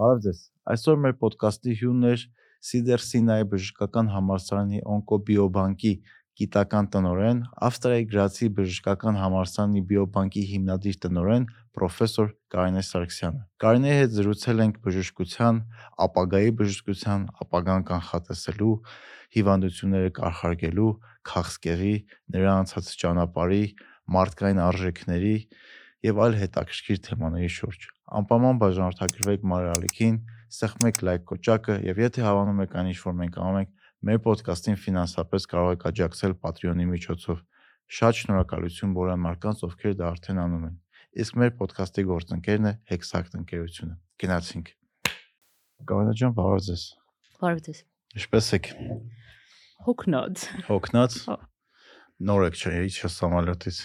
Բարև ձեզ։ Այսօր մեր ոդկասթի հյուրն է Սիդեր Սինայի բժշկական համալսարանի օնկոբիոբանկի գիտական տնօրեն, Ավստրիայի Գրացի բժշկական համալսարանի բիոբանկի հիմնադիր տնօրեն պրոֆեսոր Կարինե Սարգսյանը։ Կարինեի հետ զրուցել ենք բժշկության, ապագայի բժշկության, ապագան կանխատեսելու, հիվանդությունները կանխարգելու, քաղցկեղի, նրա անցած ճանապարհի, մարդկային արժեքների եւ այլ հետաքրքիր թեմաների շուրջ։ Անպայման բաժանորդագրվեք Մարալիքին, սեղմեք լայք կոճակը եւ եթե հավանում եք այն ինչ որ մենք անում ենք, մեր ոդկասթին ֆինանսապես կարող եք աջակցել Patreon-ի միջոցով։ Շատ շնորհակալություն բոլոր մարդկանց, ովքեր դա արդեն անում են։ Իսկ մեր ոդկասթի գործընկերն է Hexact ընկերությունը։ Գնացինք։ Կարինա ջան, բարև ձեզ։ Բարև ձեզ։ Ինչպե՞ս եք։ Հոգնած։ Հոգնած։ Նոր եք չէ, իջ համալյոտից։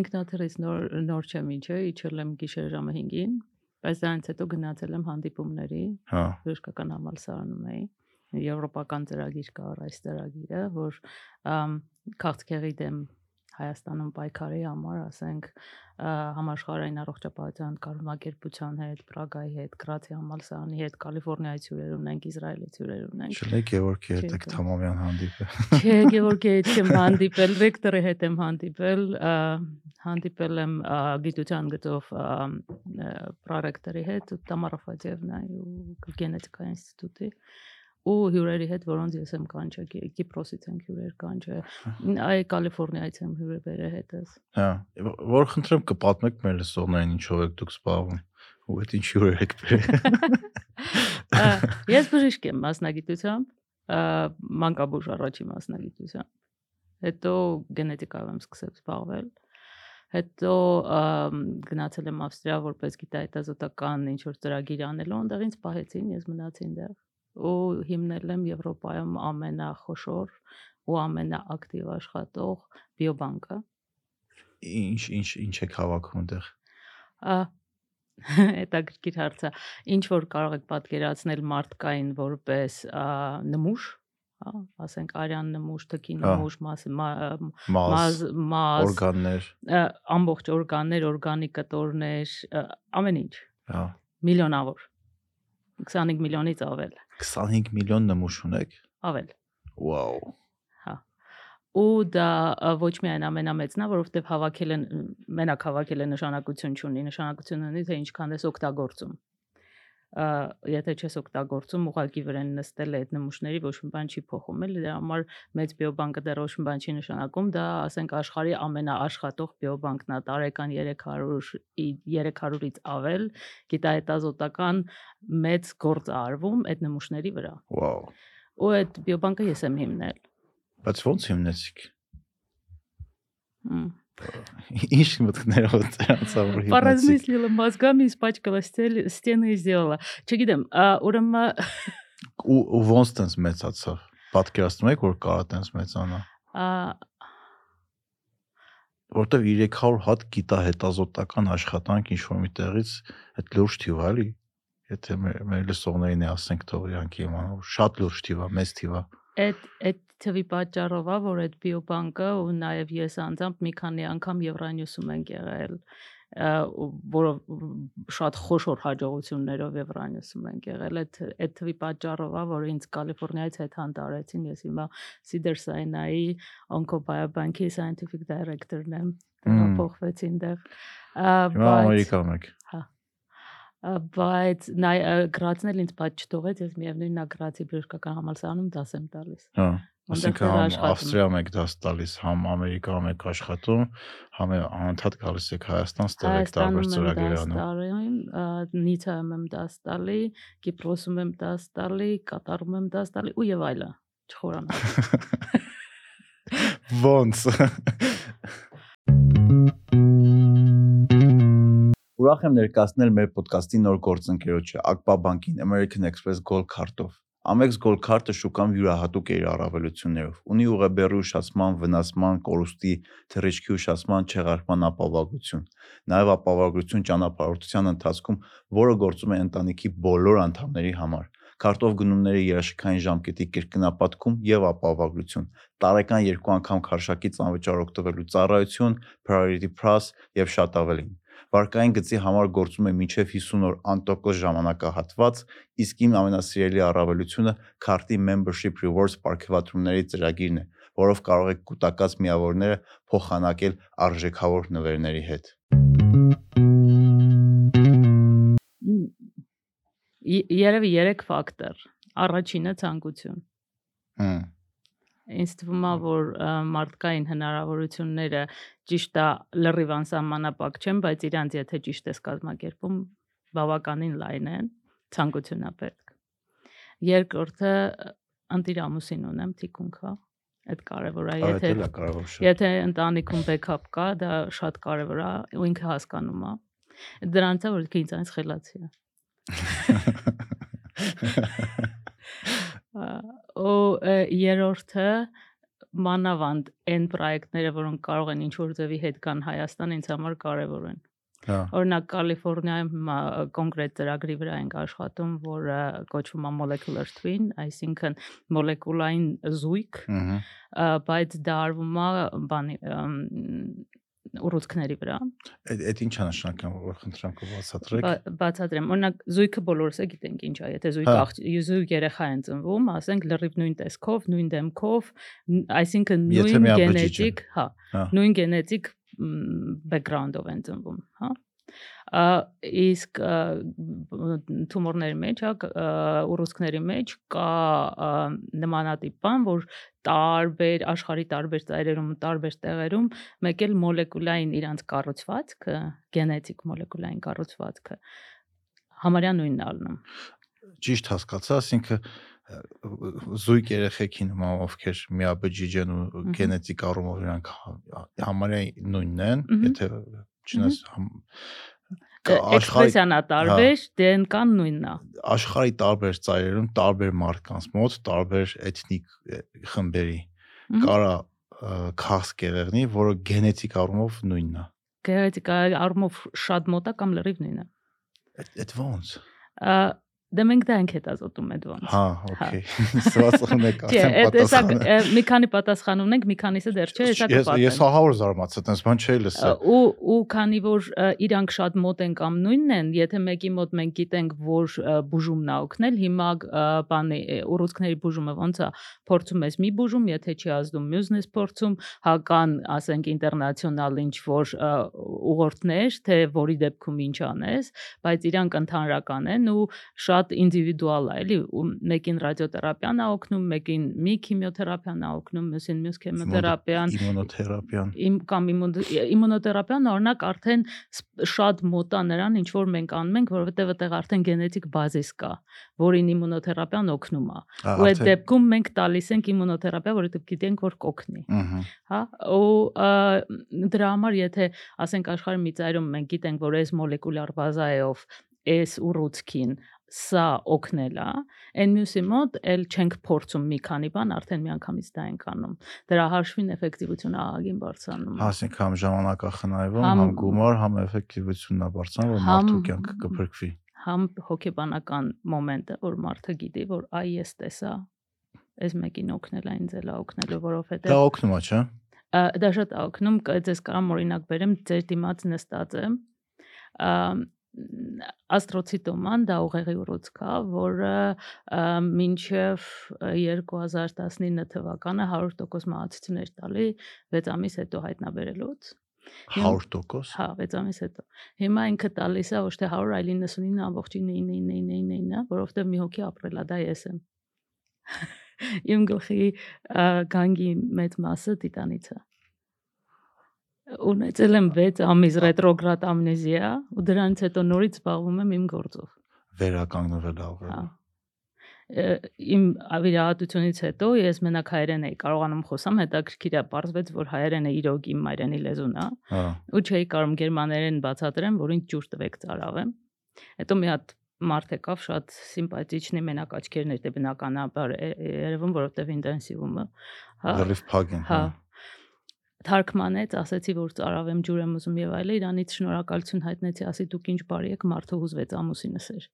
Ինքնաթիռից նոր նոր չեմ ինչը, իջել եմ գիշեր ժամը 5-ին, բայց դրանից հետո գնացել եմ հանդիպումների, Հա։ բժշկական համալսարանում էի։ Եվրոպական ծրագիր կար այս ծրագիրը, որ քաղցկեղի դեմ Հայաստանում պայքարի համար, ասենք, ա, համաշխարհային առողջապահության կազմակերպության հետ, Պրագայի հետ, Գրացի համալսարանի հետ, Կալիֆոռնիայի հյուրեր ունենք, Իսրայելի հյուրեր ունենք։ Շլեք Գևորգի հետ Չէ, եք Թամամյան հանդիպել։ Չէ, Գևորգի հետ չեմ հանդիպել, Վեկտորի հետ եմ հանդիպել, ա, հանդիպել եմ ա, գիտության գծով ա, ա, պրոյեկտորի հետ, Տամարա Ֆադիևնայի ու գենետիկայի ինստիտուտի ու հյուրերի հետ, որոնց ես եմ կանչել, Կի- Կիպրոսից են հյուրեր կանչել, այ Կալիֆոռնիայից եմ հյուրեր բերել հետս։ Հա, որ խնդրեմ կպատմեք մեր լսողներին ինչով եք դուք զբաղվում ու այդ ինչ հյուրեր եք բերել։ Ես բժիշկ եմ մասնագիտությամբ, մանկաբույժ առաջի մասնագիտությամբ։ Հետո գենետիկայով եմ սկսել զբաղվել։ Հետո գնացել եմ Ավստրիա որպես գիտահետազոտական ինչ որ ծրագիր անելու, այնտեղ ինձ պահեցին, ես մնացի այնտեղ ու հիմնել եմ Եվրոպայում ամենախոշոր ու ամենաակտիվ աշխատող բիոբանկը։ Ինչ ինչ ինչ եք հավաքում այնտեղ։ Ա հետաքրքիր հարց է։ Ինչ որ կարող եք պատկերացնել մարդկային որպես նմուշ, հա, ասենք արյան նմուշ, թքի Հա։ նմուշ, մաս մա- Մազ, մազ, մազ օրգաններ, ամբողջ օրգաններ, օրգանիկ կտորներ, ամեն ինչ, հա։ միլիոնավոր 25 միլիոնից ավել, 25 միլիոն նմուշ ունեք։ ավել։ Վաու։ ու դա ոչ միայն ամենամեծն է, որովհետև հավաքել են մենակ հավաքել են նշանակություն չունի, նշանակություն ունի թե ինչքան ես օգտագործում։ եթե չես օգտագործում, ուղակի վրան նստել է այդ նմուշների ոչ մի բան չի փոխում, էլի դրա համար մեծ բիոբանկը դեռ ոչ մի բան չի նշանակում, դա ասենք աշխարհի ամենաաշխատող բիոբանկն է, տարեկան 300 ի- 300-ից ավել գիտահետազոտական մեծ գործ արվում այդ նմուշների վրա։ Վաու։ Ու այդ բիոբանկը ես եմ հիմնել։ Բայց ո՞նց հիմնեցիք։ Մմ Ինչ մտքներով դրանցա որ հիմնեցիք։ Поразмыслила мозгами, испачкала стель- стены и сделала։ Չգիտեմ, ա, ուրեմն Ու ու ոնց տենց մեծացավ։ Պատկերացնում եք որ կարա տենց մեծանա։ ա, Որտեվ 300 հատ գիտահետազոտական աշխատանք ինչ որ մի տեղից այդ լուրջ թիվ է, էլի։ Եթե մեր մեր լսողներին է ասենք թող իրանք իմանան, որ շատ լուրջ թիվ է, մեծ թիվ է։ այդ այդ թվի պատճառով է, որ այդ բիոբանկը ու նաև ես անձամբ մի քանի անգամ Եվրանյուսում ենք եղել որով շատ խոշոր հաջողություններով Եվրանյուսում ենք եղել այդ այդ թվի պատճառով է, որ ինձ Կալիֆոռնիայից հետ հանդարեցին ես հիմա Cedar Sinai Oncobiobank-ի scientific director-ն եմ Մմ։ դրա փոխվեցին դեղ ա, Հիմա բայց- Ամերիկայում եք։ Ա, բայց նայ ա, գրացնել ինձ պատճ չթողեց, ես միևնույնն է գրացի բժշկական համալսարանում դաս եմ տալիս։ Հա։ Այսինքն համ Ավստրիայում եք դաս տալիս, համ Ամերիկայում եք աշխատում, համ անընդհատ գալիս եք Հայաստան, ստեղ եք տարբեր Հայաստանում եմ ծրագրեր դաս անում։ տալի, ա, Նիցայում եմ դաս տալի, Կիպրոսում եմ դաս տալի, Կատարում եմ դաս տալի ու եւ այլը։ Չխորանա։ Ոնց։ Ուրախ եմ ներկայացնել մեր ոդկասթի նոր գործընկերոջը Ակպա բանկին American Express Gold Card-ով։ Amex Gold Card-ը շուկան յուրահատուկ է իր առավելություններով։ Ունի ուղեբեռի ուշացման, վնասման, կորուստի, թռիչքի ուշացման, չեղարկման ապահովություն։ Նաև ապահովություն ճանապարհորդության ընթացքում, որը գործում է ընտանիքի բոլոր անդամների համար։ Քարտով գնումների երաշքային ժամկետի կրկնապատկում եւ ապահովություն։ Տարեկան երկու անգամ քարշակից անվճար օգտվելու ծառայություն, Priority Plus եւ շատ ավելին։ Վարկային գծի համար գործում է մինչև 50 օր անտոկոս ժամանակահատված, իսկ իմ ամենասիրելի առավելությունը քարտի membership rewards ապարքեվատրումների ծրագիրն է, որով կարող եք կൂട്ടակած միավորները փոխանակել արժեքավոր նվերների հետ։ Երևի 3 ֆակտոր։ Առաջինը ցանկություն։ Հմ Ինձ թվում է, որ մարդկային հնարավորությունները ճիշտ է լրիվ անսահմանապակ չեն, բայց իրանց եթե ճիշտ ես կազմակերպում, բավականին լայն են, ցանկություն է պետք։ Երկրորդը ընտիր ամուսին ունեմ, թիկունք հա։ Այդ կարևոր է, եթե Եթե ընտանիքում բեքափ կա, դա շատ կարևոր է, ու ինքը հասկանում է։ Դրանից է որ ինքը ինձանից խելացի է։ Ու երրորդը մանավանդ այն պրոյեկտները, որոնք կարող են ինչ որ ձևի հետ կան Հայաստան, ինձ համար կարևոր են։ Հա։ Օրինակ Կալիֆոռնիայում կոնկրետ ծրագրի վրա ենք աշխատում, որը կոչվում է molecular twin, այսինքն մոլեկուլային զույգ, բայց դա արվում է բանի ուռուցքների վրա։ Այդ այդ ի՞նչ է նշանակում, որ խնդրեմ կբացատրեք։ Բա- Բացատրեմ, օրինակ զույգը բոլորս է գիտենք ինչ է, եթե զույգ Հա։ զույգ երեխա են ծնվում, ասենք լրիվ նույն տեսքով, նույն դեմքով, այսինքն նույն գենետիկ, հա, Հա։ նույն գենետիկ բեքգրաունդով են ծնվում, հա։ իսկ թումորների մեջ, հա, ուռուցքների մեջ կա նմանատիպ բան, որ տարբեր աշխարհի տարբեր ծայրերում, ու տարբեր տեղերում մեկ էլ մոլեկուլային իրանց կառուցվածքը, գենետիկ մոլեկուլային կառուցվածքը համարյա նույնն ալնում։ Ճիշտ հասկացա, ասինքն զույգ երեխեքի նման ովքեր միաբջիջ են ու գենետիկ առումով իրանք հա- համարյա նույնն են, եթե չնայած Էքսպրեսիան է տարբեր, DNK-ն նույնն է։ աշխարհի տարբեր ծայրերում տարբեր մարդկանց մոտ տարբեր էթնիկ խմբերի կարա ը, քասկ եղեղնի, որը գենետիկ առումով նույնն է։ Գեղեցիկ առումով շատ մոտ է կամ լրիվ նույնն է։ Այդ ո՞նց։ Ա, Դե մենք դա ենք հետազոտում այդ ոնց։ Հա, օքեյ։ Չէ, արդեն այդ հեսա պատասխանը։ մի քանի պատասխան ունենք, մի քանիսը դեռ չէ, հեսա Ես ես կպատեմ։ ահավոր զարմացա, տես բան չէի լսել։ ու ու քանի որ իրանք շատ մոտ են կամ նույնն են, եթե մեկի մոտ մենք գիտենք, որ բուժումն է օգնել, հիմա բանի ուռուցքների բուժումը ոնց է, փորձում ես մի բուժում, եթե չի ազդում, մյուսն ես փորձում, հական, ասենք ինտերնացիոնալ ինչ որ ուղղորդներ, թե որի դեպքում ինչ անես, բայց իրանք ընդհանրական են ու շատ ինդիվիդուալ է, էլի, ու մեկին ռադիոթերապիան է օգնում, մեկին մի քիմիոթերապիան է օգնում, մյուսին մյուս քիմիոթերապիան, Իմունոթերապիան։ իմ կամ իմուն- իմունոթերապիան օրինակ արդեն շատ մոտ է նրան ինչ որ մենք անում ենք, որովհետև այդտեղ արդեն գենետիկ բազիս կա, որին իմունոթերապիան օգնում է։ Ու այդ դեպքում մենք տալիս ենք իմունոթերապիա, որովհետև գիտենք որ կօգնի, հա։ Ու դրա համար եթե ասենք աշխարհի մի ծայրում մենք գիտենք, որ այս մոլեկուլյար բազայով այս ուռուցքին սա օգնել է, այն մյուսի մոտ էլ չենք փորձում մի քանի բան, արդեն միանգամից դա ենք անում։ Դրա հաշվին էֆեկտիվությունը ահագին բարձրանում է։ Ասենք համ ժամանակախնայվում, Համ- գումար, համ էֆեկտիվությունն է բարձրանում, որ մարդու կյանքը կփրկվի։ համ հոգեբանական մոմենտը, որ մարդը գիտի, որ այ ես տեսա այս մեկին օգնել է, ինձ էլ է օգնելու, Դա որովհետև օգնում է, չէ՞։ դա շատ օգնում, ձեզ կարամ օրինակ բերեմ, ձեր դիմաց նստած ամ, աստրոցիտոման դա ուղեղի ուռուցք է, որը մինչև 2019 թվականը 100% մահացություններ տալի 6 ամիս հետո հայտնաբերելուց։ Հիմա- 100%։ Հա, 6 ամիս հետո։ Հիմա ինքը տալիս է ոչ թե 100, այլ 99.99999, որովհետև մի հոգի ապրել է, դա ես եմ։ Իմ գլխի գանգի մեծ մասը տիտանից է։ Ունեցել եմ 6 ամիս ռետրոգրադ ամնեզիա ու դրանից հետո նորից զբաղվում եմ իմ գործով։ Վերականգնվել Հա։ աղը։ Ը, Իմ ավիրահատությունից հետո ես մենակ հայերեն էի կարողանում խոսամ, հետաքրքիր է, պարզվեց, որ հայերենը իրոք իմ մայրենի լեզուն է։ Հա։ ու չէի կարող գերմաներեն բացատրեմ, որ ինձ ջուր տվեք ծարավեմ։ Հետո մի հատ մարդ եկավ շատ սիմպաթիչնի մենակ աչքերն էր դե բնականաբար երևում, որովհետև ինտենսիվումը։ Հա։ Լրիվ փակ են։ Հա։ Թարգմանեց, ասեցի, որ ծարավեմ ջուր եմ ուզում եւ այլը, իրանից շնորհակալություն հայտնեցի, ասի դուք ինչ բարի եք, մարդը հուզվեց ամուսինս էր։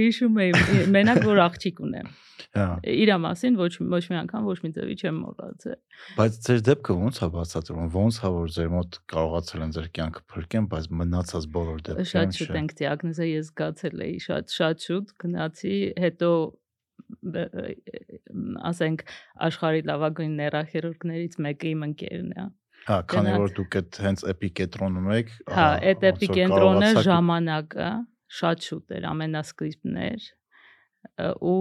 Հիշում եմ, մենակ որ աղջիկ ունեմ։ Հա, իր մասին ոչ ոչ մի անգամ ոչ մի ձևի չեմ մոռացել։ բայց ձեր դեպքը ո՞նց է բացատրվում։ Ո՞նց է որ ձեր մոտ կարողացել են ձեր կյանքը փրկեն, բայց մնացած բոլոր դեպքերում Շատ շուտ ենք դիագնոզը ես զգացել էի, շատ շատ շուտ գնացի, հետո ասենք աշխարհի լավագույն նեյրոխիրուրգներից մեկը իմ ընկերն է։ Հա, քանի գնաց- որ դուք այդ հենց էպիկենտրոնում եք, Հա, այդ էպիկենտրոնը ժամանակը շատ շուտ էր, ամենասկիզբն էր ու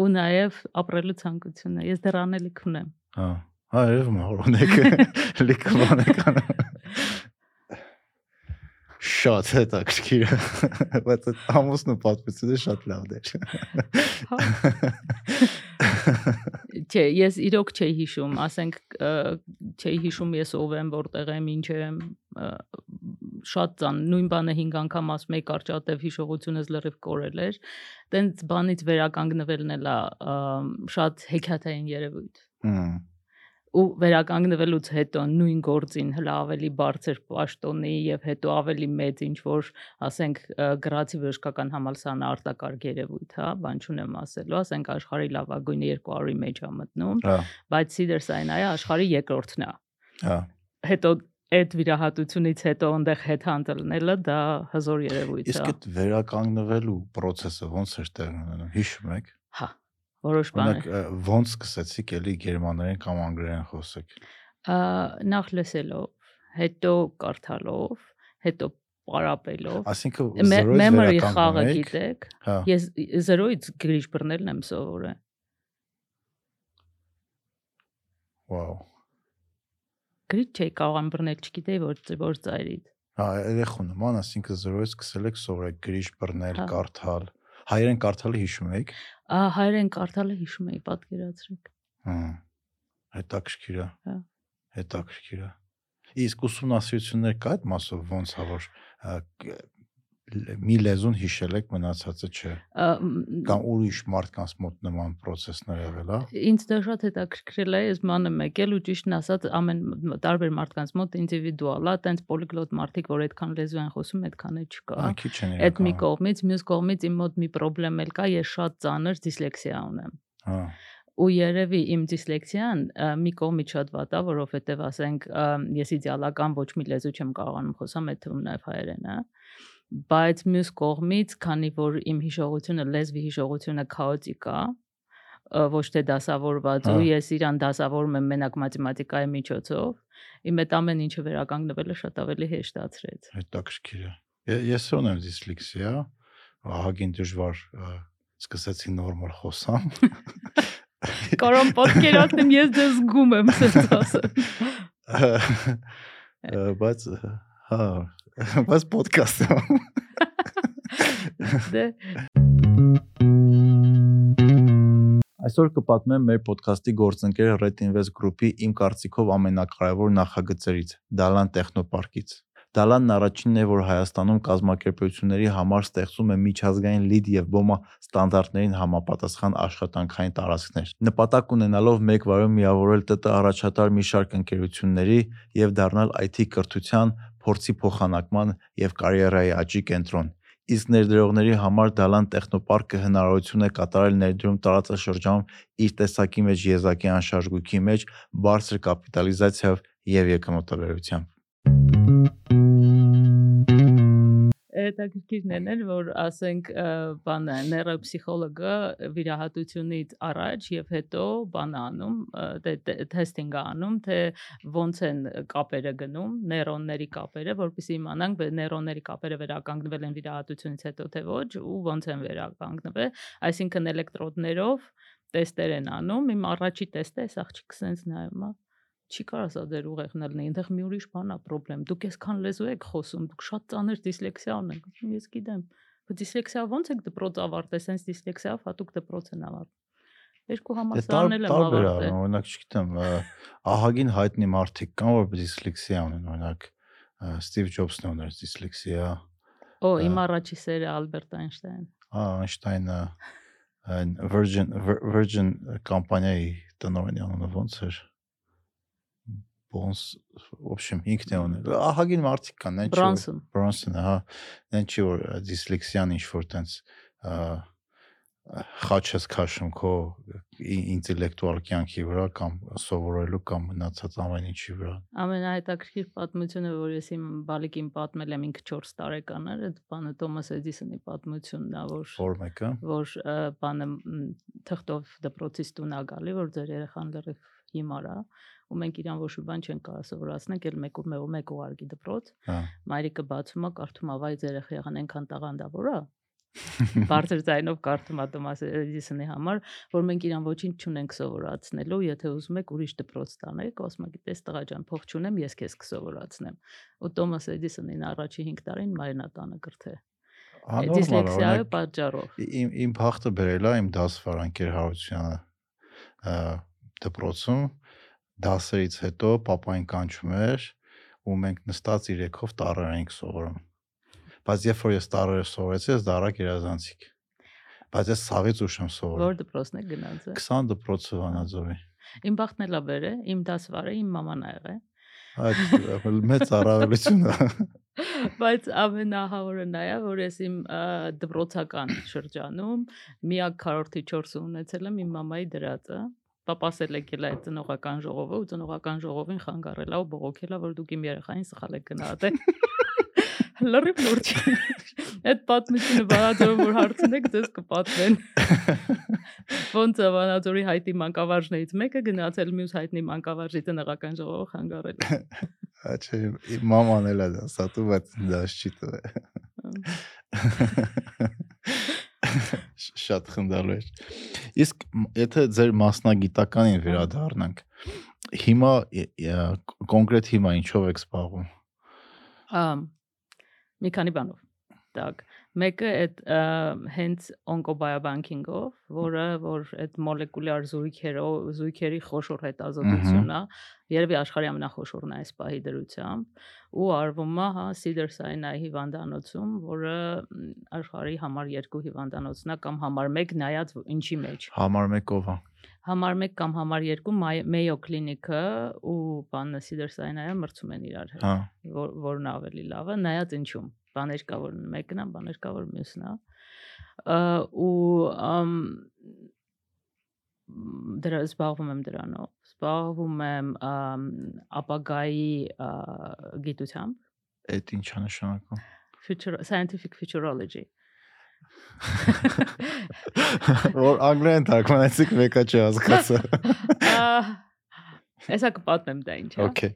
ու նաև ապրելու ցանկությունը։ Ես դեռ անելիք ունեմ։ Հա, հա, երևում է որ ունեք լիքը բաներ կան։ Շատ հետաքրքիր է, բայց այդ ամուսնու պատմությունը շատ լավն էր։ Չէ, ես իրոք չէի հիշում, ասենք չէի հիշում ես ով եմ, որտեղ եմ, ինչ եմ, շատ ծան, նույն բանը 5 անգամ ասում եի կարճատև հիշողությունս լրիվ կորել էր։ Տենց բանից վերականգնվելն էլա շատ հեքիաթային երևույթ։ ու վերականգնվելուց հետո նույն գործին հլա ավելի բարձր պաշտոնի եւ հետո ավելի մեծ ինչ որ ասենք գրացի բժշկական համալսարանը արտակարգ երևույթ, հա, բան չունեմ ասելու, ասենք աշխարհի լավագույնը 200-ի մեջ է մտնում, Հա, բայց Սիդերսայնայը աշխարհի երկրորդն է։ հա։ Հետո այդ վիրահատությունից հետո այնտեղ հետ հանդլնելը դա հզոր երևույթ Իսկ է։ այդ վերականգնվելու process-ը ոնց էր տեղի ունենում։ Հիշում եք։ Հա, որոշ Օրինակ բաներ։ ը, ոնց սկսեցիք էլի գերմաներեն կամ անգլերեն խոսեք։ Նախ լսելով, հետո կարդալով, հետո պարապելով։ Այսինքն Memory խաղը գիտեք։ Հա, Ես զրոյից գրիչ բռնելն եմ սովորել։ վաու։ Գրիչ չէի կարող բռնել, չգիտեի որ որ ծայրից։ Հա, երեխու նման, այսինքն զրոյից սկսել եք սովորել գրիչ բռնել, Հա։ կարդալ։ Հայերեն կարդալը հիշում եք։ հայերեն կարդալը հիշում էի, պատկերացրեք։ Հա։ Հետաքրքիր է։ Հա։ Հետաքրքիր է։ Իսկ ուսումնասիրություններ կա այդ մասով ոնց է որ ա, կ- լ- մի լեզուն հիշել եք մնացածը չէ Ա, կամ ուրիշ մարդկանց մոտ նման process-ներ եղել է Ինձ դա շատ հետաքրքրել է, ես ման եմ եկել ու ճիշտն ասած ամեն տարբեր մարդկանց մոտ ինդիվիդուալ է, տենց պոլիգլոտ մարդիկ, որ այդքան լեզու են խոսում, այդքան է չկա։ Ա, Այդ մի կողմից, մյուս կողմից իմ մոտ մի խնդրեմ էլ կա, ես շատ ծանր դիսլեքսիա ունեմ։ հա ու երևի իմ դիսլեքսիան մի կողմից շատ վատ է, որովհետև ասենք ես իդեալական ոչ մի լեզու չեմ կարողանում խոսամ, այդ թվում նաև հայերենը, բայց մյուս կողմից, քանի որ իմ հիշողությունը, լեզվի հիշողությունը քաոտիկ է, ոչ թե դասավորված Հա։ ու ես իրան դասավորում եմ մենակ մաթեմատիկայի միջոցով, իմ այդ ամեն ինչը վերականգնվելը շատ ավելի հեշտացրեց։ հետաքրքիր է ես ունեմ դիսլեքսիա ահագին դժվար սկսեցի նորմալ խոսամ Կարոն պատկերացնեմ, ես դες զգում եմ սենց ասեմ։ Ա, բայց հա բայց ոդկաստ է Դե Այսօր կպատմեմ մեր ոդկասթի գործընկեր Red Invest Group-ի իմ կարծիքով ամենակարևոր նախագծերից՝ Դալան տեխնոպարկից։ Դալանն առաջինն է, որ Հայաստանում կազմակերպությունների համար ստեղծում է միջազգային LEED եւ BOMA ստանդարտներին համապատասխան աշխատանքային տարածքներ։ Նպատակ ունենալով մեկ վայրում միավորել ՏՏ առաջատար մի շարք ընկերությունների եւ դառնալ IT կրթության, փորձի փոխանակման եւ կարիերայի աճի կենտրոն։ Իսկ ներդրողների համար Դալան տեխնոպարկը հնարավորություն է կատարել ներդրում տարածաշրջանում իր տեսակի մեջ եզակի անշարժույթի մեջ բարձր կապիտալիզացիայով եւ եկամտաբերությամբ։ հետաքրքիրն են էլ որ ասենք բանը նեյրոփսիխոլոգը վիրահատությունից առաջ եւ հետո բան անում դե թեստինգ անում թե ոնց են կապերը գնում նեյրոնների կապերը որպեսզի իմանանք նեյրոնների կապերը վերականգնվել են վիրահատությունից հետո թե ոչ ու ոնց են վերականգնվել այսինքն էլեկտրոդներով տեստեր են անում իմ առաջի տեստը էս աղջիկը սենց նայում է չի կարող սա ձեր ուղեղն լինի, այնտեղ մի ուրիշ բան է խնդրեմ։ Դուք այսքան լեզու եք խոսում, դուք շատ ծանր դիսլեքսիա ունեք։ Ես գիտեմ։ Բայց դիսլեքսիա ո՞նց եք դպրոց ավարտել, sense դիսլեքսիայով հատուկ դպրոց են ավարտել։ Երկու Դե համալսարանել եմ տարբեր է, ավարտել։ օրինակ չգիտեմ, ահագին հայտնի մարդիկ կան, որ դիսլեքսիա ունեն, օրինակ Ստիվ Ջոբսն ուներ դիսլեքսիա, Օ, իմ առաջի սերը Ալբերտ Այնշտայն։ ա, Այնշտայնը այն Virgin Vir- Virgin կամպանիայի տնօրենի անունը ոնց էր Բոնս, в общем, ինքն է ուներ։ Ահագին մարդիկ կան, այն չի որ- Բրանսոն։ Բրոնսոնը, հա, այն չի որ ա, դիսլեքսիան ինչ որ տենց ա, խաչ ես քաշում քո ի- ինտելեկտուալ կյանքի վրա կամ սովորելու կամ մնացած ամեն ինչի վրա։ Ամենահետաքրքիր պատմությունը, որ ես իմ բալիկին պատմել եմ ինքը 4 տարեկան էր, այդ բանը Թոմաս Էդիսոնի պատմությունն է, որ Որ մեկը որ ը, բանը մ, թղթով դպրոցից տուն ա գալի, որ ձեր երեխան լրիվ հիմար է, ու մենք իրան ոչ մի բան չենք կարող սովորացնել, էլ մեկ ու մեկ ու մեկ ուղարկի դպրոց։ հա Մայրիկը բացում է, կարդում է, վայ ձեր երեխան այնքան տաղանդավոր է, բարձր ձայնով կարդում է Թոմաս Էդիսոնի համար, որ մենք իրան ոչինչ չունենք սովորացնելու, եթե ուզում եք ուրիշ դպրոց տանեք, ասում եք, «Տես տղա ջան, փող չունեմ, ես քեզ կսովորացնեմ»։ Ու Թոմաս Էդիսոնին առաջի 5 տարին մայրն է տանը գրթե։ Անորմալ Դիսլեքսիայի պատճառով։ իմ իմ փախտը բերել է իմ դասվար անկեր Հարությունյանը ը, դպրոցում դասերից հետո papayin կանչում էր ու մենք նստած իրեքով տարեր էինք սովորում բայց երբ որ ես տարերը սովորեցի ես դարակ երազանցիկ բայց ես ցավից ուշ եմ սովորում Որ դպրոցն է գնացը։ 20 դպրոցը Վանաձորի Իմ բախտն էլա բերե, իմ դասվարը իմ մաման ա եղել։ այդ մեծ առավելություն է Բայց ամենահավորը նա է, որ ես իմ դպրոցական շրջանում միակ քառորդի 4-ը ունեցել եմ իմ մամայի դրածը։ Պապաս էլ եկել է այդ ծնողական ժողովը ու ծնողական ժողովին խանգարել է ու բողոքել է, որ դուք իմ երեխային սխալ եք գնահատել։ Լրիվ լուրջ։ Այդ պատմությունը Վանաձորում որ հարցնեք, դες կպատմեն։ Ոնց է Վանաձորի հայտի մանկավարժներից մեկը գնացել մյուս հայտնի մանկավարժի տնողական ժողովը խանգարել։ Աչե մաման էլ է դա սատու բայց դաս չի տվել շատ խնդալու էր։ Իսկ եթե ձեր մասնագիտականին վերադառնանք, հիմա կոնկրետ հիմա ինչով եք զբաղվում։ Ամ մի քանի բանով։ Տակ մեկը այդ հենց օնկոբիոբանկինգով, որը որ այդ մոլեկուլյար զույգերով զույգերի խոշոր հետազոտությունն է, երևի աշխարհի ամենախոշորն է այս պահի դրությամբ, ու արվում է հա Cedars-Sinai հիվանդանոցում, որը աշխարհի համար 2 հիվանդանոցն է կամ համար 1 նայած ինչի մեջ։ համար մեկով է Համար 1 կամ համար 2 Mayo Clinic-ը ու բանը Cedars-Sinai-ը մրցում են իրար հետ հա որ որն ավելի լավը նայած ինչում բաներ կա որ մեկն է բաներ կա որ մյուսն է ու դրա զբաղվում եմ դրանով զբաղվում եմ ապագայի գիտությամբ այդ ինչ է նշանակում future scientific futurology որ անգլերեն թարգմանեցիք մեկը չհասկացա Ա, Հեսա կպատմեմ դա ինչ է Okay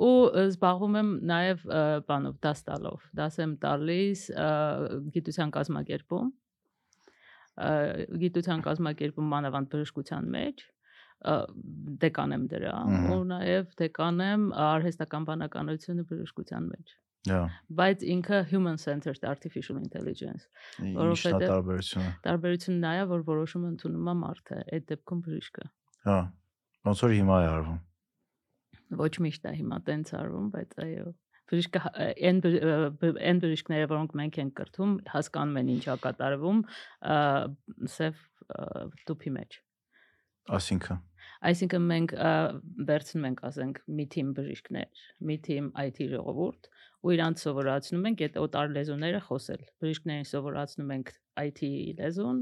ու զբաղվում եմ նաև բանով դաս տալով դաս եմ տալիս գիտության կազմակերպում գիտության կազմակերպում մանավանդ բժշկության մեջ դեկան եմ դրա ու նաև դեկան եմ արհեստական բանականությունը բժշկության մեջ Դա բայց ինքը human centered artificial intelligence Որովհետև- տարբերությունը տարբերությունն նա է որ որոշումը ընդունում է մարդը այդ դեպքում բժիշկը հա ոնց որ հիմա է արվում Ոչ միշտ է հիմա տենց արվում, բայց այո։ Բժիշկը հա- այն այն բժիշկները, որոնք մենք ենք կրթում, հասկանում են ինչա կատարվում, սև ը, տուփի մեջ։ ասինքն Այսինքն մենք վերցնում ենք, ասենք, մի թիմ բժիշկներ, մի թիմ IT ժողովուրդ ու իրանց սովորացնում ենք այդ օտար լեզուները խոսել։ Բժիշկներին սովորացնում ենք IT լեզուն,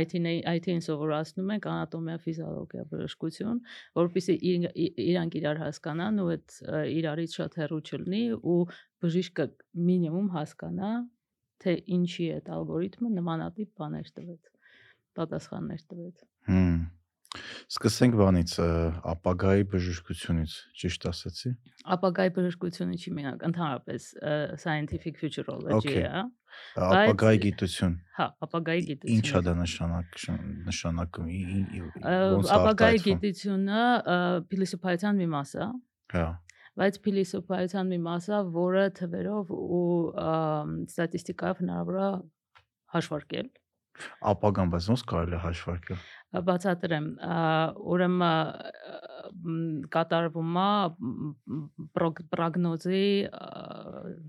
IT-ն IT-ին սովորացնում ենք անատոմիա, ֆիզիոլոգիա, բժշկություն, որովհետեւ իրանք իրար հասկանան ու այդ իրարից շատ հեռու չլինի ու բժիշկը մինիմում հասկանա, թե ինչի է այդ ալգորիթմը նմանատիպ բաներ տվեց, պատասխաններ տվեց։ հմ սկսենք բանից ապագայի բժշկությունից ճիշտ ասացի Ապագայի բժշկությունը չի միակ, ընդհանրապես scientific futurology Okay. է, ապագայի գիտություն հա, ապագայի գիտությունը։ Ինչ է դա նշանակ նշանակում Ապագայի գիտությունը փիլիսոփայության մի մաս է, Հա բայց փիլիսոփայության մի մաս է, որը թվերով ու ստատիստիկայով հնարավոր է հաշվարկել։ ապագան բայց ոնց կարելի է հաշվարկել Բացատրեմ, ուրեմն կատարվում է պրոգնոզի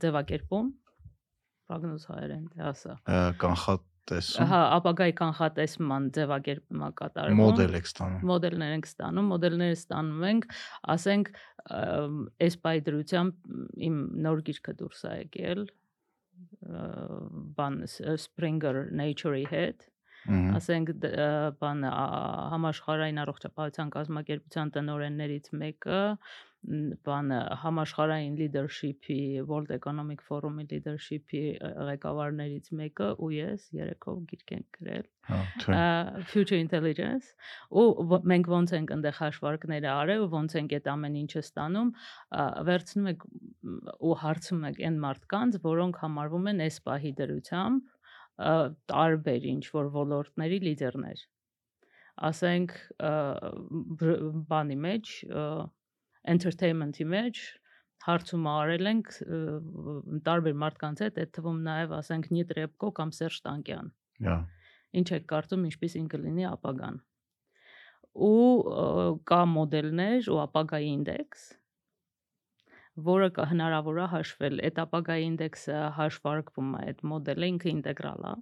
ձևակերպում, պրոգնոզ հայերեն թե ասա։ Ը, կանխատեսում Հա, ապագայի կանխատեսման ձևակերպում է կատարվում։ մոդել եք ստանում մոդելներ ենք ստանում, մոդելները ստանում ենք, ասենք այս բայ դրությամբ իմ նոր գիրքը դուրս է եկել բան Springer Nature-ի հետ ասենք բան համաշխարհային առողջապահության կազմակերպության տնօրեններից մեկը բանը համաշխարհային leadership-ի World Economic Forum-ի ը, ղեկավարներից մեկը ու ես երեքով գիրք ենք գրել Future Intelligence ու մենք ոնց ենք այնտեղ հաշվարկները արել ու ոնց ենք այդ ամեն ինչը ստանում վերցնում եք ու հարցում եք այն մարդկանց որոնք համարվում են այս պահի դրությամբ տարբեր ինչ որ ոլորտների լիդերներ ասենք բանի մեջ entertainment-ի մեջ հարցում արել ենք տարբեր մարդկանց հետ այդ թվում նաև ասենք Նիտ Ռեպկո կամ Սերժ Տանկյան Հա, ինչ եք կարծում ինչպեսին կլինի ապագան ու կա մոդելներ ու ապագայի ինդեքս որը կա հնարավոր է հաշվել այդ ապագայի ինդեքսը հաշվարկվում է այդ մոդելը ինքը ինտեգրալ է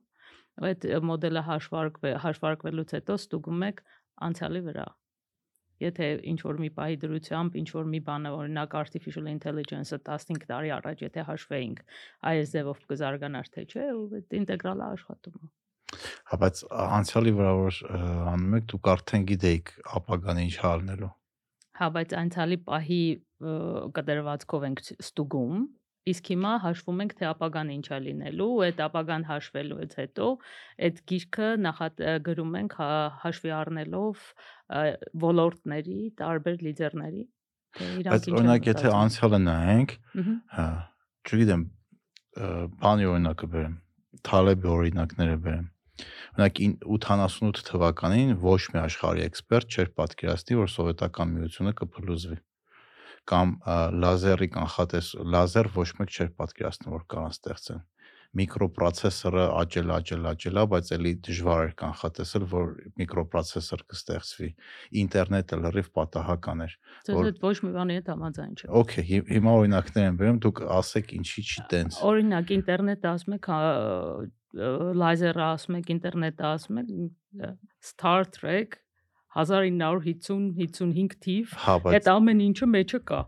այդ մոդելը հաշվարկվե հաշվարկվելուց հետո ստուգում եք անցյալի վրա եթե ինչ որ մի պահի դրությամբ ինչ որ մի բանը օրինակ artificial intelligence-ը 15 տարի առաջ եթե հաշվեինք այս ձևով կզարգանար թե չէ այդ ինտեգրալը աշխատում է հա, բայց անցյալի վրա որ անում եք, դուք արդեն գիտեիք ապագան ինչ հալնելու։ Հա, բայց անցյալի պահի կտրվածքով ենք ստուգում, իսկ հիմա հաշվում ենք թե ապագան ինչ է լինելու, ու այդ ապագան հաշվելուց հետո այդ գիրքը նախատ ը, գրում ենք հա, հաշվի առնելով ոլորտների, տարբեր լիդերների, թե իրանք ինչ են օրինակ եթե անցյալը նայենք, հա, չգիտեմ, բանի օրինակը բերեմ, Թալեբի օրինակները բերեմ։ Օրինակ ին- 88 թվականին ոչ մի աշխարհի էքսպերտ չէր պատկերացնի, որ սովետական միությունը կփլուզվի կամ լազերի կանխատես լազեր ոչ մեկ չէր պատկերացնում որ կարան ստեղծեն միկրոպրոցեսորը աճել աճել աճել է բայց էլի դժվար էր կանխատեսել որ միկրոպրոցեսոր կստեղծվի ինտերնետը լրիվ պատահական էր որ- ոչ մի բանի հետ համաձայն չեմ։ Okay, հի- հիմա օրինակներ եմ բերում, դուք ասեք ինչի չի տենց։ Օրինակ ինտերնետը ասում եք, ը, լազերը ասում եք, ինտերնետը ասում եք, Star Trek 1950-55 թիվ, Հա, այդ ամեն ինչը մեջը կա։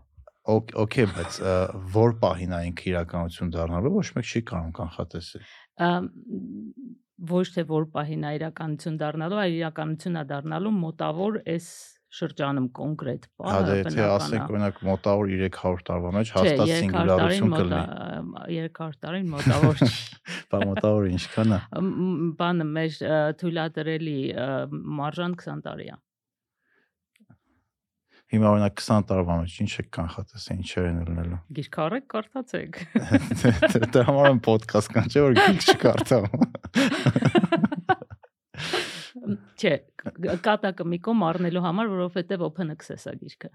okay, բայց որ պահին այն իրականություն դառնալու ոչ մեկ չի կարող կանխատեսել։ ոչ թե որ պահին իրականություն դառնալու, այլ իրականություն է դառնալու մոտավոր այս շրջանում կոնկրետ Հա, բանը դե եթե ասենք օրինակ մոտավոր 300 տարվա մեջ հաստատ 300 տարին սինգուլարություն կլինի։ 300 տարին մոտավոր չի։ Բա մոտավոր ինչքան է։ բանը մեր թույլատրելի մարժան 20 տարի է։ Հիմա օրինակ 20 տարվա մեջ ինչ եք կանխատեսել, ինչեր են լինելու։ Գիրքարեք կարդացեք։ Դրա համար եմ ոդկաստ կան, չէ՞ որ գիրք չկարդամ։ Չէ, կատակը մի կողմ առնելու համար, որովհետև open access է գիրքը։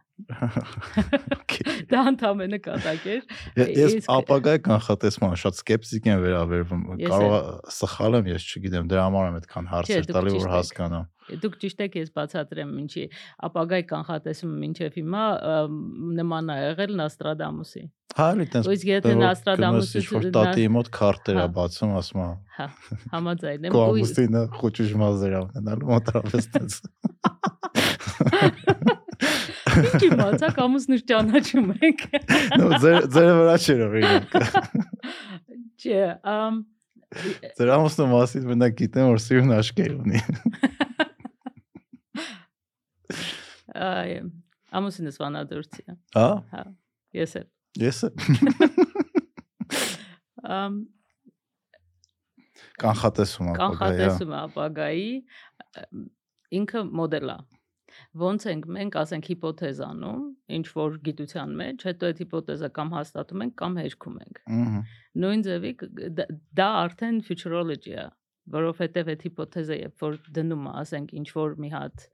Դա ընդամենը կատակ էր։ Ես ապագայի կանխատեսման շատ սկեպտիկ եմ վերաբերվում։ Կարող սխալ եմ, ես չգիտեմ, դրա համար եմ այդքան հարցեր տալի, որ հասկանամ։ Դուք ճիշտ եք, ես բացատրեմ ինչի։ Ապագայի կանխատեսումը մինչև հիմա նման է եղել Նաստրադամուսի։ Հա, էլի տենց։ Իսկ եթե Նաստրադամուսը ինչ որ տատի մոտ քարտեր է Հա։ բացում, ասում է, հա, համաձայն եմ։ ու- կոմուստինը խոճուժ մազեր ունենալու մոտրապես տենց։ Ինչ իմացակ ամուսնուս ճանաչում եք։ Նո, ձեր ձեր վրա չէր օրինակ։ Չէ, ամ Ձեր ամուսնու մասին մենակ գիտեմ, որ սիրուն աշկեր ունի։ այ ամուսինս վանադուրցի է։ Հա, Հա, ես եմ։ ես Ամ կանխատեսում ապագայի։ հա։ կանխատեսում ապագայի ինքը մոդել է ոնց ենք մենք ասենք հիպոթեզ անում ինչ որ գիտության մեջ հետո այդ հիպոթեզը կամ հաստատում ենք կամ հերքում ենք նույն ձևի դա- արդեն futurology է որովհետև այդ հիպոթեզը երբ որ դնում ասենք ինչ որ մի հատ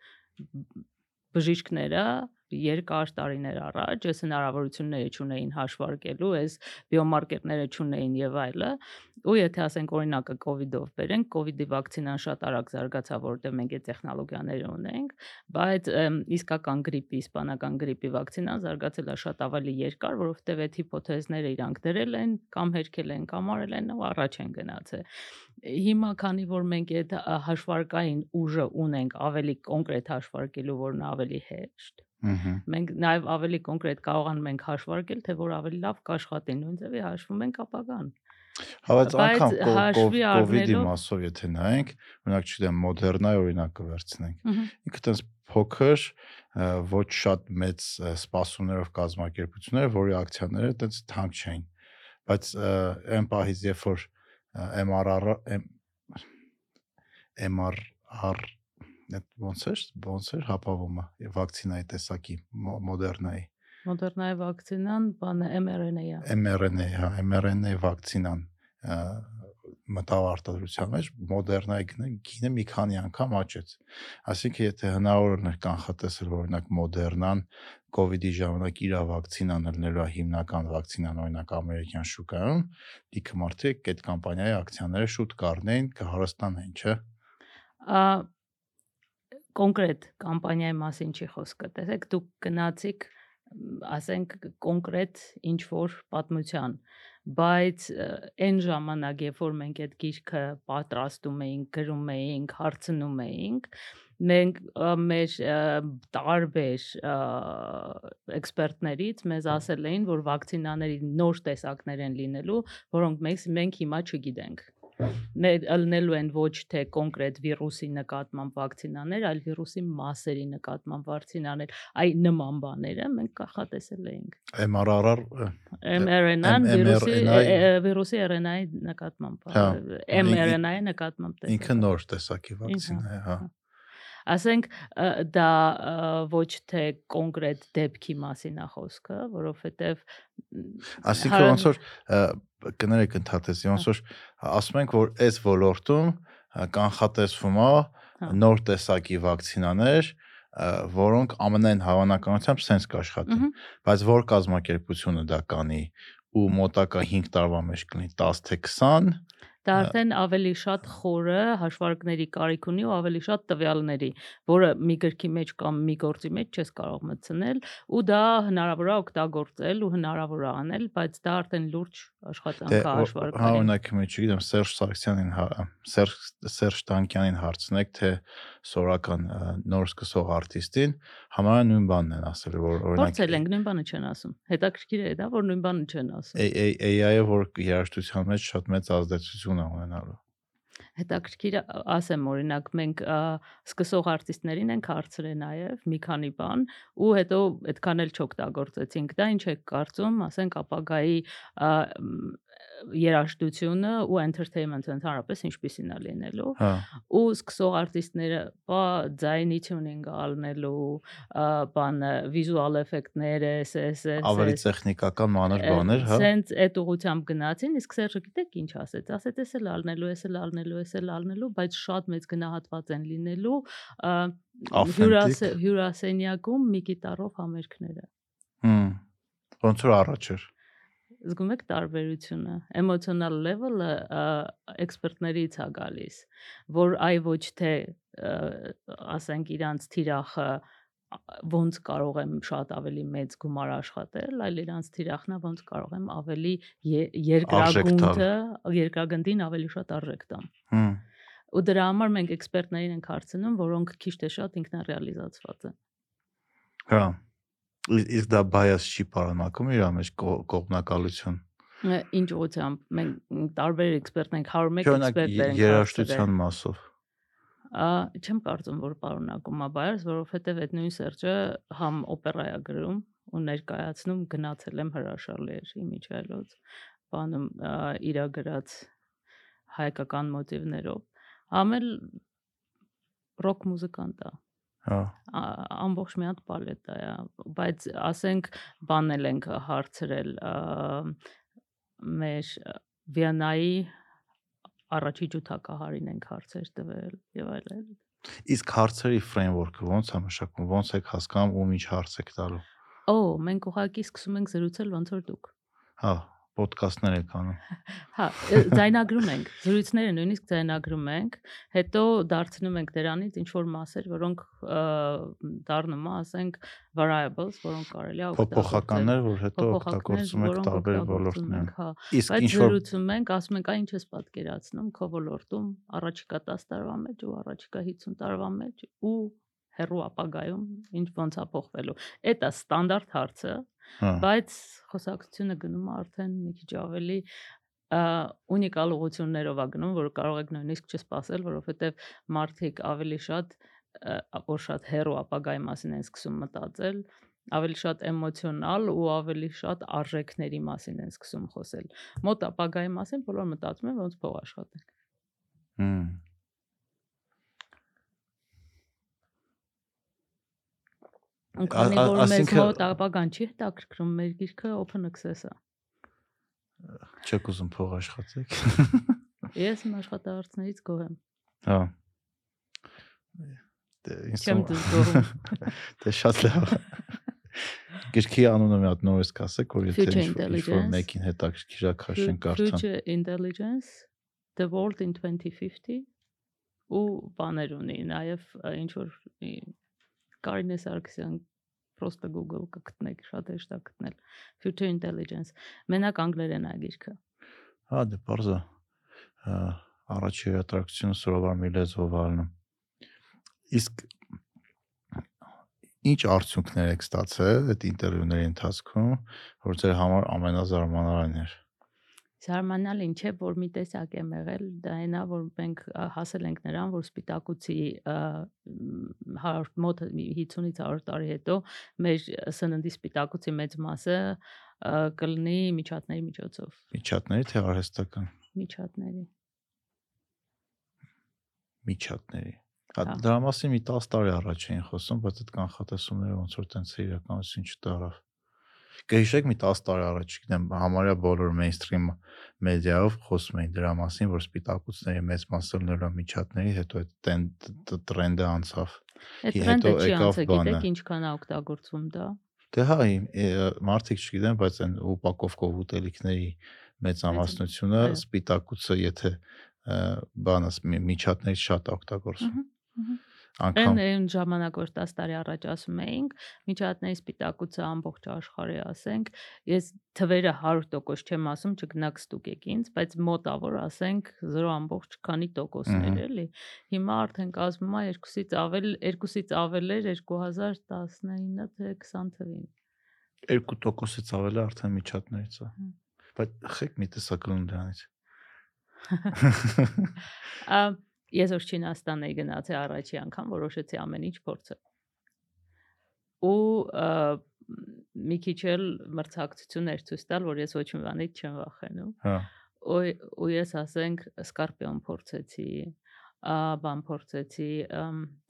բժիշկները երկար տարիներ առաջ այս հնարավորությունները չունեին հաշվարկելու, այս բիոմարկերները չունեին եւ այլը, ու եթե ասենք օրինակը կ ូវ իդով բերենք, կ ូវ իդի վակցինան շատ արագ զարգացավ, որովհետեւ մենք այդ տեխնոլոգիաները ունենք, բայց իսկական գրիպի, իսպանական գրիպի վակցինան զարգացել է շատ ավելի երկար, որովհետեւ այդ հիպոթեզները իրանք դրել են կամ հերքել են կամ արել են ու առաջ են գնացել։ Հիմա քանի որ մենք այդ հաշվարկային ուժը ունենք ավելի կոնկրետ հաշվարկելու, որն ավելի հեշտ, Ահա։ մենք նաև ավելի կոնկրետ կարողանում ենք հաշվարկել, թե որ ավելի լավ կաշխատի նույն ձևի հաշվում ենք ապագան։ Հա, Բայց անգամ կոവിഡ്ի մասով եթե նայենք, օրինակ չգիտեմ, Moderna-ի օրինակը վերցնենք։ Ինքը տես փոքր, ոչ շատ մեծ սպասումներով կազմակերպություններ, որի ակցիաները տես թանկ չէին։ Բայց այն պահից, երբ որ MRR MRR այդ ոնց էր, ոնց էր հապավումը վակցինայի տեսակի Մո- Moderna-ի Մոդեռնայի վակցինան բանը mRNA-ա։ mRNA, հա, mRNA վակցինան մտավ արտադրության մեջ, Moderna-ի գինը, մի քանի անգամ աճեց։ Այսինքն, եթե հնարավոր էր կանխատեսել, օրինակ Moderna-ն COVID-ի ժամանակ իր վակցինան ելնելու է հիմնական վակցինան օրինակ ամերիկյան շուկայում, լիքը մարդիկ այդ կամպանիայի ակցիաները շուտ կառնեին, կհարստանային, չէ՞։ կոնկրետ կամպանիայի մասին չի խոսքը։ Տեսեք, դուք գնացիք ասենք կոնկրետ ինչ որ պատմության, բայց այն ժամանակ, երբ որ մենք այդ գիրքը պատրաստում էինք, գրում էինք, հարցնում էինք, մենք մեր տարբեր էքսպերտներից մեզ ասել էին, որ վակցինաների նոր տեսակներ են լինելու, որոնք մենք մենք հիմա չգիտենք ելնելու են ոչ թե կոնկրետ վիրուսի նկատմամբ վակցինաներ, այլ վիրուսի մասերի նկատմամբ վակցինաներ։ Այ նման բաները մենք կանխատեսել էինք։ MRR mRNA-ն վիրուսի վիրուսի RNA-ի նկատմամբ, Հա, mRNA-ի նկատմամբ ինքը տեսակ։ նոր տեսակի վակցինա է, հա։ Ասենք դա ոչ թե կոնկրետ դեպքի մասին է խոսքը, որովհետև Այսինքն ոնց որ կներեք ընդհատեցի, ոնց որ ասում ենք, որ այս ոլորտում կանխատեսվում է Հա։ նոր տեսակի վակցինաներ, որոնք ամենայն հավանականությամբ սենց կաշխատեն, բայց որ կազմակերպությունը դա կանի ու մոտակա 5 տարվա մեջ կլինի 10 թե 20, Դա արդեն ավելի շատ խորը հաշվարկների կարիք ունի ու ավելի շատ տվյալների, որը մի գրքի մեջ կամ մի գործի մեջ չես կարող մտցնել ու դա հնարավոր է օգտագործել ու հնարավոր է անել, բայց դա արդեն լուրջ աշխատանք դե է հա հաշվարկների։ օրինակ մի չգիտեմ Սերժ Սարգսյանին հա- Սերժ Սերժ Տանկյանին հարցնեք թե սորական նոր սկսող արտիստին համարյա նույն բանն են ասել որ օրինակ Փորձել ենք նույն բանը չեն ասում։ Հետաքրքիր է դա, որ նույն բանը չեն ասում։ AI-ը որ երաժշտության մեջ շատ մեծ ազդեցություն է ունենալու։ Հետաքրքիր ասեմ օրինակ մենք սկսող արտիստներին ենք հարցրել նաև մի քանի բան ու հետո այդքան էլ չօգտագործեցինք դա ինչ է կարծում ասենք ապագայի երաժշտությունը ու entertainment ընդհանրապես ինչպեսին է լինելու Հա, ու սկսող արտիստները բա ձայնի tuning ալնելու բանը վիզուալ էֆեկտներ էս էս էս ավելի տեխնիկական մանր բաներ, հա։ Սենց այդ ուղությամբ գնացին, իսկ Սերժը գիտեք ինչ ասեց։ Ասեց էս էլ ալնելու, էս էլ ալնելու, էս էլ ալնելու, բայց շատ մեծ գնահատված են լինելու հյուրասենյակում մի գիտարով համերգները։ Հմ։ Ոնց որ առաջ էր։ Զգում եք տարբերությունը։ Էմոցիոնալ ա, էքսպերտներից է գալիս, որ այ ոչ թե ասենք իրանց թիրախը ոնց կարող եմ շատ ավելի մեծ գումար աշխատել, այլ իրանց թիրախն է ոնց կարող եմ ավելի երկրագունդը, երկրագնդին ավելի շատ արժեք տամ։ Հմ։ Ու դրա համար մենք էքսպերտներին ենք հարցնում, որոնք քիչ թե շատ ինքնարեալիզացված են։ Հա։ Իսկ դա bias չի պարունակում իր մեջ կո- կողմնակալություն։ Ինչ ուղությամբ մենք տարբեր էքսպերտներ ենք, 101 Օրինակ էքսպերտներ ենք երաժշտության մասով։ Ա, չեմ կարծում, որ պարունակում է բայերս, որովհետև այդ նույն Սերջը համ օպերա է գրում ու ներկայացնում գնացել եմ հրաշալի էր իմիջայլոց բանում ա, իրա գրած հայկական մոտիվներով համ էլ ռոք մուզիկանտ է Հա։ ամբողջ մի հատ պալետա է, բայց ասենք բանել ենք հարցրել մեր Վիեննայի առաջի ջութակահարին ենք հարցեր տվել եւ այլն։ Իսկ հարցերի framework-ը ո՞նց է մշակվում, ո՞նց եք հասկանում ում ինչ հարց եք տալու։ Օ, մենք ուղղակի սկսում ենք զրուցել ոնց որ դուք։ Հա, ոդկասթներ եք անում։ Հա, ձայնագրում ենք, զրույցները նույնիսկ ձայնագրում ենք, հետո դարձնում ենք դրանից ինչ որ մասեր, որոնք դառնում է, ասենք variables, որոնք կարելի է Փոփոխականներ, որ հետո օգտագործում որոնք տարբեր ոլորտներում։ ենք, հա։ Իսկ ինչ որ զրուցում ենք, ասում ենք, այն ինչ ես պատկերացնում քո ոլորտում առաջիկա 10 տարվա մեջ ու առաջիկա 50 տարվա մեջ ու հերո ապագայում ինչ ոնց է փոխվելու։ Էդ է ստանդարտ հարցը, հա, բայց խոսակցությունը գնում է արդեն մի քիչ ավելի ունիկալ ուղություններով է գնում, որ կարող եք նույնիսկ չսպասել, որովհետև մարդիկ ավելի շատ որ շատ հերո ապագայի մասին են սկսում մտածել, ավելի շատ էմոցիոնալ ու ավելի շատ արժեքների մասին են սկսում խոսել։ Մոտ ապագայի մասին բոլորը մտածում են ոնց փող աշխատենք։ Հմ։ քանի որ մեզ մոտ ապագան չի հետաքրքրում, մեր գիրքը open access է։ Չեք ուզում փող աշխատեք։ Ես իմ աշխատավարձներից գոհ եմ։ Հա։ Դե դժգոհում։ Դե շատ լավ։ Գրքի անունը մի հատ նորից կասեք, որ եթե ինչ-որ մեկին հետաքրքիր է քաշեն կարդան։ Future Intelligence The World in 2050 ու բաներ ունի, նաև ինչ որ Կարինե Սարգսյան պրոստը Google կգտնեք, շատ հեշտ է գտնել։ Future Intelligence։ Մենակ անգլերեն է գիրքը։ Հա, դե բարձա։ Առաջի ատրակցիոնը սովորաբար մի լեզվով ալնում։ Իսկ ինչ արդյունքներ եք ստացել այդ ինտերվյուների ընթացքում, որ ձեր համար ամենազարմանալին էր Զարմանալին չէ, որ մի տեսակ եմ եղել, դա այնա, որ մենք հասել ենք նրան, որ սպիտակուցի ա, մ, 100 մոտ 50-ից 100 տարի հետո մեր սննդի սպիտակուցի մեծ մասը կլինի միջատների միջոցով, Միջատների թե արհեստական միջատների։ միջատների։ Հա Հա։ դրա մասին մի 10 տարի առաջ էին խոսում, բայց այդ կանխատեսումները ոնց որ տենց իրականություն չդարավ։ Կհիշեք մի 10 տարի առաջ, գիտեմ, համարյա բոլոր մեյնսթրիմ մեդիայով խոսում էին դրա մասին, որ սպիտակուցների մեծ մասը լրո միջատների, հետո այդ տրենդը անցավ։ Այդ հետո եկավ բանը։ գիտեք ինչքան է օգտագործվում դա։ Դե հա, մարդիկ չգիտեն, բայց այն ուպակովկով ուտելիքների մեծամասնությունը այո։ սպիտակուցը, եթե մի- միջատներից շատ Ահա, ահա։ Անկամ Այն ժամանակ որ 10 տարի առաջ ասում էինք, միջատների սպիտակուցը ամբողջ աշխարհի ասենք, ես թվերը 100% չեմ ասում, չգնաք ստուգեք ինձ, բայց մոտա որ ասենք 0 ամբողջ քանի տոկոսներ էլի։ Հիմա արդեն կազմում է 2-ից ավել 2-ից ավել էր 2019 թե 20 թվին։ 2%-ից ավել է արդեն միջատներից է։ Բայց խեք մի տեսակլուն դրանից։ Ա ես որ Չինաստան էի գնացի առաջի անգամ որոշեցի ամեն ինչ փորձել։ Ու մի քիչ էլ մրցակցություններ ցույց տալ, որ ես ոչ մի բանից չեմ վախենում։ Հա։ ու ես ասենք սկարպիոն փորձեցի, բան փորձեցի,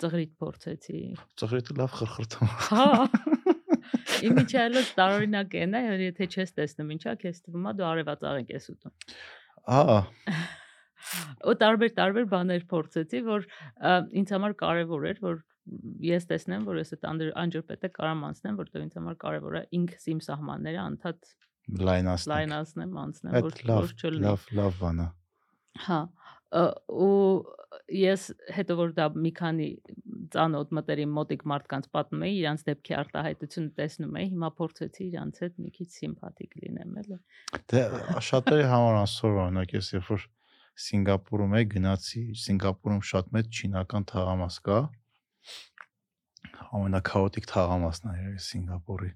ծղրիտ փորձեցի։ Ծղրիտը լավ խրխրտում։ Հա։ Իմիջիալը տարօրինակ է, նա եթե չես տեսնում ինչա, քեզ թվում է դու արևածաղիկ ես ուտում։ Ահա, Ու տարբեր տարբեր բաներ փորձեցի, որ ինձ համար կարևոր էր, որ ես տեսնեմ, որ ես այդ անջրպետը կարամ անցնեմ, որտեղ ինձ համար կարևոր է ինքս իմ սահմանները անդադ լայնացնենք։ լայնացնեմ, անցնեմ, որ որ չլինի։ լավ, լավ բան է։ Հա ու ես հետո որ դա մի քանի ծանոթ մտերիմ մոտիկ մարդկանց պատմում էի, իրանց դեպքի արտահայտությունը տեսնում էի, հիմա փորձեցի իրանց հետ մի քիչ սիմպաթիկ լինեմ, էլի։ Դե շատերի համար անսոր օրինակ ես երբ որ Սինգապուրում եի գնացի, Սինգապուրում շատ մեծ չինական թաղամաս կա։ Ամենակաոտիկ թաղամասն է երևի Սինգապուրի։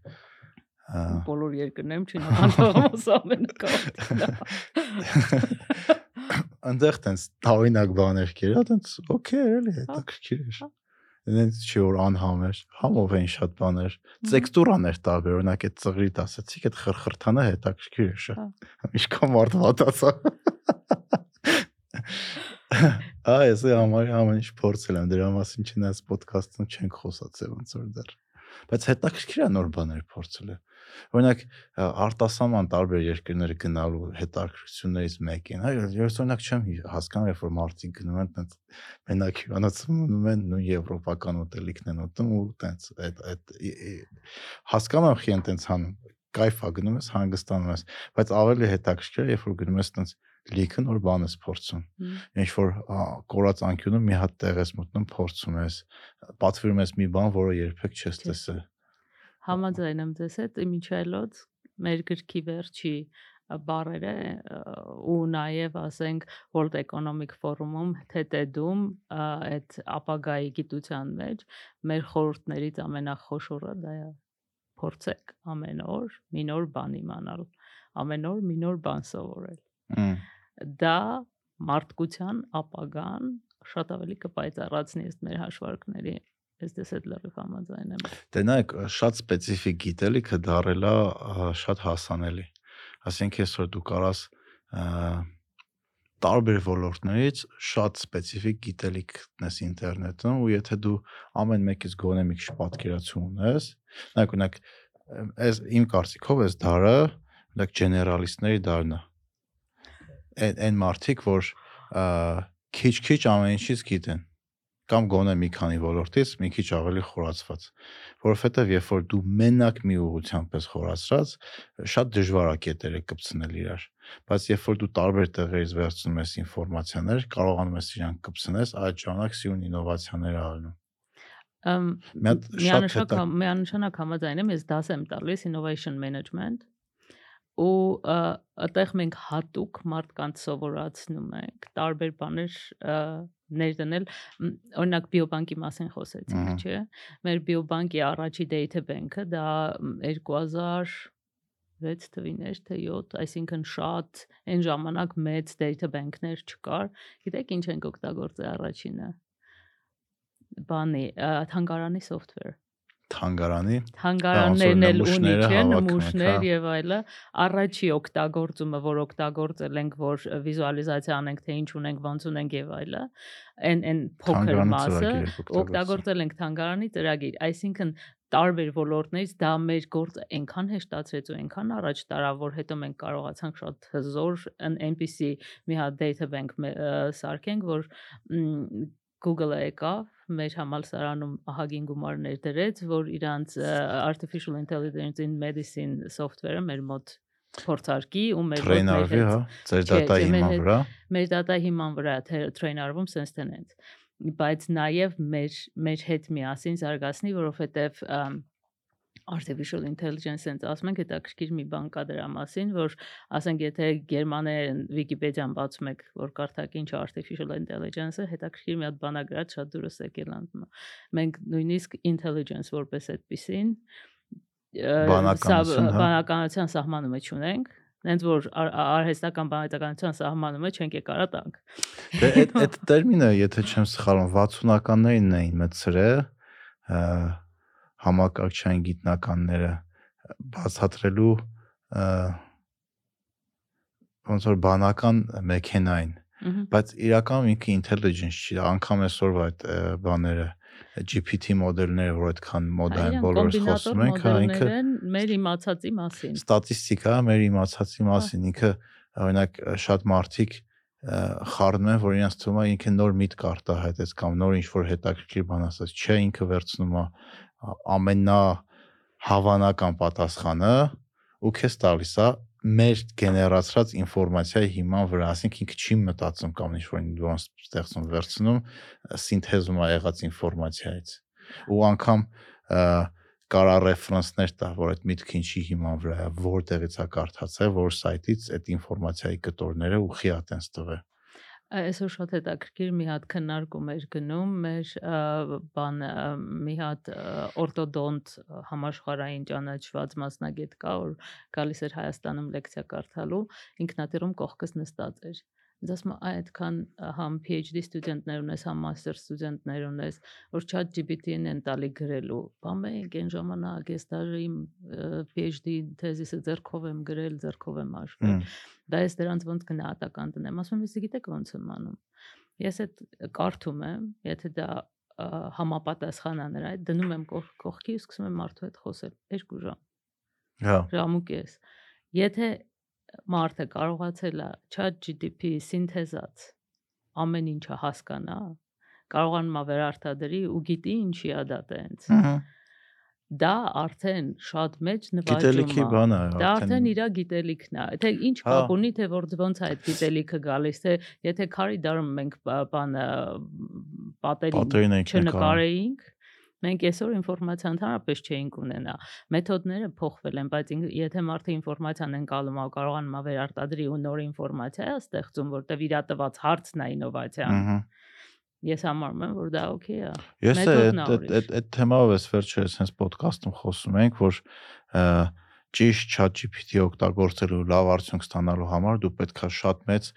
Բոլոր երկրներում չինական թողամաս ամենակարևորն է։ Այնտեղ տենց տարօրինակ բաներ կերա, տենց օքեյ էլի, Հա, հետաքրքիր էր։ հա։ Այնց չի որ անհամ էր, համով էին շատ բաներ։ Տեքստուրաներ տարբեր, օրինակ այդ ծղրիտ ասացիք, այդ խրխրթանը հետաքրքիր էր շատ։ Հա։ Ինչքան մարդ վատացա։ Այս է ամառի ամեն ինչ փորձել եմ դրա մասին չնայած ոդքասթում չենք խոսացել ոնց որ դեռ։ Բայց հետաքրքիր է նոր բաներ փորձելը։ Օրինակ արտասահման տարբեր երկրներ գնալու հետաքրքրություններից մեկն է։ Ես օրինակ չեմ հասկանում, երբ որ մարդիկ գնում են տենց մենակ հյուրանոցում են նույն եվրոպական ուտելիքն են ուտում ու տենց այդ այդ հասկանում եմ խի են տենց հանում կայֆ է գնում ես հանգստանում ես բայց ավելի հետաքրքիր երբ որ գնում ես տենց լիքը նոր բան ես փորձում ինչ որ կորած անկյունում մի հատ տեղ ես մտնում փորձում ես պատվիրում ես մի բան որը երբեք չես տեսել Համաձայն եմ ձեզ հետ, Միչայլոց մեր գրքի վերջի ա, ու նաև ասենք World Economic Forum-ում TED-ում այդ ապագայի գիտության մեջ մեր խորհուրդներից ամենախոշորը դա է փորձեք ամեն օր մի նոր բան իմանալ ամեն օր մի նոր բան սովորել դա մարդկության ապագան շատ ավելի կպայծառացնի ըստ մեր հաշվարկների ես դες այդ լրիվ համաձայն եմ դե նայեք շատ սպეციფიկ գիտելիքը դարելա շատ հասանելի ասենք այսօր դու կարաս տարբեր ոլորտներից շատ սպეციფიկ գիտելիք ունես ինտերնետում ու եթե դու ամեն մեկից գոնե մի քիչ պատկերացում ունես նայեք օրինակ այս իմ կարծիքով այս դարը օրինակ ջեներալիստների դարն է Այն այն մարդիկ, որ քիչ-քիչ ամեն ինչից գիտեն կամ գոնե մի քանի ոլորտից մի քիչ ավելի խորացված, որովհետև երբ որ դու մենակ մի ուղղությամբ ես խորացած, շատ դժվար է կետերը կպցնել իրար, բայց երբ որ դու տարբեր տեղերից վերցնում ես ինֆորմացիաներ, կարողանում ես իրանք կպցնես, այդ ժամանակ սյուն ինովացիաներ ալնում։ Ամ, միանշանակ միանշանակ համաձայն եմ ես դաս եմ տալիս innovation management ու այդտեղ մենք հատուկ մարդկանց սովորացնում ենք տարբեր բաներ ներդնել օրինակ բիոբանկի մասին խոսեցինք չէ մեր բիոբանկի առաջի data bank-ը դա մ, 2006 թվիներ թե 7 այսինքն շատ այն ժամանակ մեծ data bank-ներ չկար գիտեք ինչ ենք օգտագործել առաջինը բանի թանգարանի software թանգարանի Թանգարաններն էլ ունի չէ, նմուշներ հա։ եւ այլը։ Առաջի օգտագործումը, որ օգտագործել ենք, որ վիզուալիզացիա անենք, թե ինչ ունենք, ոնց ունենք եւ այլը, այն այն փոքր մասը օգտագործել։ ենք թանգարանի ծրագիր, այսինքն տարբեր ոլորտներից դա մեր գործը այնքան հեշտացրեց ու այնքան առաջ տարավ, որ հետո մենք կարողացանք շատ հզոր այն այնպիսի մի հատ data bank սարքենք, որ Google-ը եկավ մեր համալսարանում ահագին գումարներ դրեց, որ իրանց artificial intelligence in medicine software-ը մեր մոտ փորձարկի ու մեր տրեյնարվի, հա, չէ, մեր հիման վրա։ մեր data հիման վրա train արվում sense tenant բայց նաև մեր մեր հետ միասին զարգացնի, որովհետև artificial intelligence-ից ասում ենք հետաքրքիր մի բան կա դրա մասին, որ ասենք եթե գերմաներեն Wikipedia-ն բացում եք, որ կարդաք ինչ է artificial intelligence-ը, հետաքրքիր մի հատ բան ա գրած շատ դուրս եկել անդմա։ Մենք նույնիսկ intelligence որպես այդպեսին հա։ բանականության սահմանում չունենք, Նենց որ արհեստական բանականության սահմանում է չենք եկարա տանք։ Դե այդ այդ տերմինը, եթե չեմ սխալվում, 60-ականներին էին մտցրել համակարգչային գիտնականները բացատրելու ոնց որ բանական մեքենային, Մհմ։ բայց իրականում ինքը intelligence չի, անգամ այսօրվա այդ բաները GPT մոդելները, որ այդքան մոդա են բոլորս խոսում ենք, հա, ինքը մեր իմացածի մասին։ ստատիստիկա մեր իմացածի մասին ինքը օրինակ շատ մարդիկ խառնում են որ իրենց թվում է ինքը նոր միտք արտահայտեց կամ նոր ինչ որ հետաքրքիր բան ասած չէ ինքը վերցնում է ամենա հավանական պատասխանը ու քեզ տալիս է մեր գեներացրած ինֆորմացիայի հիման վրա ասենք ինքը չի մտածում կամ ինչ որ բան ստեղծում վերցնում սինթեզում է եղած ինֆորմացիայից ու անգամ կարա ռեֆերենսներ տա, որ այդ միտքը ինչի հիման վրա է, որտեղից է կարդացել, որ սայթից այդ ինֆորմացիայի կտորները ուղի է տենց տվել։ Այսօր շատ հետաքրքիր մի հատ քննարկում էր գնում մեր բան մի հատ օրտոդոնտ համաշխարհային ճանաչված մասնագետ կա, որ գալիս էր Հայաստանում լեկցիա կարդալու, ինքնաթիռում կողքս նստած էր։ Ինձ ասում է, «Այ այդքան համ PhD ստուդենտներ ունես, համ master ստուդենտներ ունես, որ chat GPT-ն են տալի գրելու։ Բա մենք այն ժամանակ ես դաժե իմ PhD թեզիսը ձեռքով եմ գրել, ձեռքով եմ Հմ, Դա ես դրանց ոնց գնահատական տնեմ։ Ասում եմ, «Իսկ գիտեք ոնց եմ անում»։ Ես այդ կարդում եմ, եթե դա համապատասխան է նրա, դնում եմ կողք- կողքի ու սկսում եմ մարդու հետ խոսել 2 ժամ։ Հա, Ժամուկ ես։ Եթե մարդը կարողացել է chat GTP սինթեզած ամեն ինչը հասկանա, կարողանում է վերարտադրի ու գիտի ինչի է դա տենց։ Դա արդեն շատ մեծ նվաճում գիտելիքի է։ բան է Դա արդեն իր գիտելիքն է։ Թե ինչ Հա։ կապ ունի, թե որ ոնց է այդ գիտելիքը գալիս, թե եթե քարի դարում մենք բա- բանը պատերին չնկարեինք, մենք այսօր ինֆորմացիա ընդհանրապես չէինք ունենա։ Մեթոդները փոխվել են, բայց եթե մարդը ինֆորմացիան ընկալում է, ու կարողանում է վերարտադրի ու նոր ինֆորմացիա է ստեղծում, որտեվ իր տված հարցն է ինովացիան։ ըհը։ Ես համարում եմ, որ դա օքեյ է։ Ես է այդ այդ այդ թեմայով էս վերջերս հենց ոդկասթում խոսում ենք, որ ճիշտ ChatGPT օգտագործելու լավ արդյունք ստանալու համար դու պետքա շատ մեծ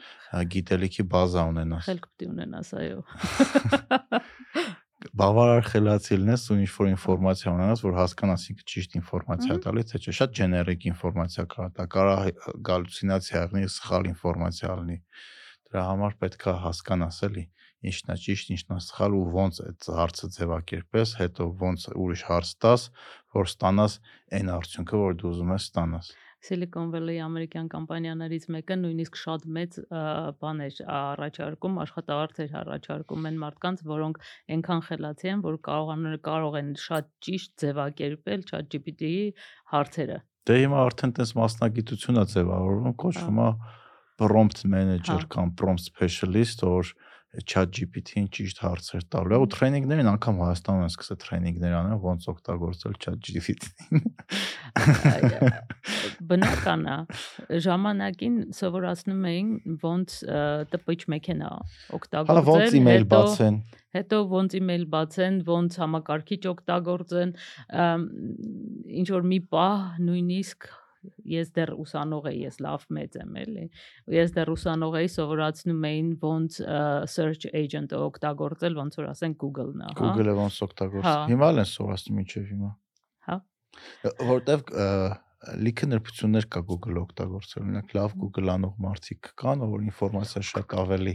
գիտելիքի բազա ունենաս։ Խելք պիտի ունենաս, այո։ Բավարար խելացի լինես ու ինչ որ ինֆորմացիա ունենաս, որ հասկանաս ինքը ճիշտ ինֆորմացիա Մհմ։ տալի, թե չէ, շատ ջեներիկ ինֆորմացիա կա, դա կարող գալյուցինացիա լինի, սխալ ինֆորմացիա լինի։ Դրա համար պետքա հասկանաս էլի ինչն է ճիշտ, ինչն է սխալ ու ոնց այդ հարցը ձևակերպես, հետո ոնց ուրիշ հարց տաս, որ ստանաս այն արդյունքը, որ դու ուզում ես ստանաս։ Silicon Valley ամերիկյան կամպանիաներից մեկը նույնիսկ շատ մեծ ա, բան էր առաջարկում, աշխատավարձեր առաջարկում են մարդկանց, որոնք այնքան խելացի են, որ կարողանում կարող են շատ ճիշտ ձևակերպել ChatGPT-ի հարցերը։ Դե հիմա արդեն տես մասնագիտություն է ձևավորվում, կոչվում է prompt manager Հա։ կամ prompt specialist, որ ChatGPT-ին ճիշտ հարցեր տալու ու տրեյնինգներին անգամ Հայաստանում են սկսել տրեյնինգներ անել ոնց օգտագործել ChatGPT-ին։ Բնական է, ժամանակին սովորացնում էին ոնց տպիչ մեքենա Հələ ոնց օգտագործել, email հետո բացեն։ հետո ոնց email բացեն, ոնց համակարգիչ օգտագործեն, ինչ որ մի պահ նույնիսկ ես դեռ ուսանող էի, ես լավ մեծ եմ էլի։ Ես դեռ ուսանող էի, սովորացնում էին ոնց search agent-ը օգտագործել, ոնց որ ասեն Google-ն է, հա։ Google-ը ոնց օգտագործել։ Հա։ Հիմա էլ են սովորացնում ինչև հիմա։ Հա։ Որտեվ լիքը նրբություններ կա Google-ը օգտագործել։ Օրինակ լավ Google անող մարդիկ կան, որ ինֆորմացիա շատ ավելի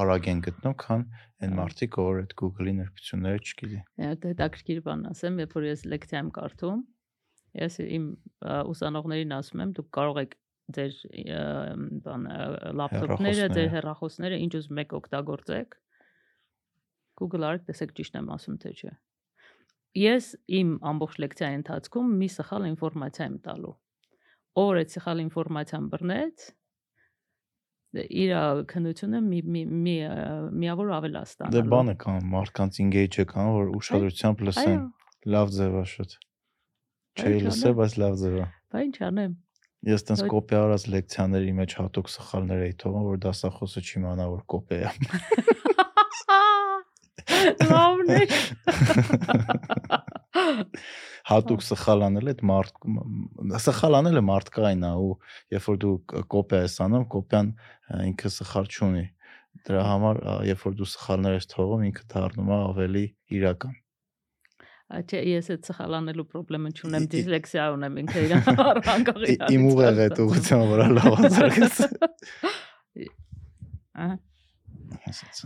արագ են գտնում, քան այն Հա։ մարդիկ, որ այդ Google-ի նրբությունները չգիտի։ հետաքրքիր բան ասեմ, երբ որ ես լեկցիա եմ կարդում, ես իմ ուսանողներին ասում եմ, դուք կարող եք ձեր բան լապտոպները, ձեր Հեռախոսները։ ինչ ուզում եք օգտագործեք։ Google արեք, տեսեք ճիշտ եմ ասում թե չէ։ Ես իմ ամբողջ լեկցիայի ընթացքում մի սխալ ինֆորմացիա եմ տալու։ այդ սխալ ինֆորմացիան բռնեց, դե իր քննությունը մի մի մի միավոր ավել է Դե բանը կան, մարդկանց engage-ը կան, որ ուշադրությամբ լսեն։ Լավ ձև է շատ։ Չէի լսել, բայց լավ ձև է։ բա ինչ անեմ։ Ես Այդ- կոպի արած լեկցիաների մեջ հատուկ սխալներ էի թողում, որ դասախոսը չիմանա, որ կոպի է։ Լավն է։ Հատուկ սխալ անել այդ մարդ սխալ անելը մարդկային է ու երբ որ դու կոպիա ես անում, կոպիան ինքը սխալ չունի։ Դրա համար երբ որ դու սխալներ ես թողում, ինքը դառնում է ավելի իրական։ Չէ, ես այդ սխալանելու խնդրեմը չունեմ, դիսլեքսիա ունեմ ինքը իր անկախ Ի- Իմ ուղեղը այդ ուղղության վրա լավ ազարգես։ Ահա Ասած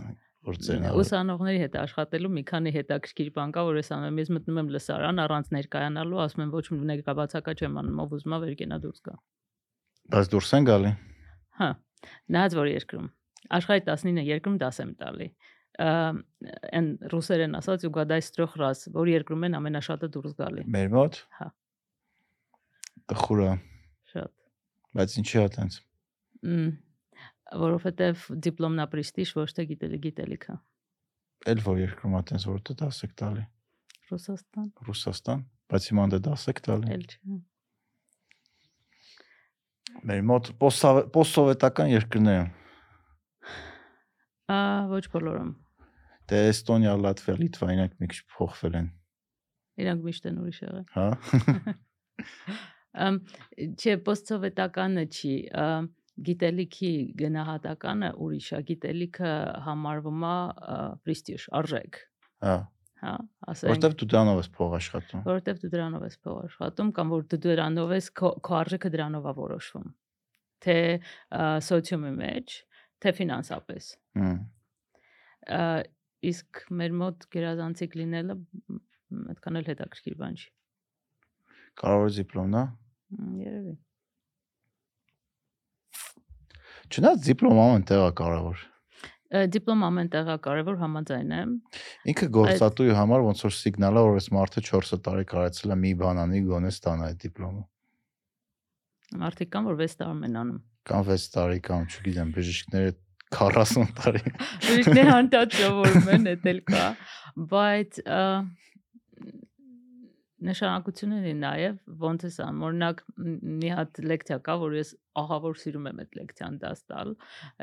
որ ձենա։ ուսանողների հետ աշխատելու մի քանի հետաքրքիր բան կա, որ ես անում եմ, ես մտնում եմ լսարան առանց ներկայանալու, ասում եմ ոչ մի ներկայացակա չեմ անում, ով ուզում է վեր կենա դուրս գա։ Բայց դուրս են գալի։ Հա, նայած որ երկրում աշխարհի 19 երկրում դաս եմ տալի։ Այն ռուսերեն ասած ուգադայ ստրոխ ռաս, որ երկրում են ամենաշատը դուրս գալի։ Մեր մոտ։ Հա։ Տխուրա, Շատ։ բայց ինչի՞ է տենց։ Մմ, որովհետև դիպլոմն է պրեստիժ, ոչ թե գիտելի գիտելիքը։ Էլ որ երկրում է տենց որ դե դաս եք տալի։ Ռուսաստան, Ռուսաստան, բայց հիմա դե դաս եք տալի։ էլ չէ։ Մեր մոտ պոստսովե- պոստսովետական երկրներ են։ Ա, ոչ բոլորում։ Դե Էստոնիա, Լատվիա, Լիտվա իրանք մի քիչ փոխվել են։ Իրանք միշտ են ուրիշ եղել։ Հա։ Չէ, պոստսովետականը չի, գիտելիքի գնահատականը ուրիշ է, գիտելիքը համարվում է պրեստիժ, արժեք։ Հա հա, ասենք։ Որտեվ դու դրանով ես փող աշխատում։ Որտեվ դու դրանով ես փող աշխատում կամ որ դու դրանով ես քո արժեքը դրանով է որոշվում։ Թե սոցիումի մեջ, թե ֆինանսապես։ Հմ։ Իսկ մեր մոտ գերազանցիկ լինելը այդքան էլ հետաքրքիր բան չի։ Կարող է դիպլոմն, Մ, Երևի։ Չնայած դիպլոմ ամեն տեղ է կարևոր։ Դիպլոմ ամեն տեղ է կարևոր համաձայն եմ։ Ինքը գործատուի համար ոնց որ սիգնալ է, որ այս մարդը 4 տարի կարեցել է մի բան անի, գոնե ստանա այդ դիպլոմը։ Մարդիկ կան, որ 6 տարում են անում։ Կամ 6 տարի կամ չգիտեմ, բժիշկները 40 տարի։ Ուրիշներ հանդած սովորում են, դա էլ կա, բայց նշանակություն ունի նաև ոնց է սա օրինակ մի հատ լեկցիա կա որ ես ահավոր սիրում եմ այդ լեկցիան դաս տալ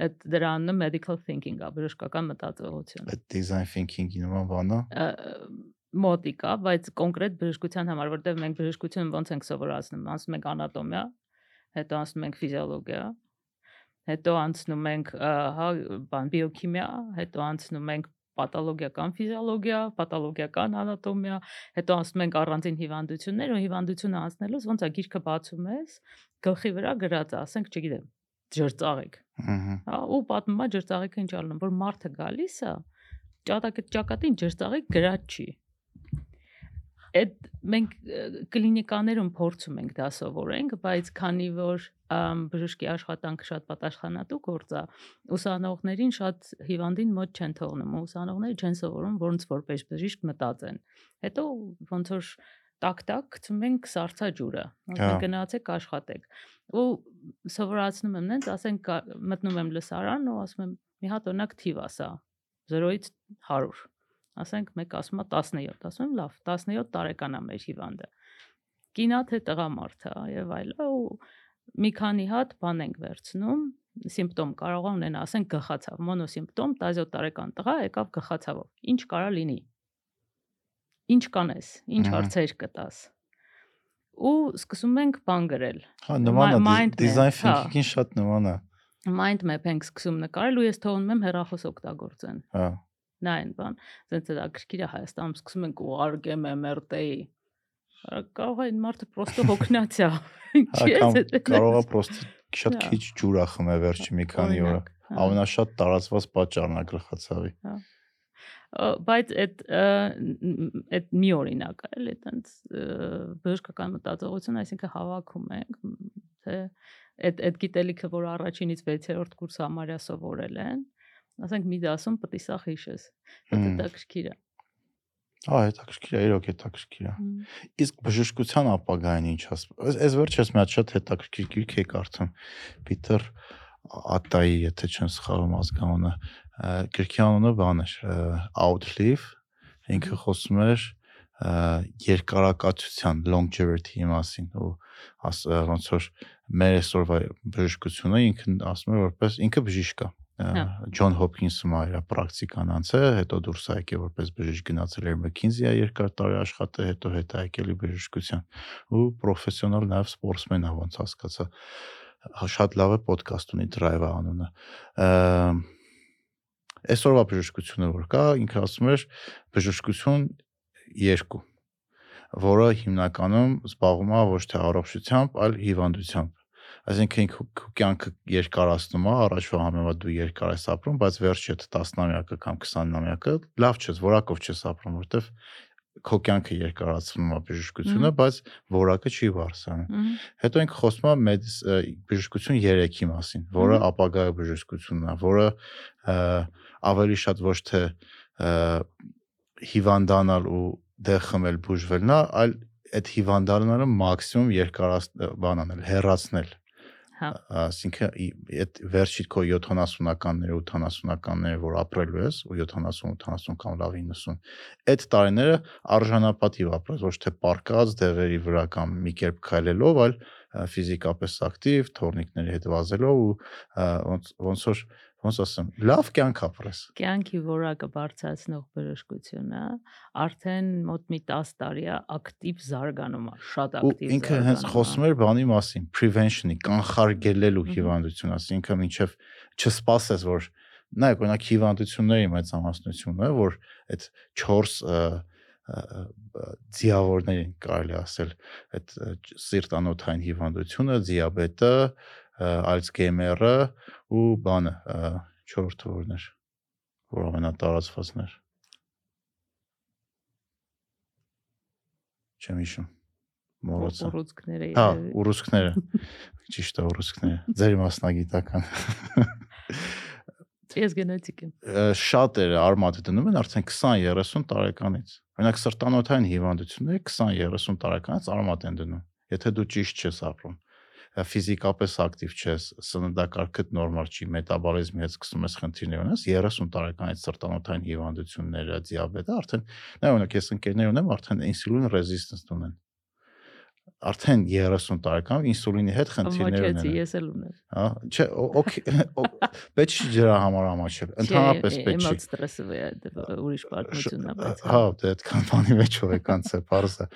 այդ դրա անունը medical thinking-ա բժշկական մտածողություն Այդ design thinking-ի նման բանա։ մոտիկա, բայց կոնկրետ բժշկության համար, որտեղ մենք բժշկությունը ոնց ենք սովորացնում, ասում ենք անատոմիա, հետո անցնում ենք ֆիզիոլոգիա, հետո անցնում ենք հա բան բիոքիմիա, հետո անցնում ենք պաթոլոգիական ֆիզիոլոգիա, պաթոլոգիական անատոմիա, հետո անցնում ենք առանձին հիվանդություններ ու հիվանդությունը անցնելուց ոնց է գիրքը բացում ես, գլխի վրա գրած է, ասենք, չգիտեմ, ջրծաղիկ։ Հա, ու պատմում է ջրծաղիկը ինչ ալնում, որ մարդը գալիս է, ճակատի ճակատին ջրծաղիկ գրած չի այդ մենք կլինիկաներում փորձում ենք դա սովորենք, բայց քանի որ բժշկի աշխատանքը շատ պատասխանատու գործ է, ուսանողներին շատ հիվանդին մոտ չեն թողնում, ուսանողները չեն սովորում ոնց որպես բժիշկ մտածեն։ Հետո ոնց որ տակ-տակ գցում ենք սարցա ջուրը։ Ասենք գնացեք աշխատեք։ Ու սովորացնում եմ նենց, ասենք մտնում եմ լսարան ու ասում եմ մի հատ օրինակ թիվ ասա 0-ից 100 ասենք մեկ ասում է 17, ասում եմ լավ, 17 տարեկան է մեր հիվանդը։ Կինա թե տղամարդ է եւ այլն ու մի քանի հատ բան ենք վերցնում, սիմպտոմ կարող ունենա, ասենք գլխացավ, մոնոսիմպտոմ 17 տարեկան տղա եկավ գլխացավով։ Ինչ կարա լինի։ Ինչ կանես, ինչ հարցեր կտաս ու սկսում ենք բան գրել։ Հա, նման է դիզայն thinking-ին շատ նման է։ Mind map ենք սկսում նկարել ու ես թողնում եմ հեռախոս օգտագործեն։ Հա նայն բան, ասենց դա գրքիրա Հայաստանում սկսում ենք ուղարկեմ MRT-ի։ Կարող է այն մարդը պրոստը հոգնած է։ Կարող է պրոստը շատ քիչ ջուր է խմե վերջի մի քանի օրը։ հա։ Ամենաշատ տարածված պատճառն է գլխացավի։ Հա բայց այդ այդ մի օրինակ է, էլի այտենց բժշկական մտածողություն, այսինքն հավաքում ենք, թե այդ այդ գիտելիքը, որ առաջինից 6-րդ կուրս համարյա սովորել են, ասենք մի դասում պետք է սա հիշես։ Դա հետաքրքիր է։ Հա, հետաքրքիր է, իրոք հետաքրքիր է։ Իսկ բժշկության ապագային ինչ ասում։ Այս վերջերս մի հատ շատ հետաքրքիր գիրք եկ արդեն Պիտեր Ատայի, եթե չեմ սխալվում ազգանունը, գրքի անունը բան էր Outlive, ինքը խոսում էր երկարակացության longevity-ի մասին ու ոնց որ մեր այսօրվա բժշկությունը ինքն ասում է որպես ինքը բժիշկ է Ջոն Հոփքինսում իր պրակտիկան անցել, հետո դուրս է եկել որպես բժիշկ գնացել էր McKinsey-ը երկար տարի աշխատել, հետո հետ է եկել բժշկության ու պրոֆեսիոնալ նաև սպորտսմեն է ոնց հասկացա։ Շատ լավ է ոդկաստ ունի Drive անունը։ Այսօրվա բժշկությունը որ կա, ինքը ասում էր բժշկություն 2 որը հիմնականում զբաղվում է ոչ թե առողջությամբ, այլ հիվանդությամբ Այսինքն քո կյանքը երկարացնում է, առաջվա համեմատ դու երկար ես ապրում, բայց վերջը 10-նամյակը կամ 20-նամյակը լավ չես, որակով չես ապրում, որովհետև քո կյանքը երկարացնում է բժշկությունը, բայց որակը չի բարձրանում։ Հետո ենք խոսում է բժշկություն 3-ի մասին, որը ապագա բժշկությունն է, որը ավելի շատ ոչ թե հիվանդանալ ու դեղ խմել բուժվելն է, այլ այդ հիվանդանալը մաքսիմում երկարաց բան անել, հեռացնել Հա։ Այսինքն այդ վերջի քո 70-ականները, 80-ականները, որ ապրելու ես, ու 70-80 կամ լավ 90, այդ տարիները արժանապատիվ ապրես, ոչ թե պարկած դեղերի վրա կամ մի կերպ քայլելով, այլ ֆիզիկապես ակտիվ, թորնիկների հետ վազելով ու ոնց ոնց որ ոնց ասեմ, լավ կյանք ապրես։ Կյանքի որակը բարձրացնող բժշկությունը արդեն մոտ մի 10 տարի է ակտիվ զարգանում է, շատ ակտիվ։ Ու ինքը հենց խոսում էր բանի մասին, prevention-ի, կանխարգելելու հիվանդություն, ասինքն ինչեվ չսպասես, որ նայեք, օրինակ հիվանդությունների մեծամասնությունը, որ այդ 4 ձիավորներին կարելի ասել այդ սիրտանոթային հիվանդությունը, դիաբետը, Alzheimer-ը ու բանը 4-րդը որն էր, որ ամենատարածվածն էր։ Չեմ հիշում։ Մոռացա։ Ուռուցքները։ Հա, ուռուցքները։ Ճիշտ է, ուռուցքները։ Ձեր մասնագիտական։ Ես գենետիկ եմ։ Շատերը արմատը դնում են արդեն 20-30 տարեկանից։ Օրինակ սրտանոթային հիվանդությունները 20-30 տարեկանից արմատ են դնում։ Եթե դու ճիշտ չես ապրում ֆիզիկապես ակտիվ չես, սննդակարգդ նորմալ չի, մետաբոլիզմի հետ սկսում ես խնդիրներ ունես, 30 տարեկանից սրտանոթային հիվանդությունները, դիաբետը արդեն, նա օրինակ ես ընկերներ ունեմ, արդեն ինսուլին ռեզիստենս ունեն։ արդեն 30 տարեկան ինսուլինի հետ խնդիրներ ունեն։ ես էլ ունեմ։ Հա, չէ, օքեյ, պետք չի դրա համար ամաչել։ Ընդհանրապես պետք չի։ Էմոց ստրեսը ուրիշ պատմությունն է, բայց Հա, դե այդքան բանի մեջ ով է կանցը բարձը։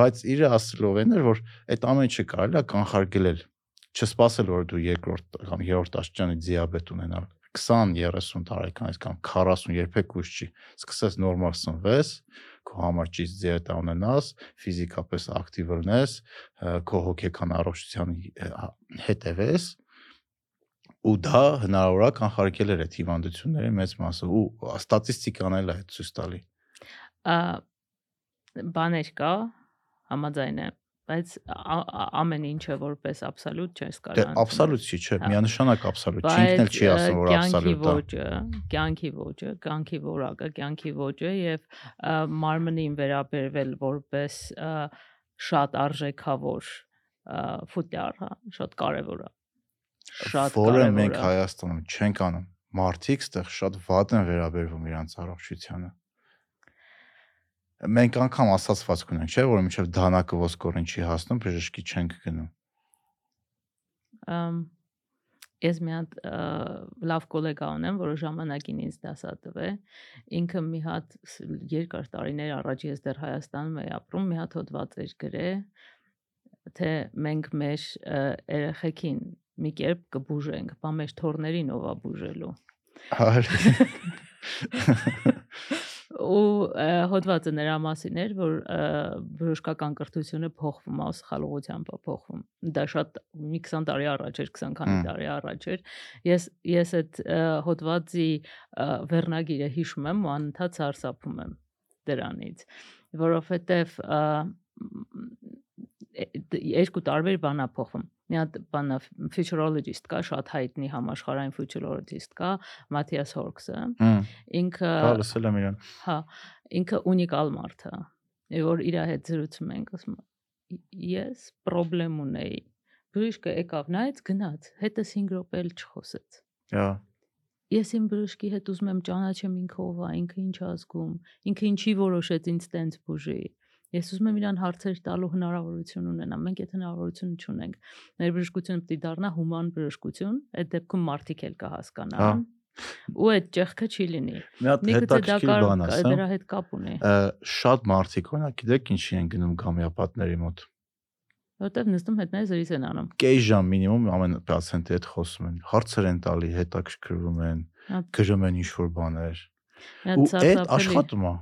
Բայց իր ասելով են որ այդ ամեն ինչը կարելի է կանխարգելել։ Չսպասել որ դու երկրորդ կամ երրորդ աստիճանի դիաբետ ունենալ 20-30 տարեկանից կամ 40 երբեք ուշ չի։ Սկսես նորմալ սնվես, քո համար ճիշտ դիետա ունենաս, ֆիզիկապես ակտիվ լինես, քո հոգեկան առողջության հետևես ու դա հնարավոր է կանխարգելել այդ հիվանդությունների մեծ մասը ու ստատիստիկան էլ է ցույց տալի։ ա բաներ կա, համաձայն եմ, բայց ամեն ինչը որպես աբսոլյուտ չես Դե կարող։ աբսոլյուտ չի, չէ, Հա։ միանշանակ աբսոլյուտ չի, ինքն էլ չի ասում որ աբսոլյուտ է։ ոճը, կյանքի ոճը, կյանքի որակը, կյանքի ոճը եւ մարմնին վերաբերվել որպես շատ արժեքավոր ֆուտյար, հա, շատ կարեւոր է։ Շատ որը կարեւոր մենք է։ Հայաստանում չենք անում։ Մարդիկ ստեղ շատ վատ են վերաբերվում իրանց առողջությանը։ Մենք անգամ ասացվածք ունենք, չէ, որ մինչև դանակը ոսկորին չի հասնում, բժշկի չենք գնում։ Ամ, Ես մի հատ լավ գոլեգա ունեմ, որը ժամանակին ինձ դասատվ է։ Ինքը մի հատ երկար տարիներ առաջ ես դեռ Հայաստանում էի ապրում, մի հատ հոդված էր գրել, թե մենք մեր երեխեքին մի կերպ կբուժենք, բա մեր թորներին ով է բուժելու։ Հարի։ ու հոդվածը նրա մասին էր, որ բժշկական կրթությունը փոխվում է, ու սխալողությամբ է փոխվում։ Դա շատ մի 20 տարի առաջ էր, 20 քանի տարի առաջ էր։ Ես ես այդ հոդվածի վերնագիրը հիշում եմ ու անընդհատ սարսափում եմ դրանից, որովհետև երկու տարբեր բան է փոխվում։ Մի հատ բանա futurologist կա, շատ հայտնի համաշխարհային futurologist կա, Մաթիաս Հորքսը։ Ինքը հա, լսել եմ իրան։ Հա, ինքը ունիկալ մարդ է։ որ իր հետ զրուցում ենք, ասում է, «Ի- ես խնդրեմ ունեի։ Բժիշկը եկավ, նայեց, գնաց, հետս 5 րոպե էլ չխոսեց։ Հա, Ես իմ բժշկի հետ ուզում եմ ճանաչեմ ինքը ով է, ինքը ինչ ազգում, ինքը ինչի որոշեց ինձ տենց բուժի։ Ես ուզում եմ իրան հարցեր տալու հնարավորություն ունենամ։ Մենք այդ հնարավորությունը չունենք։ Մեր բժշկությունը պետք է դառնա հուման բժշկություն, այդ դեպքում մարդիկ էլ կհասկանան։ Ու այդ ճեղքը չի լինի։ մի Միգուցե դա հետաքրքիր կար բան կա- ասա։ դրա հետ կապ ունի։ Շատ մարդիկ օրինակ գիտեք ինչի են գնում գամիապատների մոտ։ Որտեվ նստում հետնայ զրից են անում։ Կես ժամ մինիմում ամեն պացիենտի հետ խոսում են, հարցեր են տալի, հետաքրքրվում են, Հա, գրում են ինչ-որ բաներ։ Ու այդ աշխատում է։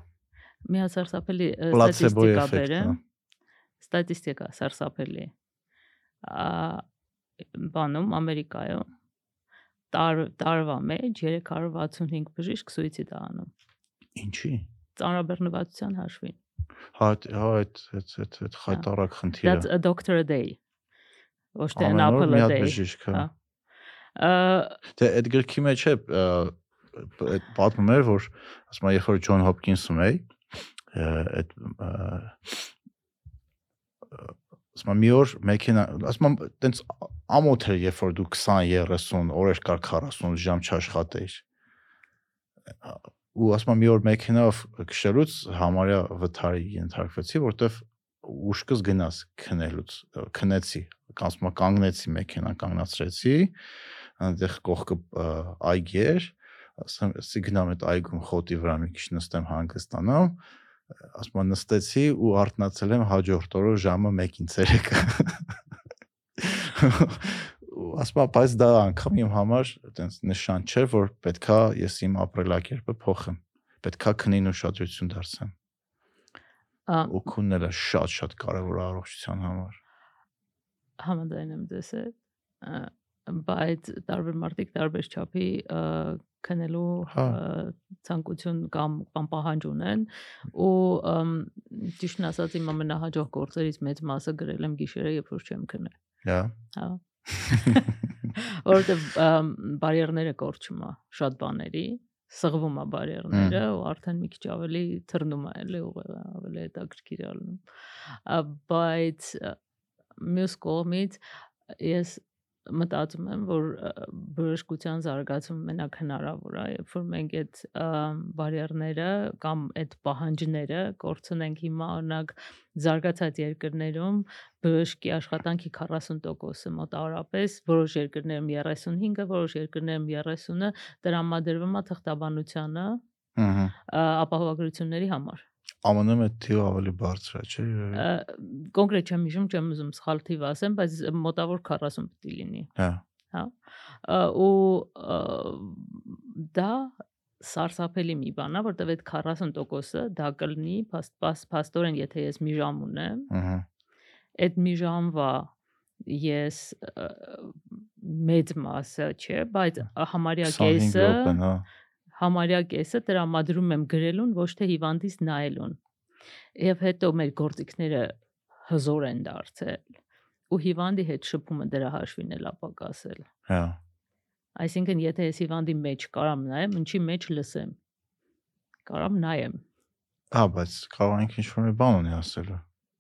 մի հատ սարսափելի ստատիստիկա բերեմ։ Ստատիստիկա սարսափելի։ Ա բանում Ամերիկայում տար տարվա մեջ 365 բժիշկ սուիցիդ է անում։ Ինչի։ Ծանրաբեռնվածության հաշվին։ Հա, հա, այդ այդ այդ այդ խայտարակ խնդիրը։ That's a doctor a day։ Ոչ թե an apple a day։ բժիշկ, հա։ Հա։ Ա Դե այդ գրքի մեջ է այդ պատմում էր, որ ասում եմ, երբ որ Ջոն Հոփքինսում էի, այդ ասում եմ, մի օր մեքենա, ասում եմ, տենց ամոթ էր, երբ որ դու 20-30 օրեր կար 40 ժամ չաշխատեիր։ Ու ասում եմ, մի օր մեքենայով քշելուց համարյա վթարի ենթարկվեցի, որտեվ ուշքս գնաս քնելուց, քնեցի, ասում եմ, կանգնեցի մեքենան, կանգնացրեցի, այնտեղ կողքը ա, այգի էր, ասեմ, ասի գնամ այդ այգում խոտի վրա մի քիչ նստեմ հանգստանամ, ասում եմ նստեցի ու արթնացել եմ հաջորդ օրը ժամը 1-ին ցերեկը։ Ու ասում եմ, բայց դա անգամ իմ համար այտենց նշան չէ, որ պետքա ես իմ ապրելակերպը փոխեմ։ Պետքա քնին ուշադրություն դարձնեմ։ Ու քունելը շատ-շատ կարևոր է առողջության համար։ համաձայն եմ ա, բայց տարբեր մարդիկ տարբեր չափի քնելու Հա։ ցանկություն կամ կամ պահանջ ունեն ու ճիշտն ասած իմ ամենահաջող գործերից մեծ մասը գրել եմ գիշերը երբ որ չեմ քնել Հա։ հա ըմ, բարիերները կորչում է շատ բաների սղվում է բարիերները ու արդեն մի քիչ ավելի թռնում է էլի ուղեղը ավելի հետաքրքիր է լինում Ա, բայց մյուս կողմից ես մտածում եմ, որ բժշկության զարգացումը մենակ հնարավոր է, երբ որ մենք այդ բարիերները կամ այդ պահանջները կորցնենք հիմա օրինակ զարգացած երկրներում բժշկի աշխատանքի 40%-ը մոտավորապես, որոշ երկրներում 35-ը, որոշ երկրներում 30-ը տրամադրվում է թղթաբանությանը Ահա։ ա, ապահովագրությունների համար։ ԱՄՆ-ում այդ թիվը ավելի բարձր է, չէ՞։ Կոնկրետ չեմ հիշում, չեմ ուզում սխալ թիվ ասեմ, բայց մոտավոր 40 պիտի լինի։ Հա։ հա ու դա սարսափելի մի բան է, որտեվ այդ 40%-ը դա կլինի փաստ- փաս- փաստորեն, եթե ես մի ժամ ունեմ, Ահա։ այդ մի ժամվա ես մեծ մասը, չէ, բայց համարյա 25 կեսը հա։ համարյա կեսը տրամադրում եմ գրելուն, ոչ թե հիվանդից նայելուն։ Եվ հետո մեր գործիքները հզոր են դարձել ու հիվանդի հետ շփումը դրա հաշվին էլ ապակասել։ Հա։ Այսինքն, եթե ես հիվանդի մեջ կարամ նայեմ, ինչի մեջ լսեմ։ Կարամ նայեմ։ Հա, բայց կարող ենք ինչ-որ մի բան ունի ասել,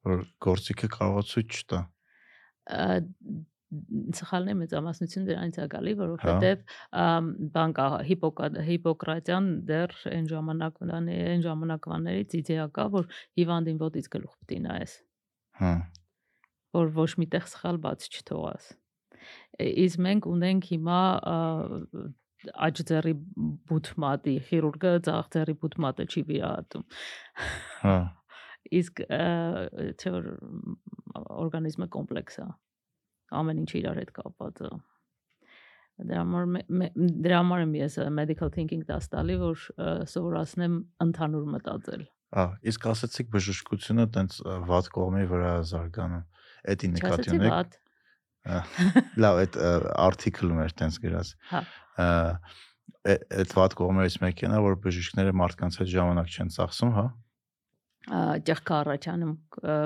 որ գործիքը կարող է ցույց չտա։ Ա, սխալն է մեծամասնություն դրանից է գալի, որովհետև ամ, բան կա հիպոկրատյան դեռ այն ժամանակվան այն ժամանակվաններից իդեա կա, որ հիվանդին ոտից գլուխ պիտի նայես, Հա։ որ ոչ միտեղ սխալ բաց չթողաս։ Իսկ մենք ունենք հիմա ա, աճձեռի բութմատի քիրուրգը ցաղձեռի բութմատը չի վիրահատում։ Հա։ Իսկ չէ որ օրգանիզմը կոմպլեքս է։ Ամեն ինչ իրար հետ կապված է։ Դրա համար դրա համար եմ ես medical thinking դաս տալի, որ սովորացնեմ ընդհանուր մտածել։ Ահա, իսկ ասացիք բժշկությունը տենց վատ կողմի վրա զարգանում։ Էդի նկատի ունեք։ Լավ, այդ արտիկլում էր տենց գրած։ Հա։ Այդ վատ կողմերից մեկն է, որ բժիշկները մարդկանց հետ ժամանակ չեն ծախսում, հա։ ճեղքը առաջանում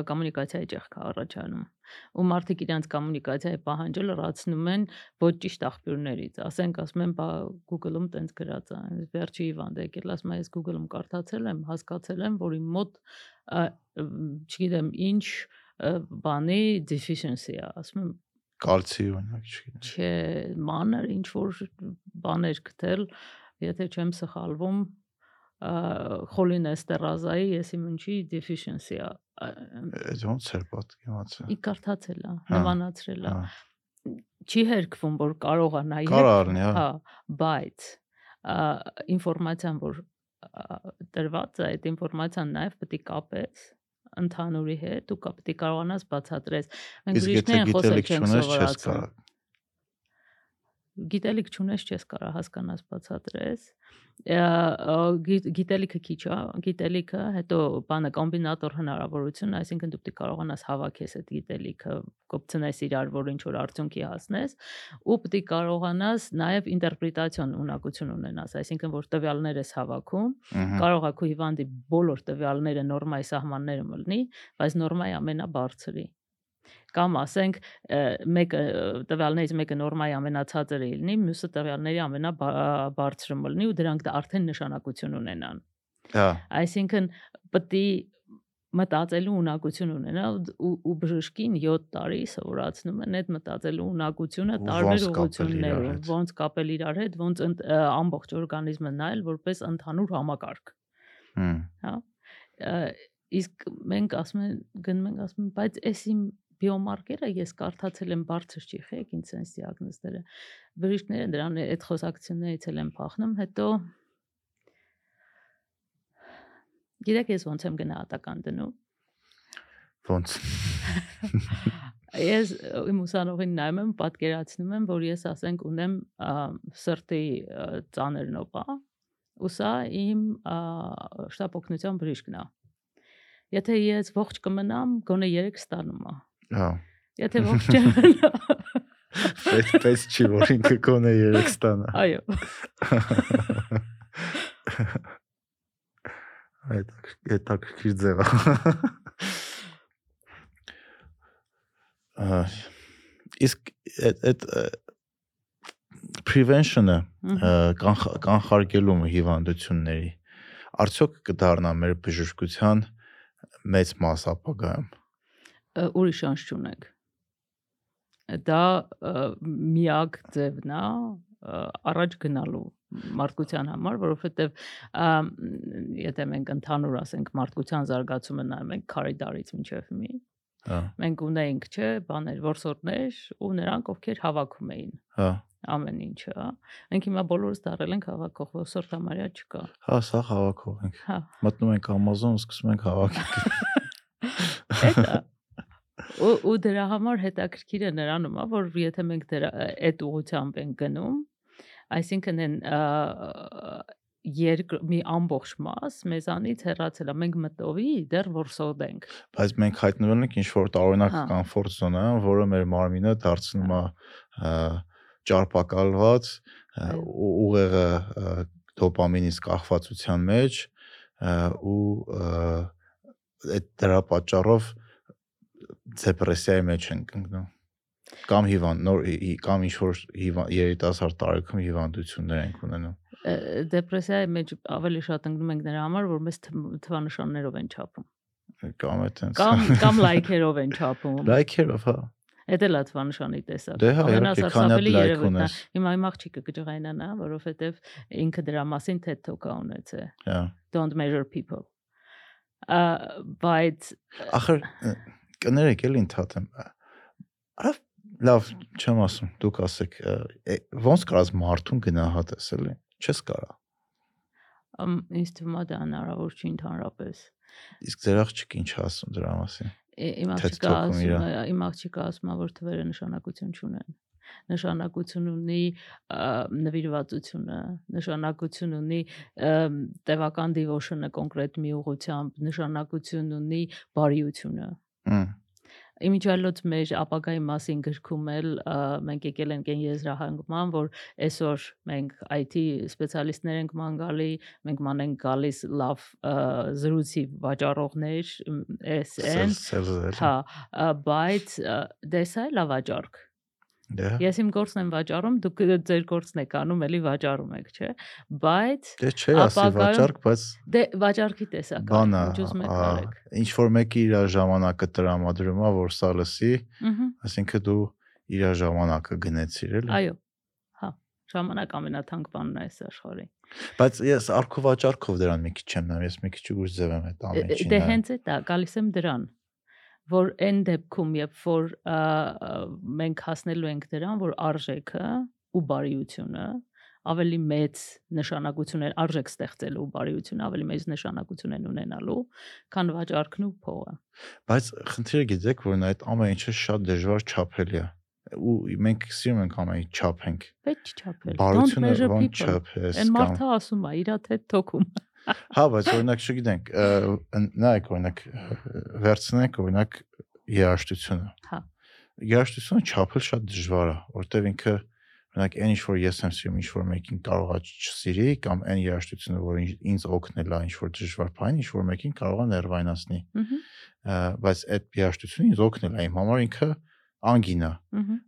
կոմունիկացիայի ճեղքը առաջանում ու մարդիկ իրենց կոմունիկացիայի պահանջը լրացնում են ոչ ճիշտ աղբյուրներից ասենք ասում են բա Google-ում տենց գրած է վերջի հիվանդ է եկել ասում է ես Google-ում կարդացել եմ հասկացել եմ որ իմ մոտ չգիտեմ ինչ բանի deficiency է ասում եմ Կալցի օրինակ, չգիտեմ։ չէ մանր ինչ որ բաներ գտել եթե չեմ սխալվում խոլինեստերազայի ես իմ ինչի deficiency է ա, Այդ ոնց էր պատկերացը։ ի կարդացել է, Հա, նմանացրել է։ Հա։ Չի հերկվում, որ կարող է նայել։ Կարող առնի, հա։ Հա, բայց ինֆորմացիան, որ տրված է, այդ ինֆորմացիան նաև պետք է կապես ընդհանուրի հետ ու պետք է կարողանաս բացատրես։ Մենք ուրիշներին խոսել չենք սովորացնում։ կարող։ Գիտելիք չունես, չես կարող հասկանաս բացատրես։ Գիտելիքը քիչ է, գիտելիքը, հետո բանը կոմբինատոր հնարավորություն, այսինքն դու պետք է կարողանաս հավաքես այդ գիտելիքը, կոպցնես իրար, որ ինչ որ արդյունքի հասնես, ու պետք է կարողանաս նաև ինտերպրետացիոն ունակություն ունենաս, այսինքն որ տվյալներ ես հավաքում, կարող է քո հիվանդի բոլոր տվյալները նորմայի սահմաններում լինի, բայց նորմայի ամենաբարձրի կամ ասենք մեկը տվյալներից մեկը նորմայի ամենացածրը լինի, մյուսը տվյալների ամենաբարձրը լինի ու դրանք դա արդեն նշանակություն ունենան։ Հա, Այսինքն պետք է մտածելու ունակություն ունենալ ու, ու բժշկին 7 տարի սովորացնում են այդ մտածելու ունակությունը Ու տարբեր հետ։ ոնց կապել իրար հետ, ոնց ամբողջ օրգանիզմը նայել որպես ընդհանուր համակարգ։ հմ, Ա, իսկ մենք ասում են գնում ենք ասում բայց էս իմ բիոմարկերը ես կարդացել եմ բարձր չի խեք ինձ sense դիագնոզները բժիշկները դրան այդ խոսակցություններից էլ են փախնում հետո գիտեք ես ոնց եմ գնահատական դնում ոնց։ ես իմ ուսանողին նայում եմ պատկերացնում եմ որ ես ասենք ունեմ սրտի ծանր նոպա ու սա իմ ա, շտապ օգնության բժիշկն է եթե ես ողջ կմնամ գոնե 3 ստանում է Հա։ Եթե ողջ չմնա։ Պես չի որ ինքը կոնե 3 ստանա։ Այո։ Այդ այդ takir ձև է։ Ա, Իսկ այդ prevention-ը Մհմ։ ը, կանխ- կանխարգելումը հիվանդությունների արդյոք կդառնա մեր բժշկության մեծ մաս ապագայում։ Ուրիշ շանս չունեք։ դա միակ ձևն է առաջ գնալու մարդկության համար, որովհետև եթե մենք ընդհանուր ասենք մարդկության զարգացումը նայում ենք քարիդարից մինչև մի, Հա, մենք ունեինք, չէ, բաներ, որսորդներ ու նրանք ովքեր հավաքում էին հա, ամեն ինչը, հա։ Մենք հիմա բոլորս դարել ենք հավաքող, որսորդ համարյա չկա։ հա, սա հավաքող ենք։ Հա, Մտնում ենք Amazon, սկսում ենք հավաքել։ Էդա ու ու դրա համար հետաքրքիրը նրանում է որ եթե մենք դրա այդ ուղությամբ ենք գնում այսինքն են երկ մի ամբողջ մաս մեզանից հեռացել է մենք մտովի դեռ որսոդ ենք Բայց մենք հայտնվել ենք ինչ որ տարօրինակ Հա։ կոմֆորտ զոնայում, որը մեր մարմինը դարձնում է ա, ճարպակալված, ա, ուղեղը ա, դոպամինից կախվածության մեջ ա, ու ա, այդ դրա պատճառով դեպրեսիայի մեջ ենք ընկնում կամ հիվանդ նոր կամ ինչ որ երիտասարդ տարիքում հիվանդություններ ենք ունենում դեպրեսիայի մեջ ավելի շատ ընկնում ենք նրա համար որ մեզ թվ- թվանշաններով են չափում կամ այդտենց կամ կամ լայքերով են չափում լայքերով հա Դա էլ է թվանշանի տեսակ։ Ամենասարսափելի երևույթն է։ Հիմա իմ աղջիկը կջղայնանա, որովհետև ինքը դրա մասին TED Talk-ը ունեցե։ հա Don't measure people։ Ա բայց Ախր կներեք էլի ընդհատեմ։ Արա լավ չեմ ասում, դուք ասեք, ոնց կարաս մարդուն գնահատես էլի։ Չես կարա։ ըմ, ինձ թվում է դա հնարավոր չի ընդհանրապես։ Իսկ ձեր աղջիկը ինչ ասում դրա մասին։ Իմ աղջիկը ասում է, իմ աղջիկը ասում է, որ թվերը նշանակություն չունեն։ Նշանակություն ունի նվիրվածությունը, նշանակություն ունի տևական devotion-ը կոնկրետ մի ուղությամբ, նշանակություն ունի բարիությունը։ Իմիջիալոց մեր ապագայի մասին գրքում էլ մենք եկել ենք այն եզրահանգման, որ այսօր մենք IT սպեցիալիստներ ենք ման գալի, մենք ման ենք գալիս լավ զրույցի վաճառողներ, սելզել։ հա, բայց ա, դե սա էլ է վաճառք։ Դե Ես իմ գործն եմ վաճառում, դուք ձեր գործն եք անում, էլի վաճառում եք, չէ՞։ Բայց Դե չէ, ասի վաճառք, բայց դե վաճառքի տեսակ է, բանա, ինչ ուզում եք ա, արեք։ ինչ որ մեկը իր ժամանակը տրամադրում է, որ սա լսի, այսինքն դու իր ժամանակը գնեցիր էլի։ այո։ Հա, ժամանակ ամենաթանկ բանն է այս աշխարհի։ Բայց ես արքու վաճառքով դրան մի քիչ չեմ նայում, ես մի քիչ ուժ ձև եմ այդ ամեն ինչին։ Դե հենց է, գալիս եմ դրան որ այն դեպքում երբ որ մենք հասնելու ենք դրան որ արժեքը ու բարիությունը ավելի մեծ նշանակություն են արժեք ստեղծելու ու բարիությունը ավելի մեծ նշանակություն են ունենալու քան վաճառքն ու փողը Բայց խնդիրը գիտեք, որ այդ ամեն ինչը շատ դժվար չափելի է։ Ու մենք սիրում ենք ամեն ինչ չափենք։ պետք չափել Բարությունը ոնց չափես այն մարդը ասում է իրա թե թոքում Հա, բայց օրինակ չգիտենք, նայեք օրինակ վերցնենք օրինակ երաշտությունը։ Հա։ Երաշտությունը չափել շատ դժվար է, որտեվ ինքը օրինակ այն ինչ որ ես եմ սիրում, ինչ որ մեկին կարող է չսիրի կամ այն երաշտությունը, որ ինձ- օգնել է ինչ որ դժվար բան, ինչ որ մեկին կարող է ներվայնացնի։ Ահա, բայց այդ երաշտությունը ինձ օգնել է իմ համար ինքը անգին է,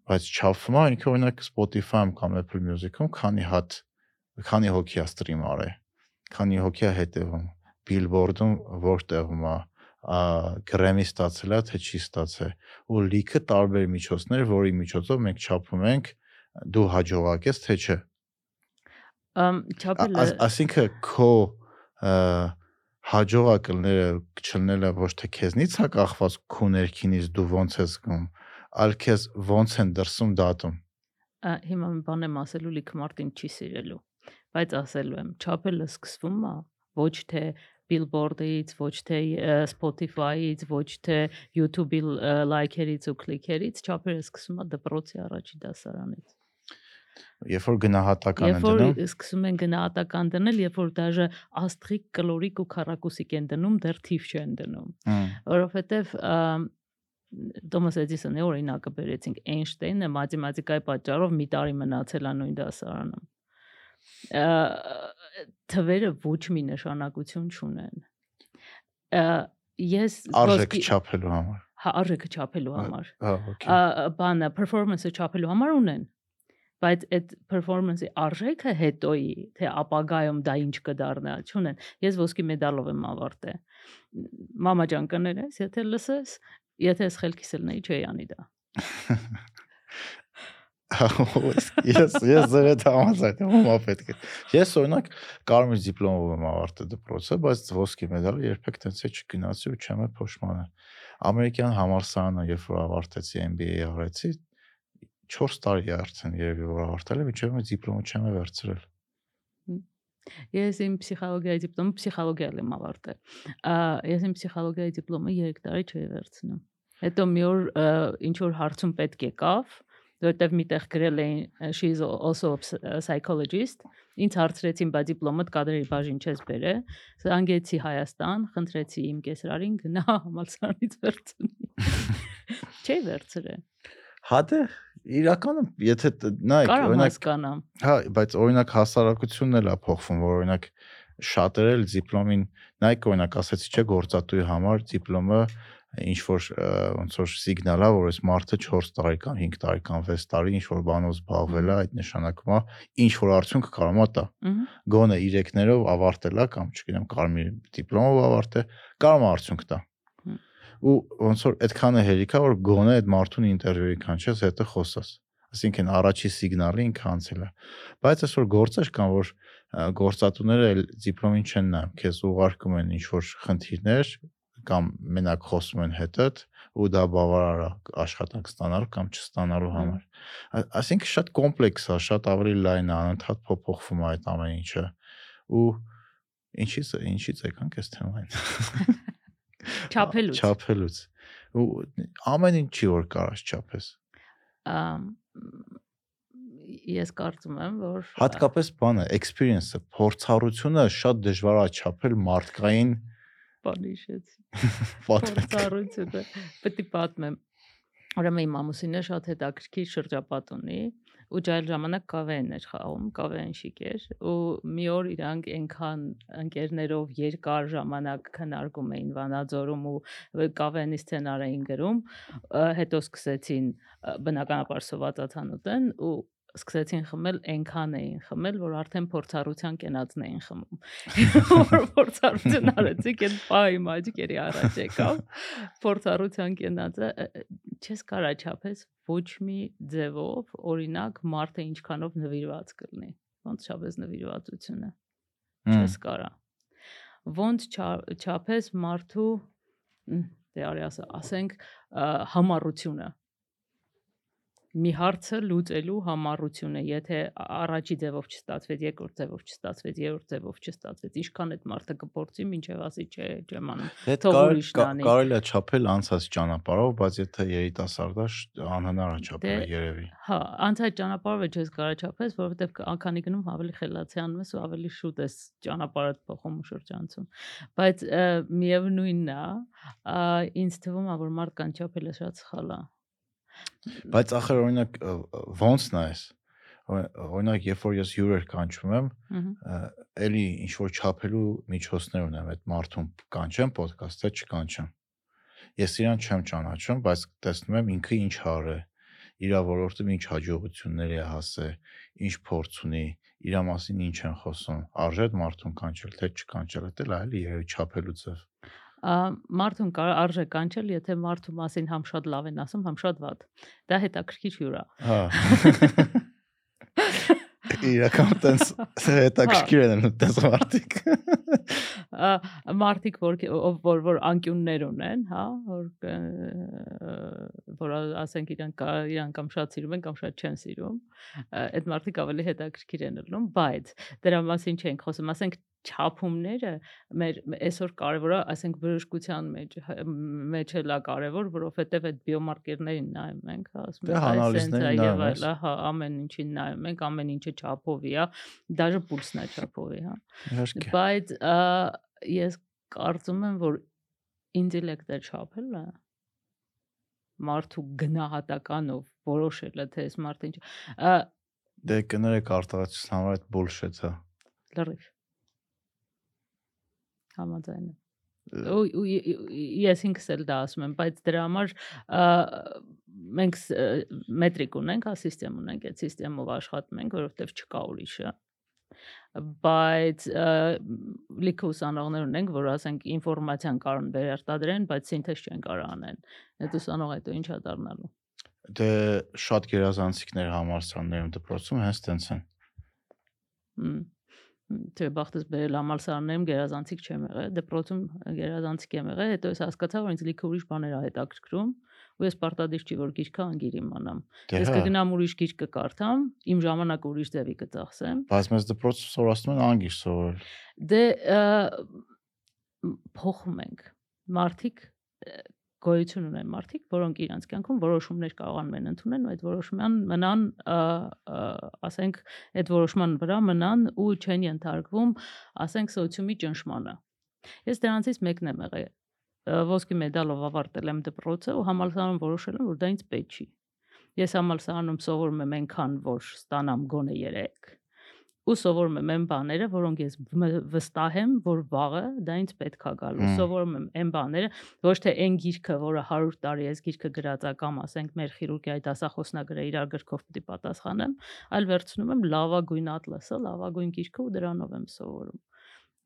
բայց չափվում է ինքը օրինակ Spotify-ում կամ Apple Music-ում քանի հատ քանի հոգի է ստրիմ արել, քանի հոգի է հետևում, Billboard-ում որտեղում է, Grammy ստացել է թե չի ստացել ու լիքը տարբեր միջոցներ, որի միջոցով մենք չափում ենք դու հաջողակ ես թե չէ։ ըմ Ա- չափելը աս- Այսինքն քո ա, հաջողակները չլնելը ոչ թե քեզնից է կախված քո ներքինից դու ոնց ես զգում, այլ քեզ ոնց են դրսում դատում։ հիմա մի բան եմ ասելու լիքը մարդին չի սիրելու բայց ասելու եմ չափելը սկսվում է ոչ թե Billboard-ից, ոչ թե Spotify-ից, ոչ թե YouTube-ի լայքերից ու քլիքերից, չափելը սկսվում է դպրոցի առաջի դասարանից։ Երբ որ գնահատական Երբ են որ դնում, սկսում են գնահատական դնել, երբ որ դաժե աստրիկ, կլորիկ ու քառակուսիկ են դնում, դեռ թիվ չեն դնում, որովհետև Թոմաս Էդիսոնի օրինակը բերեցինք Էյնշտեյնը մաթեմատիկայի պատճառով մի տարի մնացել է նույն դասարանում։ Թվերը ոչ մի նշանակություն չունեն։ Ես արժեք չափելու համար։ հա արժեքը չափելու համար Հա, օքեյ։ բանը performance-ը չափելու համար ունեն բայց այդ performance-ի արժեքը հետոյի թե ապագայում դա ինչ կդառնա չունեն ես ոսկի մեդալով եմ ավարտել մամա ջան կներես եթե լսես եթե ես խելքիս լնեի չի անի դա Ես ես ես ձեր հետ համաձայն եմ, ո՞ւմա պետք է։ Ես օրինակ կարմիր դիպլոմով եմ ավարտել դպրոցը, բայց ոսկի մեդալը երբեք տենց է չգնացի ու չեմ փոշմանը։ Ամերիկյան համալսարանը, երբ որ ավարտեցի MBA արեցի, 4 տարի է արդեն երևի որ ավարտել եմ, մի դիպլոմը չեմ վերցրել։ Ես իմ փսիխոլոգիայի դիպլոմը փսիխոլոգիայել եմ ավարտել։ Ես իմ փսիխոլոգիայի դիպլոմը 3 տարի չէի վերցնում։ Հետո մի օր ինչ որ հարցում պետք եկավ, որտեվ միտեղ գրել էին she is also a psychologist ինձ հարցրեցին բա դիպլոմդ կադրերի բաժին չես բերե զանգեցի Հայաստան խնդրեցի իմ կեսրարին գնա համալսարանից վերցնի չէ վերցրե Հա դե իրականում եթե նայեք օրինակ հա բայց օրինակ հասարակությունն էլ է փոխվում որ օրինակ շատերը դիպլոմին նայեք օրինակ ասեցի չէ գործատուի համար դիպլոմը ինչ որ ոնց որ սիգնալ է, որ այս մարդը 4 տարեկան, 5 տարեկան, 6 տարի ինչ որ բանով զբաղվել է, այդ նշանակում է ինչ որ արդյունք կարող է տա։ Գոնե 3-ներով ավարտել է կամ չգիտեմ, կարմիր դիպլոմով ավարտել, կարող է արդյունք տա։ Ու ոնց որ այդքանը հերիքա, որ գոնե այդ մարդուն ինտերվյուի կանչես, հետը խոսաս այսինքն առաջի սիգնալը ինքը անցել է բայց այսօր գործեր կան որ գործատուները դիպլոմին չեն նայում քեզ ուղարկում են ինչ որ խնդիրներ կամ մենակ խոսում են հետդ ու դա բավարար է աշխատանք ստանալու կամ չստանալու համար։ Այսինքն շատ կոմպլեքս է, շատ ավելի լայն է, անընդհատ փոփոխվում է այդ ամեն ինչը։ Ու ինչից ինչից եկանք այս թեմային։ Չափելուց։ Չափելուց։ Ու ամեն ինչի որ կարաս չափես։ Ամ ես կարծում եմ, որ հատկապես բանը experience-ը, փորձառությունը շատ դժվար է չափել մարդկային բան հիշեցի։ Պատմեք։ Պետք է պատմեմ։ Ուրեմն իմ ամուսինը շատ հետաքրքիր շրջապատ ունի ու ջայլ ժամանակ կավեն էր խաղում, կավեն շիկ էր ու մի օր իրանք այնքան ընկերներով երկար ժամանակ քննարկում էին Վանաձորում ու կավենի սցենար էին գրում, հետո սկսեցին բնականաբար սովածացանուտեն ու սկսեցին խմել, այնքան էին խմել, որ արդեն փորձառության կենացն էին խմում։ Որ փորձառություն արեցիք, այդ պահի մաճկերի առաջ եկավ։ Փորձառության կենացը չես կարա չափես ոչ մի ձևով, օրինակ, մարդը ինչքանով նվիրված կլինի։ Ոնց չափես նվիրվածությունը։ Չես կարա։ Ոնց չափես մարդու դե արի ասենք համառությունը մի հարցը լուծելու համառությունը, եթե առաջի ձևով չստացվեց, երկրորդ ձևով չստացվեց, երրորդ ձևով չստացվեց, ինչքան այդ մարդը կփորձի, ինչև ասի, չէ, չեմ անում։ Թող ուրիշնանի։ Կարելի է չափել անցած ճանապարհով, բայց եթե երիտասարդ է, անհնար է չափել դե, երևի։ Հա, անցած ճանապարհով չես կարող չափես, որովհետև անկանի գնում ավելի խելացիանում ես ու ավելի շուտ ես ճանապարհը փոխում ու շրջանցում։ Բայց միևնույնն է, ինձ թվում է, որ մարդկան չափելը շատ սխալ է Բայց ախր օրինակ ո՞նց նայես օրինակ երբ որ ես հյուրեր կանչում եմ, էլի ինչ որ չափելու միջոցներ ունեմ այդ մարդուն կանչեմ ոդկասթը չկանչեմ։ Ես իրան չեմ ճանաչում, բայց տեսնում եմ ինքը ինչ հարը, իր ոլորտում ինչ հաջողությունների է հասել, ինչ փորձ ունի, իր մասին ինչ են խոսում, արժե այդ մարդուն կանչել, թե չկանչել, դա էլ էլի երևի չափելու ձև մարդուն կարող արժե կանչել, եթե մարդու մասին համ շատ լավ են ասում, համ շատ վատ։ Դա հետաքրքիր հյուր է։ Հա։ Իրական տենց հետաքրքիր են տենց մարդիկ։ Մարդիկ որ որ որ անկյուններ ունեն, հա, որ որ ասենք իրանք իրանք կամ շատ սիրում են կամ շատ չեն սիրում, այդ մարդիկ ավելի հետաքրքիր են լինում, բայց դրա մասին չենք խոսում, ասենք չափումները մեր այսօր կարևոր է, ասենք բժշկության մեջ մեջ էլա կարևոր, որովհետև այդ բիոմարկերներին նայում ենք, հա, ասում ենք, անալիզներին եւ այլ, հա, ամեն ինչին նայում ենք, ամեն ինչը չափովի է, դաժե պուլսն է չափովի, հա։ Բայց ես կարծում եմ, որ ինտելեկտը չափելը մարդու գնահատականով որոշելը թե այս մարդը ինչ դե կներեք արտահայտության համար այդ է լրիվ Համաձայն եմ։ Ու ես ինքս էլ դա ասում եմ, բայց դրա համար մենք մետրիկ ունենք, հա, համակարգ ունենք, այդ համակարգով աշխատում ենք, որովհետև չկա ուրիշը բայց լիքը ուսանողներ ունենք, որ ասենք ինֆորմացիան կարող վերարտադրեն, բայց սինթեզ չեն կարող անեն։ Այդ ուսանողը հետո ինչա դառնալու։ Դե շատ գերազանցիկներ համալսարաններում դպրոցում հենց տենց են։ Թե բախտս բերել համալսարաններում գերազանցիկ չեմ եղել, դպրոցում գերազանցիկ եմ եղել, հետո ես հասկացա, որ ինձ լիքը ուրիշ բաներ ա հետաքրքրում, ու ես պարտադիր չի որ գիրքը անգիր իմանամ։ Դե Ես հա, կգնամ ուրիշ գիրք կկարդամ, իմ ժամանակը ուրիշ ձևի կծախսեմ։ բայց մեզ դպրոցում սովորացնում են անգիր սովորել։ Դե փոխում ենք։ Մարդիկ գոյություն ունեն մարդիկ, որոնք իրանց կյանքում որոշումներ կարողանում են ընդունել ու այդ որոշման մնան, ասենք, այդ որոշման վրա մնան ու չեն ենթարկվում, ասենք, սոցիումի ճնշմանը։ Ես դրանցից մեկն եմ եղել։ Ոսկի մեդալով ավարտել եմ դպրոցը ու համալսարանում որոշել եմ, որ դա ինձ պետք չի։ Ես համալսարանում սովորում եմ այնքան, որ ստանամ գոնե 3 ու սովորում եմ այն բաները, որոնք ես վստահ եմ, որ վաղը դա ինձ պետքա գալու։ Սովորում եմ այն բաները, ոչ թե այն գիրքը, որը 100 տարի ես գիրքը գրած ա կամ ասենք մեր քիրուրգիայի դասախոսնագրը իրար գրքով է պատասխանեմ, այլ վերցնում եմ լավագույն ատլասը, լավագույն գիրքը ու դրանով եմ սովորում։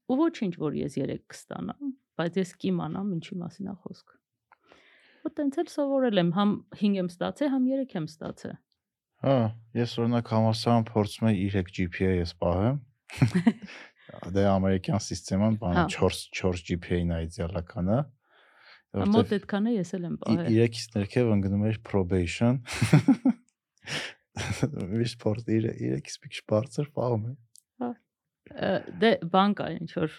Ու ոչինչ, որ ես 3 կստանամ, բայց ես կիմանամ ինչի մասին է խոսքը։ Ու տենց էլ սովորել եմ, համ 5 եմ ստացել, համ 3 եմ ստացել։ Հա, ես օրինակ համալսարան փորձում եմ 3 GPA ես պահեմ։ Դե ամերիկյան համակարգան բանը Հա։ 4 4 GPA-ն է իդեալականը։ Մոտ այդքան է ես էլ եմ պահել։ 3-ից ներքև ընկնում էր probation։ Միշտ փորձ 3-ից մի քիչ բարձր պահում եմ։ Ը, դե բան կա ինչ որ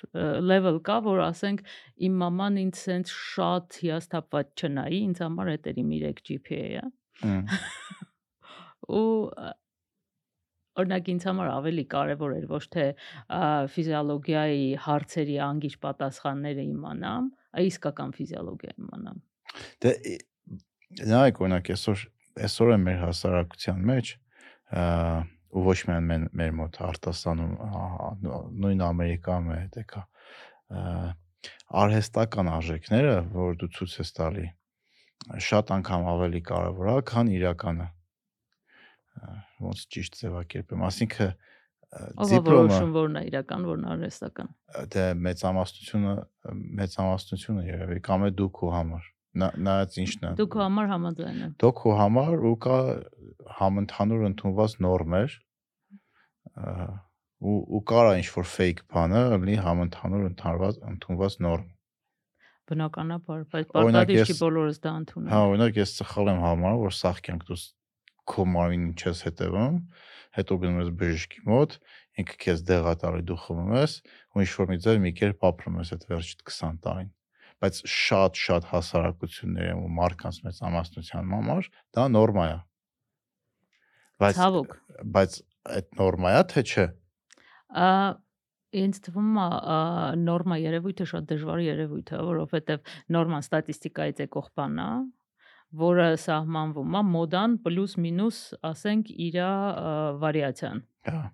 level կա որ ասենք իմ մաման ինձ սենց շատ հիասթափված չնայի ինձ համար իմ 3 GPA-ը Հմ, ու օրինակ ինձ համար ավելի կարևոր էր ոչ թե ֆիզիոլոգիայի հարցերի անգիր պատասխանները իմանամ այլ իսկական ֆիզիոլոգիա իմանամ Դե նայեք օրինակ այսօր այսօր է մեր հասարակության մեջ ու ոչ միայն մեր, մեր մոտ արտասանում նույն Ամերիկայում է դե կա արհեստական արժեքները, որ դու ցույց ես տալի, շատ անգամ ավելի կարևոր է, քան իրականը։ Ոնց ճիշտ ձևակերպեմ, ասինքն դիպլոմը որն է իրական որն արհեստական դե մեծամասնությունը մեծամասնությունը երևի կամ է դու քո համար Նա- նայած ինչն է դու քո համար համաձայն ես դու քո համար ու կա համընդհանուր ընդունված նորմեր ու ու կարա ինչ որ fake բանը լինի համընդհանուր ընդհանրված ընդունված նորմ բնականաբար բայց պարտադիր չի բոլորս դա ընդունել հա օրինակ ես սխալ եմ համարում որ սաղ կյանք դու քո մարմինին չես հետևում հետո գնում ես բժշկի մոտ ինքը քեզ դեղա տալի դու խմում ես ու ինչ որ մի ձև մի կերպ ապրում ես այդ վերջիդ 20 տարին բայց շատ շատ հասարակություններ են ու մարդկանց մեծ ամասնության համար դա նորմա է բայց ցավոք բայց այդ նորմա է թե չէ Ա ինձ թվում է նորմա երևույթը շատ դժվար երևույթ է, որովհետև նորման ստատիստիկայից եկող բան է, որը սահմանվում է մոդան պլյուս մինուս, ասենք, իր վարիացիան։ հա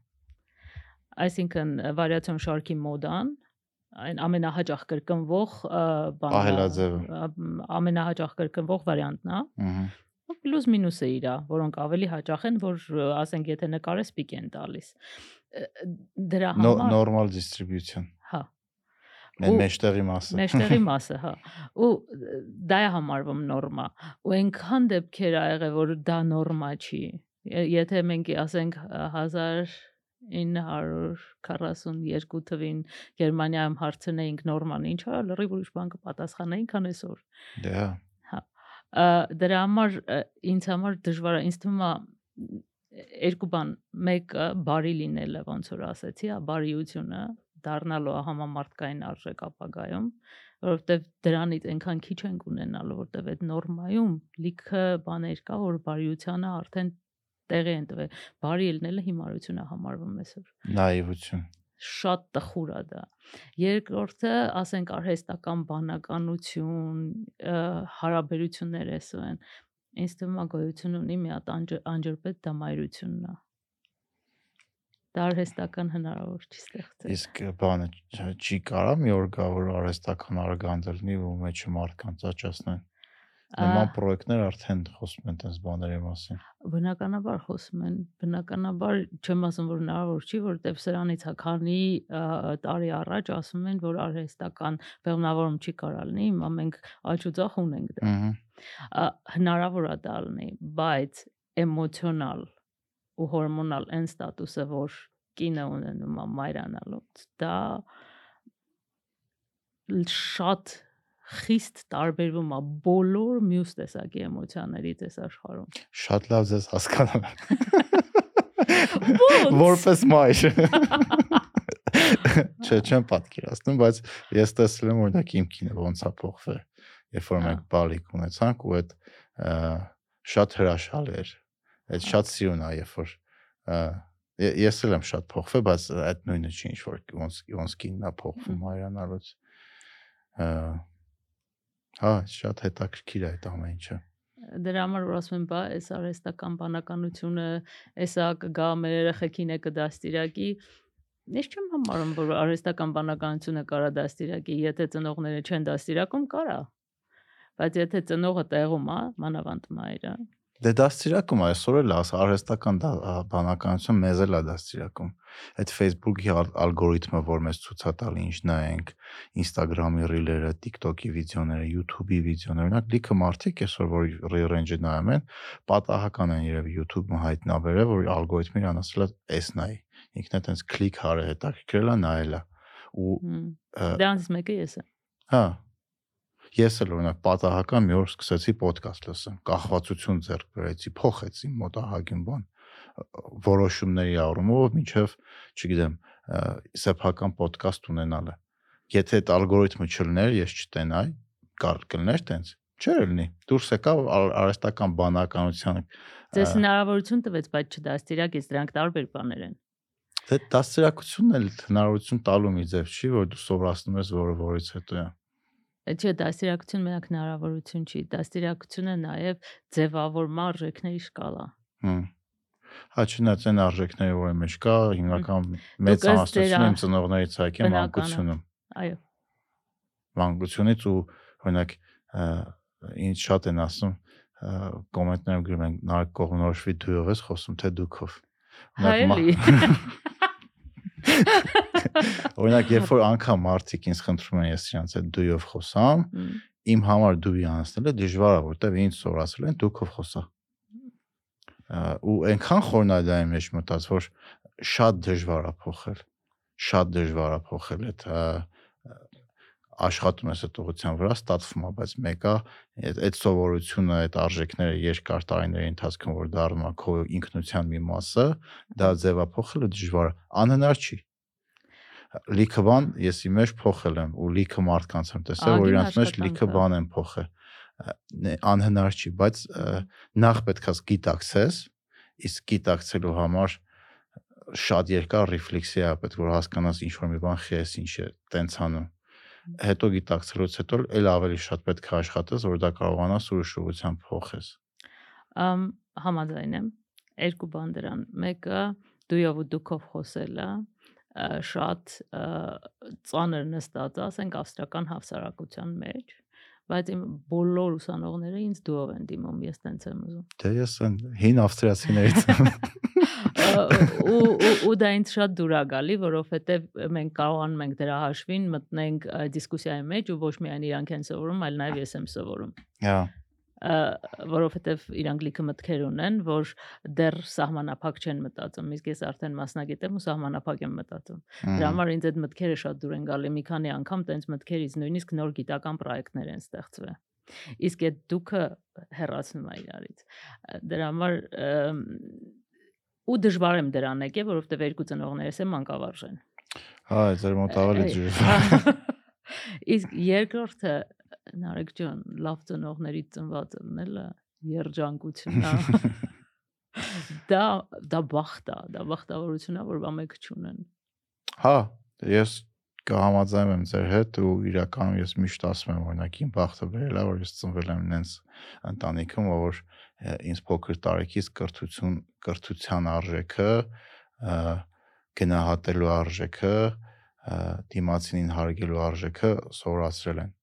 Այսինքն վարիացիոն շարքի մոդան այն ամենահաճախ կրկնվող ա, բանն է, Պահելաձևը։ ա, մ, ամենահաճախ կրկնվող վարիանտն է։ ու Պլյուս մինուսը իրա, որոնք ավելի հաճախ են, որ ասենք եթե նկարես պիկ են տալիս։ Դրա համար normal distribution հա Ու- մեջտեղի մասը մեջտեղի մասը, հա։ Ու դա է համարվում նորմա։ Ու այնքան դեպքեր ա եղել, որ դա նորմա չի։ Եթե մենք ասենք ը, 1942 թվին Գերմանիայում հարցնեինք նորման ինչ ա, լրիվ ուրիշ բան կպատասխանեին, քան այսօր։ դե հա Ա, Դրա համար ինձ համար դժվար է, ինձ թվում է երկու բան, մեկը բարի լինելը, ոնց որ ասեցի, հա, բարիությունը դառնալու համամարտկային արժեք ապագայում, որովհետև դրանից այնքան քիչ ենք ունենալու, որովհետև այդ նորմայում լիքը բաներ կա, որ բարիությանը արդեն տեղի են տվել։ Բարի լինելը հիմարություն է համարվում այսօր նայվություն շատ տխուր է դա։ Երկրորդը, ասենք արհեստական բանականություն, հարաբերություններ էսո են։ Ինձ թվում է գոյություն ունի մի հատ անջր- անջրպետ դա մայրությունն է։ Դա արհեստական հնարավոր չի ստեղծել։ իսկ բանը չի կարա մի օր գա որ արհեստական արգանդ լինի ու մեջը մարդկանց աճացնեն նման պրոյեկտներ արդեն խոսում են այս բաների մասին Բնականաբար խոսում են, բնականաբար չեմ ասում որ հնարավոր չի, որովհետև սրանից հա քանի ա, տարի առաջ ասում են որ արհեստական բեղմնավորում չի կարա լինի, հիմա մենք աճուծախ ունենք դա։ հնարավոր է դա լինի, բայց էմոցիոնալ ու հորմոնալ այն ստատուսը, որ կինը ունենում է մայրանալուց, դա շատ խիստ տարբերվում է բոլոր մյուս տեսակի էմոցիաներից այս աշխարհում։ Շատ լավ ձեզ հասկանում եմ։ Որպես մայր։ Չէ, չեմ պատկերացնում, բայց ես տեսել եմ օրինակ իմ կինը ոնց է փոխվել, երբ որ մենք բալիկ ունեցանք ու այդ շատ հրաշալի էր։ Այդ շատ սիրուն է, երբ որ ես էլ եմ շատ փոխվել, բայց այդ նույնը չի ինչ որ ոնց ոնց կինն է փոխվում հայրանալուց։ Հա, շատ հետաքրքիր է այդ ամեն ինչը։ Դրա համար որ ասում եմ, բա այս արհեստական բանականությունը, էսա կգա մեր երեխեքին է կդաստիարակի։ Ես չեմ համարում, որ արհեստական բանականությունը կարա դաստիարակի, եթե ծնողները չեն դաստիարակում, կարա։ Բայց եթե ծնողը տեղում է, մանավանդ մայրը, Դե դաստիարակում այսօր էլ աս արհեստական բանականություն մեզ էլ է դաստիարակում։ Այդ Facebook-ի ալ- ալգորիթմը, որ մեզ ցույց է տալի ինչ նայենք, Instagram-ի ռիլերը, TikTok-ի վիդեոները, YouTube-ի վիդեոները, օրինակ լիքը մարդիկ այսօր որ re-range-ը նայում են, պատահական են երևի YouTube-ը հայտնաբերել, որ ալգորիթմը իրան ասել է էս նայ։ Ինքն է տենց քլիկ հարը հետաքրքրել է նայել է։ Ու դրանից մեկը ես եմ։ Հա։ Ես էլ օրինակ պատահական մի օր սկսեցի ոդկաստ լսել, կախվածություն ձեռք բերեցի, փոխեցի մոտ ահագին բան որոշումների առումով, ինչև, չգիտեմ, սեփական ոդկաստ ունենալը։ Եթե այդ ալգորիթմը չլներ, ես չտենայի, կար կլներ տենց։ Չէր լինի։ Դուրս եկավ ար- արհեստական բանականության Ձեզ հնարավորություն տվեց, բայց չդաստիարակեց, դրանք տարբեր բաներ են։ Դե դաստիարակությունն էլ հնարավորություն տալու մի ձև չի, որ դու սովորացնում ես որը որից հետո է։ Չէ, դաստիարակություն միակ հնարավորություն չի։ Դաստիարակությունը նաև ձևավորման արժեքների շկալա։ Հմ։ Հա չնայած այն արժեքները, որը մեջ կա, հիմնական մեծ դրա- իմ Բնական է։ մանկությունում։ Այո։ Մանկությունից ու օրինակ ինձ շատ են ասում կոմենտներում գրում են նարեկ կողնորոշվի դույով ես խոսում թե դուքով։ Հայելի։ Օրինակ երբ որ անգամ մարդիկ ինձ խնդրում են ես իրանց հետ դույով խոսամ, իմ համար դույի անցնելը դժվար է, որտեվ ինձ սորացել են դուքով խոսա։ ու այնքան խորնադայի մեջ մտած, որ շատ դժվար է փոխել։ Շատ դժվար է փոխել այդ աշխատում ես այդ ուղղության վրա ստացվում է, բայց մեկը այդ այդ սովորությունը, այդ արժեքները երկար տարիների ընթացքում որ դառնում է քո ինքնության մի մասը, դա ձևափոխելը դժվար է, անհնար չի։ Լիքը բան ես իմ մեջ փոխել եմ ու լիքը մարդկանց եմ տեսել, որ իրանց մեջ լիքը բան են փոխել։ Անհնար չի, բայց նախ պետքա գիտակցես, իսկ գիտակցելու համար շատ երկար ռեֆլեքսիա է պետք որ հասկանաս ինչ որ մի բան խես ինչ է տենց անում հետո գիտակցելուց հետո էլ ավելի շատ պետք է աշխատես որ դա կարողանաս ուրիշ ուղղությամբ փոխես Ամ համաձայն եմ։ Երկու բան դրան։ Մեկը դույով ու դուքով խոսելը շատ ծանր նստած, ասենք ավստրական հավասարակության մեջ, բայց իմ բոլոր ուսանողները ինձ դուով են դիմում, ես տենց եմ ուզում։ դե ես այն հին ավստրիացիներից Ա, ու ու դա ինձ շատ դուր է գալի, որովհետև մենք կարողանում ենք դրա հաշվին մտնենք դիսկուսիայի մեջ ու ոչ միայն իրանք են սովորում, այլ նաև ես եմ սովորում։ հա որովհետև իրանք լիքը մտքեր ունեն, որ դեռ սահմանափակ չեն մտածում, իսկ ես արդեն մասնագետ եմ ու սահմանափակ եմ մտածում։ Դրա համար ինձ այդ մտքերը շատ դուր են գալի, մի քանի անգամ տենց մտքերից նույնիսկ նոր գիտական պրոյեկտներ են ստեղծվել։ Իսկ այդ դուքը հեռացնում է իրարից։ Դրա համար ու դժվար եմ դրան եկել, որովհետև երկու ծնողներս եմ մանկավարժ են։ հա ձեր մոտ ավելի ջուր Իսկ երկրորդը Նարեկ ջան, լավ ծնողներից ծնված ելնելը երջանկություն է։ Դա դա բախտ է, դա բախտավորություն է, որ բամեկ չունեն։ հա ես կհամաձայնեմ եմ ձեր հետ ու իրականում ես միշտ ասում եմ օրինակ իմ բախտը վերել է որ ես ծնվել եմ նենց ընտանիքում որ ինձ փոքր տարիքից կրթություն կրթության արժեքը գնահատելու արժեքը ը, դիմացինին հարգելու արժեքը սովորացրել են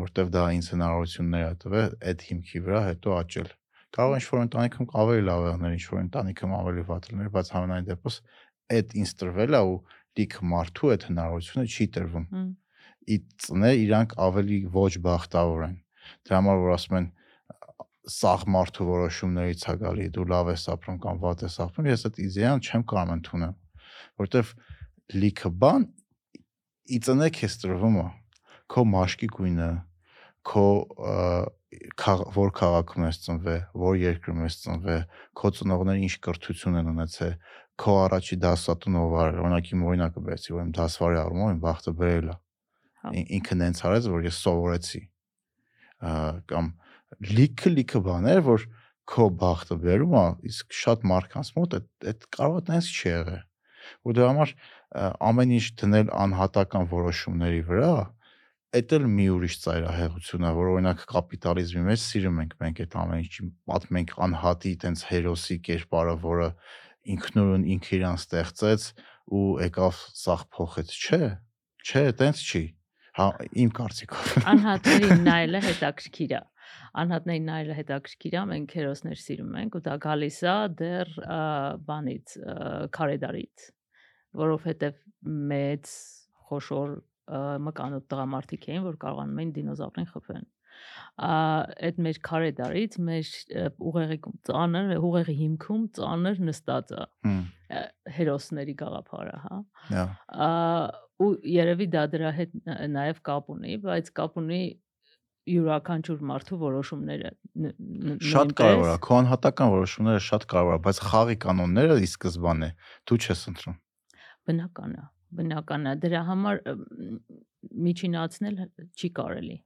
որտեվ դա ինձ հնարավորություններ է տվել այդ հիմքի վրա հետո աճել կարող է ինչ-որ ընտանիքում ավելի լավ եղներ, ինչ-որ ընտանիքում ավելի վատ լիներ, բայց համենայն դեպս այդ ինձ տրվել է ու լիք մարդու այդ հնարավորությունը չի տրվում ի ծներ իրանք ավելի ոչ բախտավոր են։ Դրա համար որ ասում են սաղ մարդու որոշումներից է գալի դու լավ ես ապրում կամ վատ ես ապրում ես այդ իդեան չեմ կարող ընդունեմ որովհետև լիքը բան ի ծնեք է ստրվում է քո մաշկի գույնը քո որ քաղաքում ես ծնվել, որ երկրում ես ծնվել, քո ծնողները ինչ կրթություն են ունեցել, քո առաջի դասատուն ով էր, օրինակ իմ օրինակը բերեցի, որ իմ դասվարի առումով իմ բախտը բերել է։ Հա։ Ինքը նենց արեց, որ ես սովորեցի։ կամ լիքը լիքը բաներ, որ քո բախտը բերում է, իսկ շատ մարդկանց մոտ այդ այդ կարող է տենց չի եղել։ Ու դրա համար ամեն ինչ դնել անհատական որոշումների վրա, Էդ էլ մի ուրիշ ծայրահեղություն է, որ օրինակ կապիտալիզմի մեջ սիրում ենք մենք այդ ամեն ինչի պատմենք անհատի տենց հերոսի կերպարը, որը ինքնուրույն ինքը իրան ստեղծեց ու եկավ սաղ փոխեց, չէ։ Չէ, տենց չի։ Հա, իմ կարծիքով։ Անհատների նայելը հետաքրքիր է անհատների նայելը հետաքրքիր է, մենք հերոսներ սիրում ենք ու դա գալիս է դեռ բանից քարեդարից, որովհետև մեծ խոշոր մկանոտ տղամարդիկ էին, որ կարողանում էին դինոզավրին խփեն այդ մեր քարե դարից մեր ուղեղի ծանր ուղեղի հիմքում ծանր նստած է հերոսների գաղափարը, հա։ Հա։ ու երևի դա դրա հետ նաև կապ ունի, բայց կապ ունի յուրաքանչյուր մարդու որոշումները շատ կարևոր է քո անհատական որոշումները շատ կարևոր է բայց խաղի կանոնները ի սկզբանե դու չես ընտրում բնական է բնական է դրա համար միջինացնել չի կարելի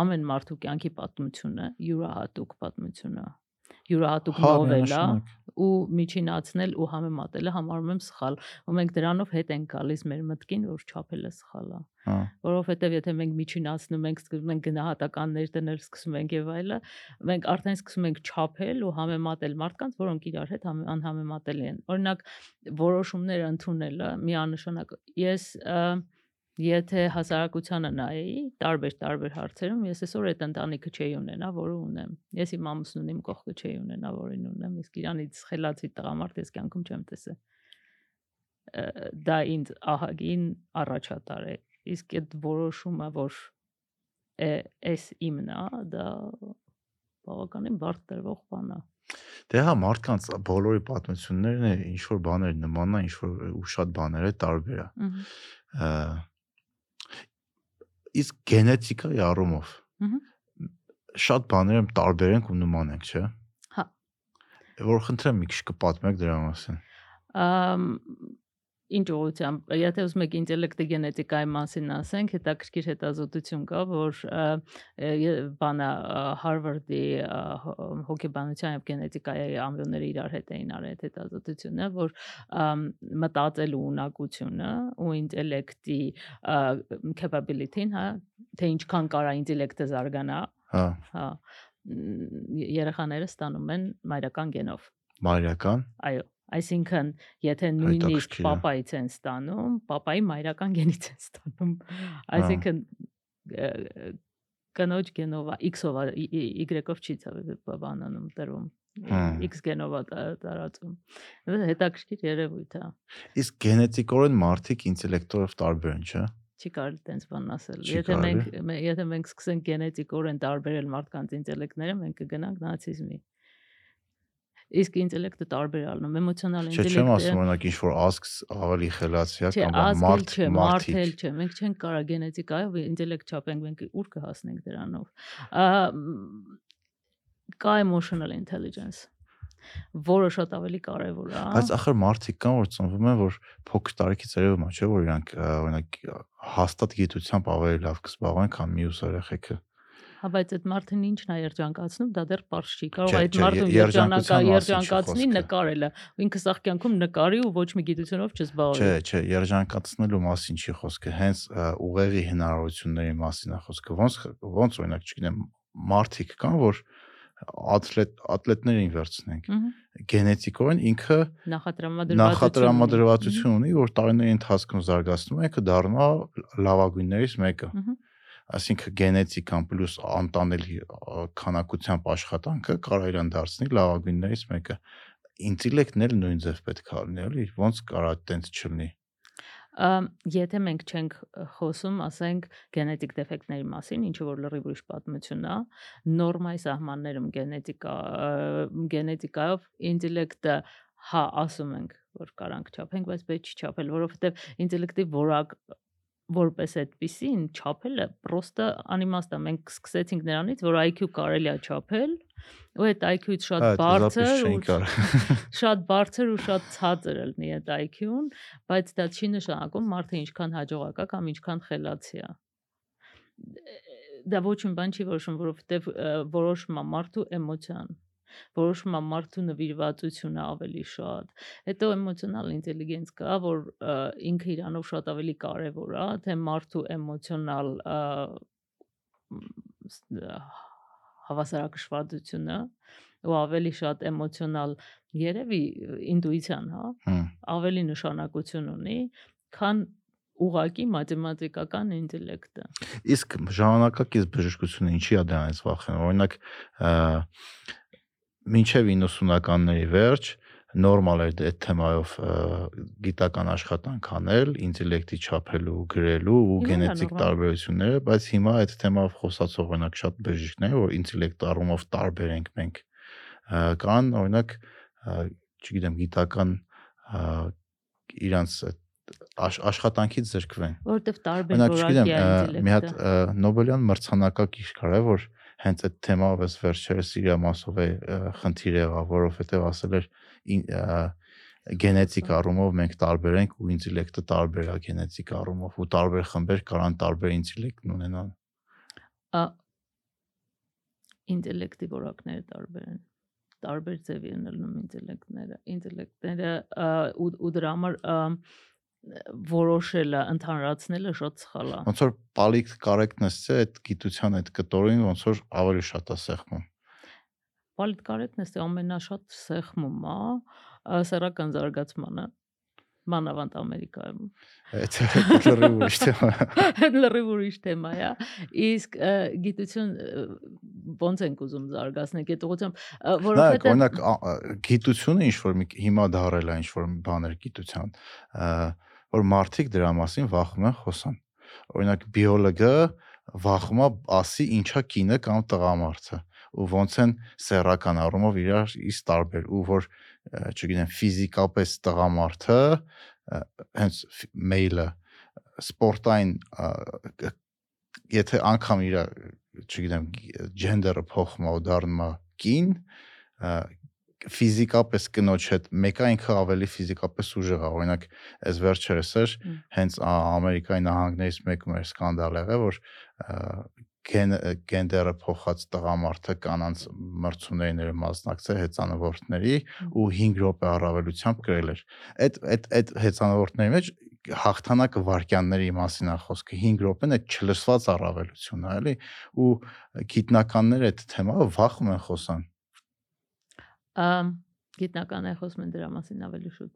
ամեն մարդու կյանքի պատմությունը յուրահատուկ պատմություն է յուրահատուկ Հա, նովելա ու միջինացնել ու համեմատելը համարում եմ սխալ ու մենք դրանով հետ ենք գալիս մեր մտքին որ չափելը սխալ է Հա։ որովհետև եթե մենք միջինացնում ենք, սկսում ենք գնահատականներ դնել, սկսում ենք եւ այլը, մենք արդեն սկսում ենք չափել ու համեմատել մարդկանց, որոնք իրար հետ համ- անհամեմատելի են։ Օրինակ, որոշումներ ընդունելը միանշանակ ես ը, եթե հասարակությանը նայեի տարբեր տարբեր հարցերում, ես այսօր այդ ընտանիքը չէի ունենա, որը ունեմ։ Ես իմ ամուսնուն իմ կողքը չէի ունենա, որին ունեմ, իսկ իրանից խելացի տղամարդ ես կյանքում չեմ տեսել։ Դա ինձ ահագին առաջատար է իսկ այդ որոշումը, որ էս իմն է, դա բավականին բարդ տրվող բան է։ Դե հա մարդկանց բոլորի պատմություններն է ինչ որ բաներ նման է, ինչ որ ու շատ բաները տարբեր է։ Ահա։ Իսկ գենետիկայի առումով շատ բաներում տարբեր ենք ու նման ենք, չէ՞։ Հա։ Որ խնդրեմ մի քիչ կպատմեք դրա մասին։ Ամ ինչ ուղղությամբ եթե ուզում եք ինտելեկտի գենետիկայի մասին ասենք հետաքրքիր հետազոտություն կա որ բանա հ- հոգեբանության եւ գենետիկայի ամբիոնները իրար հետ էին արել այդ հետազոտությունը որ մտածելու ունակությունը ու ինտելեկտի capability-ն հա թե ինչքան կարա ինտելեկտը զարգանա Հա, հա երեխաները ստանում են մայրական գենով մարիական։ Այո, այսինքն եթե նույնիսկ papaից են ստանում, papai մայրական գենից են ստանում։ Այսինքն կնոջ գենովա X-ով Y-ով չի բանանում տրվում։ Հմ։ X գենովա տա- տարածում։ Դա հետաքրքիր երևույթ է։ Իսկ գենետիկորեն մարդիկ ինտելեկտորով տարբեր են, չէ՞։ Չի կարելի տենց բան ասել։ Եթե մենք մե- եթե մենք սկսենք գենետիկորեն տարբերել մարդկանց ինտելեկտները, մենք կգնանք նացիզմի։ Իսկ ինտելեկտը տարբեր է էմոցիոնալ Չէ, չեմ ինտելեկտը ասում օրինակ ինչ որ ազգ ավելի խելացի է Չէ, կամ մարդ մարդել մարդիկ։ չէ։ Մենք չենք կարող գենետիկայով ինտելեկտ չափենք, մենք ուր կհասնենք դրանով։ Կա emotional intelligence, որը շատ ավելի կարևոր է։ Բայց ախր մարդիկ կան, որ ծնվում են, որ փոքր տարիքից երևում է, չէ՞, որ իրանք օրինակ հաստատ գիտությամբ ավելի լավ կզբաղվեն, քան մյուս երեխեքը։ Հա, բայց այդ մարդն ինչն է երջանկացնում, դա դեռ པարզ չի։ Կարող այդ չէ, մարդուն ե- երջանակա երջանկության մասին չի երջանկացնի նկարելը։ Ինքը սաղ կյանքում նկարի ու ոչ մի գիտությունով չզբաղվի։ Չէ, չէ, երջանկացնելու մասին չի խոսքը, հենց ուղեղի հնարավորությունների մասին է խոսքը։ Ոնց ոնց օրինակ, չգիտեմ, մարդիկ կան, որ ատլետ ատլետներին վերցնենք։ Գենետիկորեն ինքը նախատրամադրվածություն ունի, որ տարիների ընթացքում զարգացնում է, ինքը դառնա լավագույններից մեկը։ Ահա։ Այսինքն գենետիկան պլյուս անտանելի ա, քանակությամբ աշխատանքը կարող իրան դարձնի լավագույններից մեկը։ Ինտելեկտն էլ նույն ձև պետք է լինի, էլի, ոնց կարա տենց չլինի։ Եթե մենք չենք խոսում, ասենք, գենետիկ դեֆեկտների մասին, ինչը որ լրիվ ուրիշ պատմություն է, նորմայի սահմաններում գենետիկա գենետիկայով ինտելեկտը հա ասում ենք, որ կարանք չափենք, բայց պետք չի չափել, որովհետև ինտելեկտի որակ որպես այդպեսին չափելը պրոստը անիմաստ է մենք սկսեցինք նրանից որ IQ կարելի է չափել ու այդ IQ-ից շատ բարձր ու շատ բարձր ու շատ ցածր է լինի այդ IQ-ն, բայց դա չի նշանակում մարդը ինչքան հաջողակ է կամ ինչքան խելացի է։ Դա ոչ մի բան չի որոշում, որովհետև որոշում է մարդու էմոցիան որոշում է մարդու նվիրվածությունը ավելի շատ։ Հետո էմոցիոնալ ինտելիգենց կա, որ ինքը իրանով շատ ավելի կարևոր է, թե մարդու էմոցիոնալ ը, մ, ս- ը, հավասարակշռվածությունը ու ավելի շատ էմոցիոնալ երևի ինտուիցիան, հա, ավելի նշանակություն ունի, քան ուղակի մաթեմատիկական ինտելեկտը։ Իսկ ժամանակակից բժշկությունը ինչի է դրանից վախենում։ Օրինակ, մինչև 90-ականների վերջ նորմալ էր այդ թեմայով գիտական աշխատանք անել, ինտելեկտի չափելու, գրելու ու գենետիկ տարբերությունները, բայց հիմա այդ թեմայով խոսացող օրինակ շատ բժիշկներ, որ ինտելեկտ առումով տարբեր ենք մենք, կան օրինակ, չգիտեմ, գիտական իրանց աշխատանքից զրկվեն։ Որովհետև տարբեր Օրինակ, չգիտեմ, որակի է ը, մի հատ ինտելեկտը։ ը, Նոբելյան մրցանակակիր կար, որ հենց այդ թեմայով էս վերջերս իր մասով է խնդիր եղավ, որովհետև ասել էր գենետիկ առումով մենք տարբեր ենք ու ինտելեկտը տարբեր է գենետիկ առումով ու տարբեր խմբեր կարան տարբեր ինտելեկտ ունենան։ Ա ինտելեկտի որակները տարբեր են տարբեր ձևի են լինում ինտելեկտները ինտելեկտները ու, դրա համար որոշելը ընդհանրացնելը շատ սխալ է Ոնց որ պալիկ կարեկտնեսը այդ գիտության այդ կտորին ոնց որ ավելի շատ է սեղմում։ պոլիտկարետնեսը ամենաշատ սեղմում է ա, սեռական զարգացմանը մանավանդ Ամերիկայում Այդ լրիվ ուրիշ թեմա։ լրիվ ուրիշ թեմա է իսկ գիտություն ոնց ենք ուզում զարգացնել այդ ուղղությամբ ա, Նայեք, օրինակ գիտությունը ինչ որ հիմա դարել է ինչ որ բաներ գիտության, ը, որ մարդիկ դրա մասին վախում են խոսան։ Օրինակ բիոլոգը վախում է ասի ինչա կինը կամ տղամարդը ու ոնց են սեռական առումով իրար իս տարբեր ու որ չգիտեմ ֆիզիկապես տղամարդը հենց մեյլը սպորտային եթե անգամ իր չգիտեմ ջենդերը փոխում է ու դառնում է կին ֆիզիկապես կնոջ հետ մեկը ինքը ավելի ֆիզիկապես ուժեղ է օրինակ այս վերջերս էր հենց Ամերիկայի նահանգներից մեկում էր սկանդալ եղել որ գեն գենդերը փոխած տղամարդը կանանց մրցումներին էր մասնակցել հեծանվորդների ու 5 րոպե առավելությամբ գրել էր այդ այդ այդ հեծանվորդների մեջ հաղթանակը վարքյանների մասին է խոսքը 5 րոպեն այդ չլսված առավելությունն է էլի ու գիտնականները այդ թեմայով վախում են խոսան գիտնական է խոսում են դրա մասին ավելի շուտ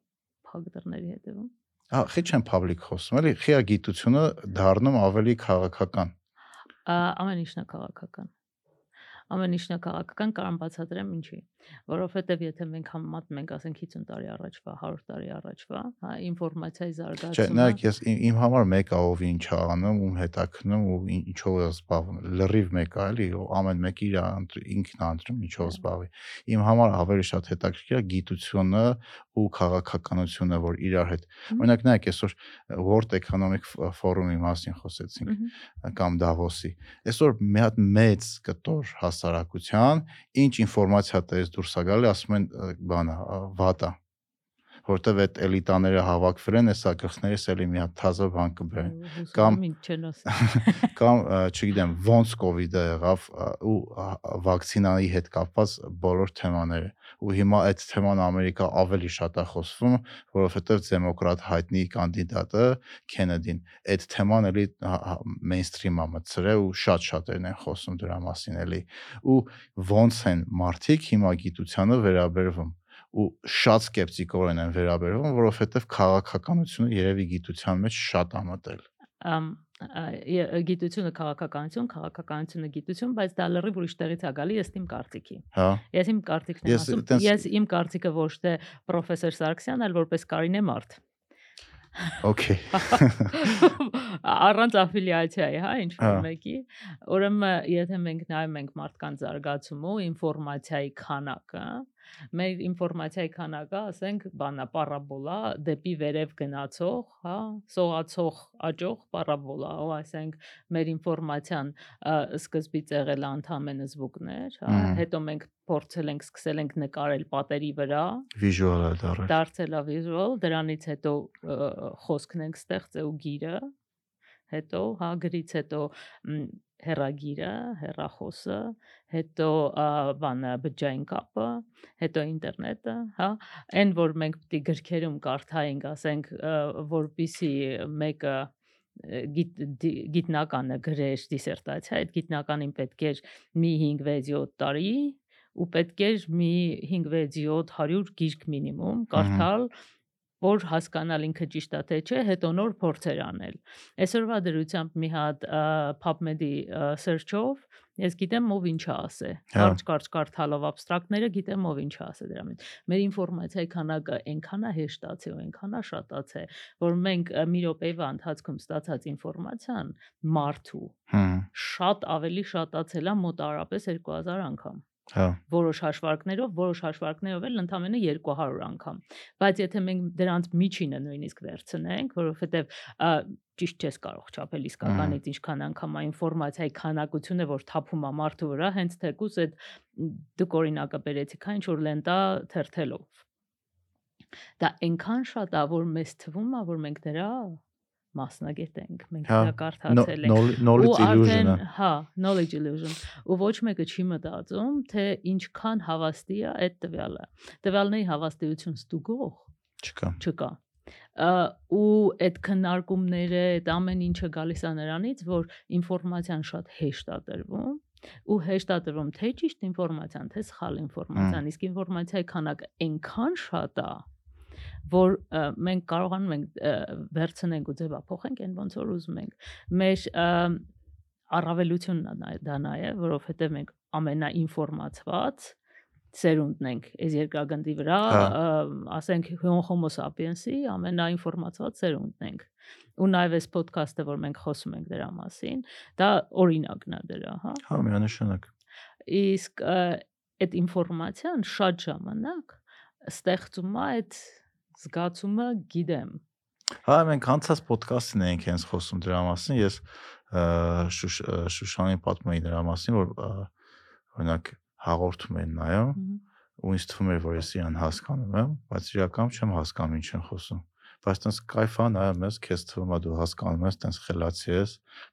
փակ դռների հետևում։ Հա, խի չեմ public խոսում, էլի, խիա գիտությունը դառնում ավելի քաղաքական։ Ամեն ինչն է քաղաքական։ Ամեն ինչն է քաղաքական կարամ բացատրեմ ինչի։ Որովհետև եթե մենք համեմատում ենք, ասենք 50 տարի առաջվա, 100 տարի առաջվա, հա, ինֆորմացիայի Չէ, զարգացումը, նայեք, ես իմ, համար մեկը ով ինչ է անում, ում հետաքնում ու ին- ինչով է զբաղվում։ Լրիվ մեկը, էլի, ու ամեն մեկը իր ինքն է ընտրում ինչով Հա։ զբաղվի։ Իմ համար ավելի շատ հետաքրքիր է գիտությունը ու քաղաքականությունը, որ իրար հետ։ Օրինակ, նայեք, այսօր World Economic Forum-ի մասին խոսեցինք կամ Davos-ի։ Այսօր մի հատ մեծ կտոր հասարակության ինչ ինֆորմացիա տես դուրս է գալի, ասում են բանա, վատա որտեվ այդ էլիտաները հավաքվել են, հեսա գլխներս էլի մի հատ թազը բան կբերեն կամ- կամ չգիտեմ ոնց կ ូវ իդը եղավ ու վակցինայի հետ կապված բոլոր թեմաները ու հիմա այդ թեման Ամերիկա ավելի շատ է խոսվում որովհետև դեմոկրատ հայտնի կանդիդատը Քենեդին այդ թեման էլի մեյնսթրիմ է մտցրել ու շատ շատերն են խոսում դրա մասին էլի ու ոնց են մարդիկ հիմա գիտությանը վերաբերվում ու շատ սկեպտիկորեն են վերաբերվում որովհետև քաղաքականությունը երևի գիտության մեջ շատ է մտել Ամ գիտությունը քաղաքականություն, քաղաքականությունը գիտություն, բայց դա լրիվ ուրիշ տեղից է գալի, ըստ իմ կարծիքի։ հա Ես իմ կարծիքն եմ ասում, ես իմ կարծիքը ոչ թե պրոֆեսոր Սարգսյան, այլ որպես Կարինե Մարդ։ Okay։ առանց աֆիլիացիայի, հա, ինչ Հա։ որ մեկի։ Ուրեմն եթե մենք նայում ենք մարդկանց զարգացումը ու ինֆորմացիայի քանակը, մեր ինֆորմացիայի քանակը, ասենք, բանա պարաբոլա դեպի վերև գնացող, հա, սողացող, աճող պարաբոլա, ասենք մեր ինֆորմացիան սկզբից եղել ընդհանրապես զվուկներ, հա, հետո մենք փորձել ենք սկսել ենք նկարել պատերի վրա, է դարել։ դարձել է visual, դրանից հետո խոսքն ենք ստեղծել ու գիրը, հետո հա գրից հետո մ, հեռագիրը, հեռախոսը, հետո բանը բջջային կապը, հետո ինտերնետը, հա, այն որ մենք պիտի գրքերում կարդայինք, ասենք, ը, որպիսի մեկը գիտ, գիտնականը գրեր դիսերտացիա, այդ գիտնականին պետք էր մի 5-6-7 տարի ու պետք էր մի 5-6-7 100 գիրք մինիմում կարդալ որ հասկանալ ինքը ճիշտ է թե չէ, հետո նոր փորձեր անել։ Այսօրվա դրությամբ մի հատ PubMed-ի search-ով ես գիտեմ ով ինչ ասե։ Հա։ Կարճ կարճ կարդալով абստրակտները գիտեմ ով ինչ ասե դրա մեջ։ Մեր ինֆորմացիայի քանակը այնքան է հեշտացել ու այնքան է շատացել, որ մենք մի րոպեվա ընթացքում ստացած ինֆորմացիան մարդու շատ ավելի շատացել է մոտարապես 2000 անգամ հա։ որոշ հաշվարկներով, որոշ հաշվարկներով էլ ընդամենը 200 անգամ։ Բայց եթե մենք դրանց միջինը նույնիսկ վերցնենք, որովհետև ճիշտ չես կարող չափել իսկականից ինչքան անգամ է ինֆորմացիայի քանակությունը, որ թափում է մարդու վրա, հենց թեկուս այդ դուք օրինակը բերեցիք, հա ինչ որ լենտա թերթելով։ Դա այնքան շատ է, որ մեզ թվում է, որ մենք դրա մասնագետ ենք, մենք Հա, դրա կարդացել ենք։ Knowledge- illusion-ը։ հա knowledge illusion ու ոչ մեկը չի մտածում թե ինչքան հավաստի է այդ տվյալը տվյալների հավաստիություն ստուգող Չկա։ չկա ու այդ քննարկումները այդ ամեն ինչը գալիս է նրանից որ ինֆորմացիան շատ հեշտ է տրվում ու հեշտ է տրվում թե ճիշտ ինֆորմացիան թե սխալ ինֆորմացիան իսկ ինֆորմացիայի քանակը այնքան շատ է որ մենք կարողանում ենք վերցնենք ու ձևափոխենք այն ոնց որ ուզում ենք մեր առավելությունն է դա նաև որովհետև մենք ամենաինֆորմացված սերունդն ենք այս երկրագնդի վրա Հա։ ասենք homo sapiens-ի ամենաինֆորմացված սերունդն ենք ու նաև այս ոդքասթը որ մենք խոսում ենք դրա մասին դա օրինակն է դրա հա Հա, միանշանակ։ իսկ այդ ինֆորմացիան շատ ժամանակ ստեղծում է այդ զգացումը գիտեմ Հա, մենք անցած ոդկասթին էինք հենց խոսում դրա մասին։ Ես Շուշանին պատմում էի դրա մասին, որ օրինակ հաղորդում են նայում ու ինձ թվում էր, որ ես իրան հասկանում եմ, բայց իրականում չեմ հասկանում ինչ են խոսում բայց տես кайֆա նայում ես, քեզ թվում է դու հասկանում ես, տես խելացի ես,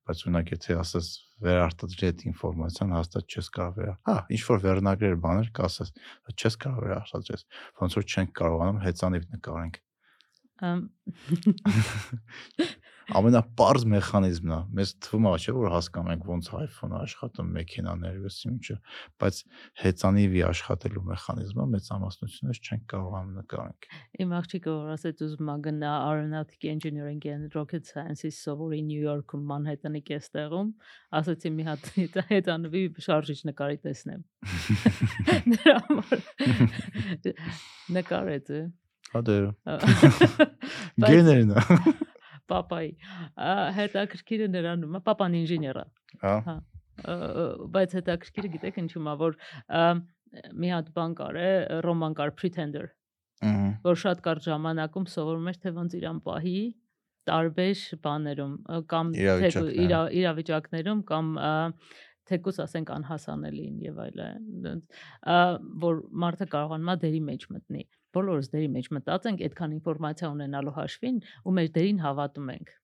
բայց օրինակ եթե ասես վերարտադրի այդ ինֆորմացիան, հաստատ չես կարող վերա։ Հա, ինչ որ վերնագրեր բաներ կասես, հա, չես կարող վերարտադրես։ Ոնց որ չենք կարողանում հեծանիվ նկարենք։ ամենապարզ մեխանիզմն է։ Մեզ թվում է, չէ, որ հասկանում ենք ոնց iPhone-ը աշխատում, մեքենաները, ըստ ինչը, բայց հեծանիվի աշխատելու մեխանիզմը մեծամասնությունից չենք կարողանում նկարենք։ Իմ աղջիկը որ ասեց ուզում է գնա aeronautic engineering and rocket sciences սովորի Նյու Յորքում Մանհետանի կեստեղում, ասացի մի հատ հետանվի շարժիչ նկարի տեսնեմ։ Դրա համար նկարեց է։ Հա դե գեներն է։ Պապայի հետաքրքիրը նրանում է, պապան ինժեներ է։ Հա։ Ա, բայց հետաքրքիրը գիտեք ինչու՞մ է, որ մի հատ բան կար է, ռոման կար Pretender, Ահա։ որ շատ կարճ ժամանակում սովորում էր թե ոնց իրան պահի տարբեր բաներում կամ թեկու- Իրավիճակներում։ իրա, իրավիճակներում կամ թեկուս ասենք անհասանելին եւ այլն որ մարդը կարողանում է դերի մեջ մտնի բոլորս դերի մեջ մտածենք այդքան ինֆորմացիա ունենալու հաշվին ու մեր դերին հավատում ենք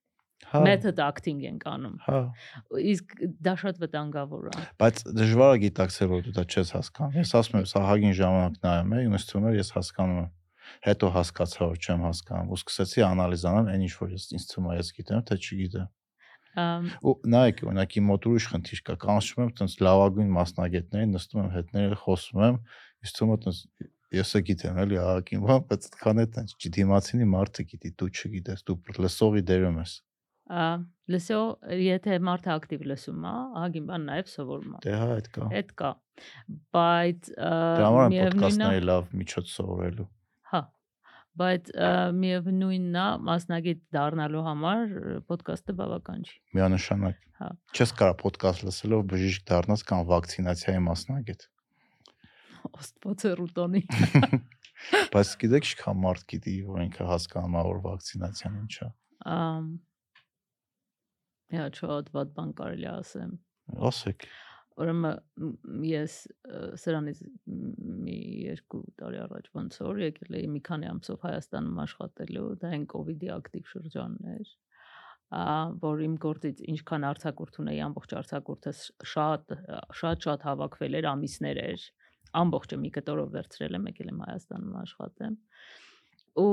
Հա։ method acting ենք անում Հա։ իսկ դա շատ վտանգավոր է Բայց դժվար է գիտակցել, որ դու դա չես հասկանում։ Ես ասում եմ, սա հագին ժամանակ նայում եմ, ինձ թվում է ես հասկանում եմ։ Հետո հասկացա, որ չեմ հասկանում։ Ու սկսեցի անալիզ անալ, այն ինչ որ ես ինձ թվում է ես գիտեմ, թե չգիտեմ։ Ու նայեք, օրինակ իմ մոտ ուրիշ խնդիր կա։ Կանչում եմ տենց լավագույն մասնագետներին, նստում եմ հետները, խոսում եմ, ինձ թվում է տենց ես է գիտեմ, էլի ահագին բան, բայց այդքան է տենց չդիմացինի մարդը գիտի, դու չգիտես, դու լսողի դերում ես։ ա, լսո եթե մարդը ակտիվ լսում է ահագին բան նաև սովորում է Դե հա, այդ կա։ այդ կա բայց Դրա համար են միևնույնն է- ոդկասթների լավ միջոց սովորելու։ Հա։ Բայց միևնույնն է, մասնագետ դառնալու համար ոդկասթը բավական չի։ Միանշանակ։ Հա։ Չես կարա ոդկաստ լսելով բժիշկ դառնաս կամ վակցինացիայի մասնագետ։ Աստված է ռուտոնի։ Բայց գիտեք, ինչքան մարդ գիտի, որ ինքը հասկանում է, որ վակցինացիան ինչ է։ Ամ Հա, շատ վատ բան կարելի ասեմ։ Ասեք։ Ուրեմն ես սրանից մի երկու տարի առաջ ոնց որ եկել էի մի քանի ամսով Հայաստանում աշխատելու, դա այն կ ូវ իդի ակտիվ շրջանն էր։ որ իմ գործից ինչքան արձակուրդ ունեի, ամբողջ արձակուրդը ս- շատ շատ շատ հավաքվել էր ամիսներ էր։ Ամբողջը մի կտորով վերցրել եմ, եկել եմ Հայաստանում աշխատեմ։ Ու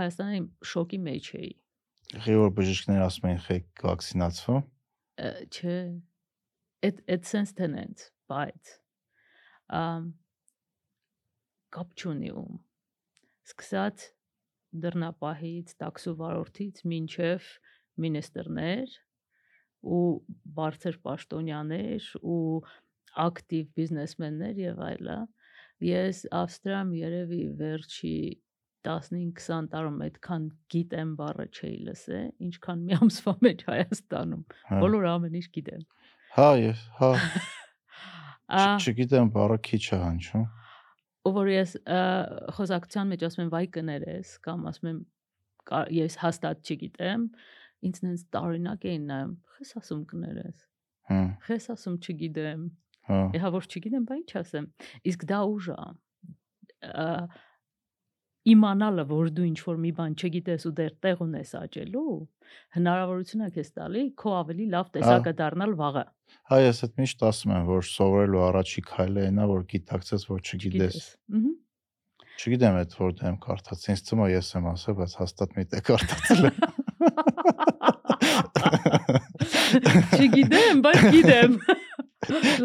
Հայաստանի շոկի մեջ էի։ Եղի որ բժիշկներ ասում են խեք վակցինացվո։ Ը, չէ այդ այդ sense tenants բայց ամ կապ չունի ում սկսած դռնապահից տաքսու վարորդից մինչև մինիստրներ ու բարձր պաշտոնյաներ ու ակտիվ բիզնեսմեններ եւ այլը ես ավստրիայում երևի վերջի 15-20 տարում այդքան գիտեմ բառը չէի լսել ինչքան մի ամսվա մեջ Հայաստանում Հա։ բոլոր ամեն ինչ գիտեմ Հա, ես, հա, չգիտեմ, բառը քիչ է հնչում։ ու որ ես խոսակցության մեջ ասում եմ վայ կներես կամ ասում եմ ես հաստատ չգիտեմ ինձ նենց տարօրինակ էին նայում խես ասում կներես Հա, խես ասում չգիտեմ հա։ Իհա որ չգիտեմ բա ինչ ասեմ իսկ դա ուժ է իմանալը որ դու ինչ որ մի բան չգիտես ու դեռ տեղ ունես աճելու հնարավորություն է քեզ տալի քո ավելի լավ տեսակը դառնալ վաղը Հա, ես այդ միշտ ասում եմ, որ սովորելու առաջի քայլը այնա, որ գիտակցես, որ չգիտես։ Ահա Չգիտեմ այդ որ դեմ կարդաց։ Ինձ թվում է ես եմ ասել, բայց հաստատ մի տեղ կարդացել եմ։ Չգիտեմ, բայց գիտեմ։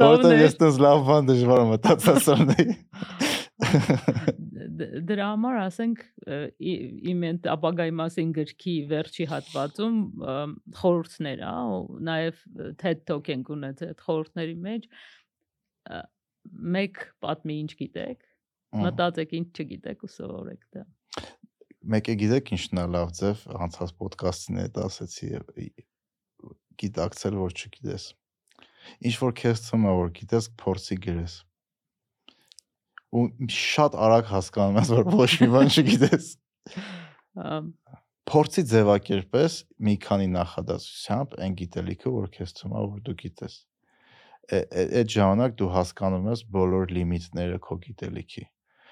Որտեղ ես դες լավ բան դժվար եմ մտածածրնի։ Դ- Դրա համար ասենք իմ այդ ապագայի մասին գրքի վերջի հատվածում խորհուրդներ, հա, նաև TED Talk ենք ունեցել այդ խորհուրդների մեջ մեկ պատմի ինչ գիտեք, մտածեք ինչ չգիտեք ու սովորեք դա։ Մեկը գիտեք ինչն է լավ ձև անցած ոդկասթին ասեցի եւ գիտակցել որ չգիտես։ Ինչ որ քեզ թվում է որ գիտես փորձի գրես։ Ու շատ արագ հասկանում ես որ ոչ մի բան չգիտես։ Փորձի ձևակերպես մի քանի նախադասությամբ այն գիտելիքը որ քեզ թվում է որ դու գիտես։ Այդ ժամանակ դու հասկանում ես բոլոր լիմիտները քո գիտելիքի։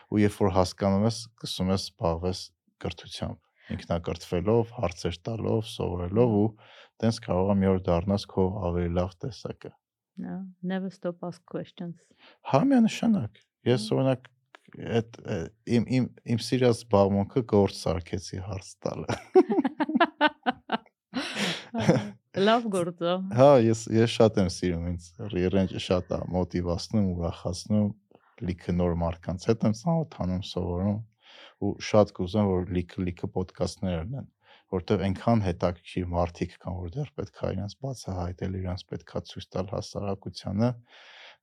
Ու երբ որ հասկանում ես, սկսում ես զբաղվես կրթությամբ, ինքնակրթվելով, հարցեր տալով, սովորելով ու տենց կարող է մի օր դառնաս քո ավելի լավ տեսակը։ never stop ask questions։ Հա միանշանակ։ Ես օրինակ այդ իմ իմ իմ սիրած զբաղմունքը գործ սարքեցի հարց տալը։ Լավ գործ է։ Հա, ես ես շատ եմ սիրում ինձ ռիռենջը շատ է մոտիվացնում, ուրախացնում, լիքը նոր մարդկանց հետ եմ ծանոթանում, սովորում ու շատ կուզեմ որ լիքը լիքը ոդկասթներ լինեն, որտեղ այնքան հետաքրքիր մարդիկ կան, որ դեռ պետք է իրենց բացահայտել, իրենց պետք է ցույց տալ հասարակությանը,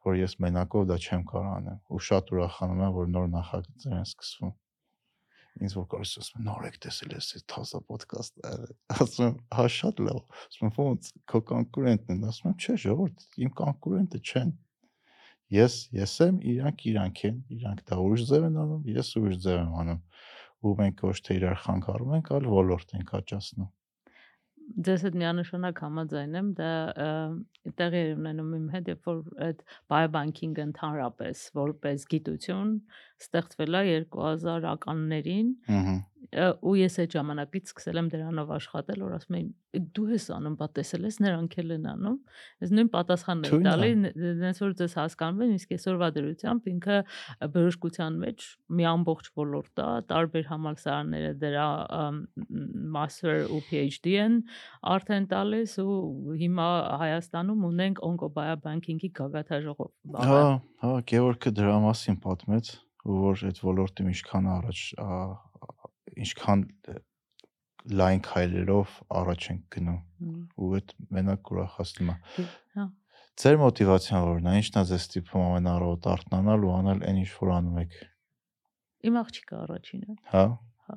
որ ես մենակով դա չեմ կարող անեմ ու շատ ուրախանում եմ, որ նոր նախագծեր են սկսվում ինձ որ կարս ասում նոր եք տեսել ես այս թազա ոդկաստ ասում հա շատ լավ ասում ոնց քո կոնկուրենտն են ասում չէ ժողովուրդ իմ կոնկուրենտը չեն ես ես եմ իրանք իրանք են իրանք դա ուրիշ ձև են անում ես ուրիշ ձև եմ անում ու մենք ոչ թե իրար խանգարում ենք այլ ոլորտ ենք աճացնում Ձեզ հետ միանշանակ համաձայն եմ, դա տեղի ունենում իմ հետ, երբ որ այդ biobanking-ը ընդհանրապես որպես գիտություն ստեղծվել է 2000-ականներին ըհը ը, ու ես այդ ժամանակից սկսել եմ դրանով աշխատել, որ ասում էին դու ես անում, բա տեսել ես նրանք էլ են անում։ Ես նույն պատասխանն եմ տալի, նենց որ ձեզ հասկանում են, իսկ այսօրվա դրությամբ ինքը բժշկության մեջ մի ամբողջ ոլորտ է, տարբեր համալսարանները դրա master ու PhD են արդեն տալիս ու հիմա Հայաստանում ունենք օնկոբիոբանկինգի գագաթաժողով։ բառը։ հա հա Գևորգը դրա մասին պատմեց որ այդ ոլորտը ինչքան առաջ ինչքան լայն քայլերով առաջ են գնում ու այդ մենակ ուրախացնում է դե- Հա։ Ձեր մոտիվացիան որն է, ինչն է ձեզ ստիպում ամենառոտ արթնանալ ու անել այն ինչ որ անում եք, Իմ աղջիկը առաջինը։ հա։ Հա։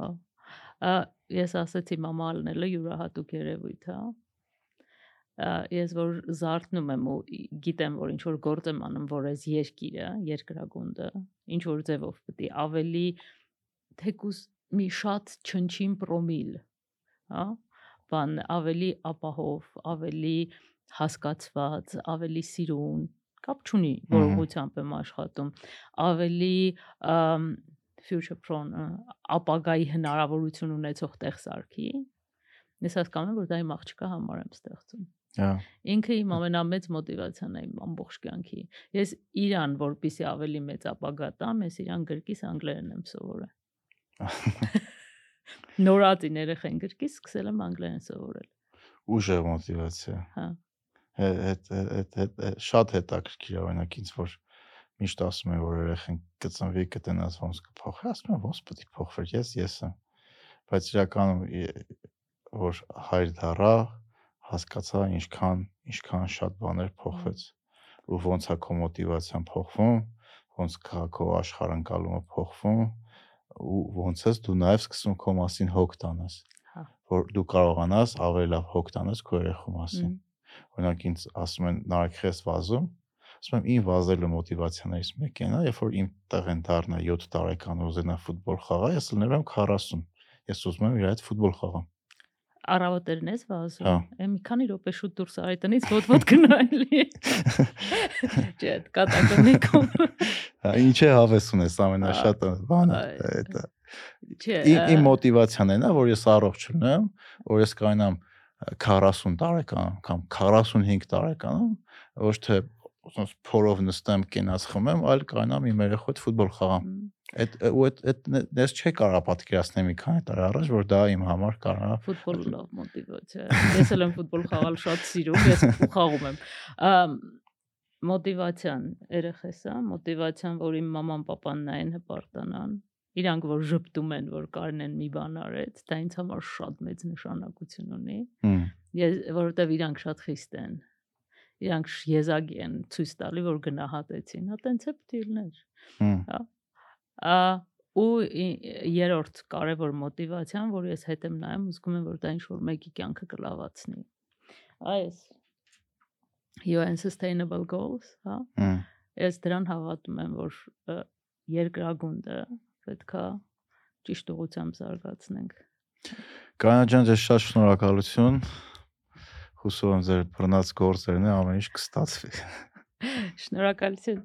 հա։ Ես ասացի մամա ալնելը յուրահատուկ երևույթ, հա։ Ա, Ես որ զարթնում եմ ու գիտեմ, որ ինչ որ գործ եմ անում, որ այս երկիրը, երկրագունդը, ինչ որ ձևով պետք է ավելի թեկուս մի շատ չնչին պրոմիլ, հա, բան ավելի ապահով, ավելի հասկացված, ավելի սիրուն, կապ չունի, որողությամբ եմ աշխատում, ավելի future prone, ապագայի հնարավորություն ունեցող տեղ սարքի։ Ես հասկանում եմ, որ դա իմ աղջկա համար եմ ստեղծում։ Ինքը իմ ամենամեծ մոտիվացիան է իմ ամբողջ կյանքի։ Ես իրան, որպիսի ավելի մեծ ապագա տամ, ես իրան գրկիս անգլերեն եմ սովորել։ Նորածին երեխեն գրկիս սկսել եմ անգլերեն սովորել։ Ուժեղ մոտիվացիա։ Հա։ Հե- Հետ հետ հետ շատ հետաքրքիր օրինակ ինձ որ միշտ ասում են որ երեխեն կծնվի կտնաս ոնց կփոխի, ասում եմ ոնց պետք է փոխվեր, ես ես եմ։ Բայց իրականում որ հայր դառա, հասկացա ինչքան ինչքան շատ բաներ փոխվեց ու ոնց է քո մոտիվացիան փոխվում, ոնց կա քո աշխարհընկալումը փոխվում ու ոնց ես դու նաև սկսում քո մասին հոգ տանես Հա։ որ դու կարողանաս ավելի լավ հոգ տանես քո երեխու մասին օրինակ ինձ ասում են նարեկ խես վազում ասում եմ ին վազելու մոտիվացիաներից մեկն է երբ որ իմ տղեն դառնա 7 տարեկան ու ուզենա ֆուտբոլ խաղա ես լներում 40 ես ուզում եմ իր հետ ֆուտբոլ խաղամ Առավոտերն ես Հա։ վազում։ Է մի քանի րոպե շուտ դուրս արի տնից ոտ-ոտ գնալի։ Չէ, կատակոնի կոմ։ Հա, ինչ է հավես ունես ամենաշատը բանը դա Չէ, իմ մոտիվացիան է նա որ ես առողջ լինեմ որ ես կանամ 40 տարեկան կամ 45 տարեկանում ոչ թե ոնց փորով նստեմ կենաց խմեմ այլ կանամ իմ երեխու հետ ֆուտբոլ խաղամ այդ ու այդ այդ դες չէ կարա պատկերացնել մի քանի տարի առաջ որ դա իմ համար կարա ֆուտբոլը լավ մոտիվացիա։ է։ Ես էլ եմ ֆուտբոլ խաղալ շատ սիրում, ես խաղում եմ։ Մոտիվացիան երեխես է, մոտիվացիան, որ իմ մաման papan նայեն հպարտանան։ Իրանք որ ճպտում են, որ Կարնեն մի բան արեց, դա ինձ համար շատ մեծ նշանակություն ունի։ Ես որովհետև իրանք շատ խիստ են։ Իրանք եզակի են ցույց տալի, որ գնահատեցին։ Հա տենց է պետք է լիներ։ հմ, Ա ու երրորդ կարևոր մոտիվացիան, որ ես հետ եմ նայում, զգում եմ, որ դա ինչ որ մեկի կյանքը կլավացնի։ Այս UN sustainable goals, հա։ Ես դրան հավատում եմ, որ երկրագունդը պետքա ճիշտ ուղղությամբ զարգացնենք։ Կանա ջան, ձեզ շատ շնորհակալություն։ Հուսով եմ ձեր բռնած գործերն ամեն ինչ կստացվի։ Շնորհակալություն։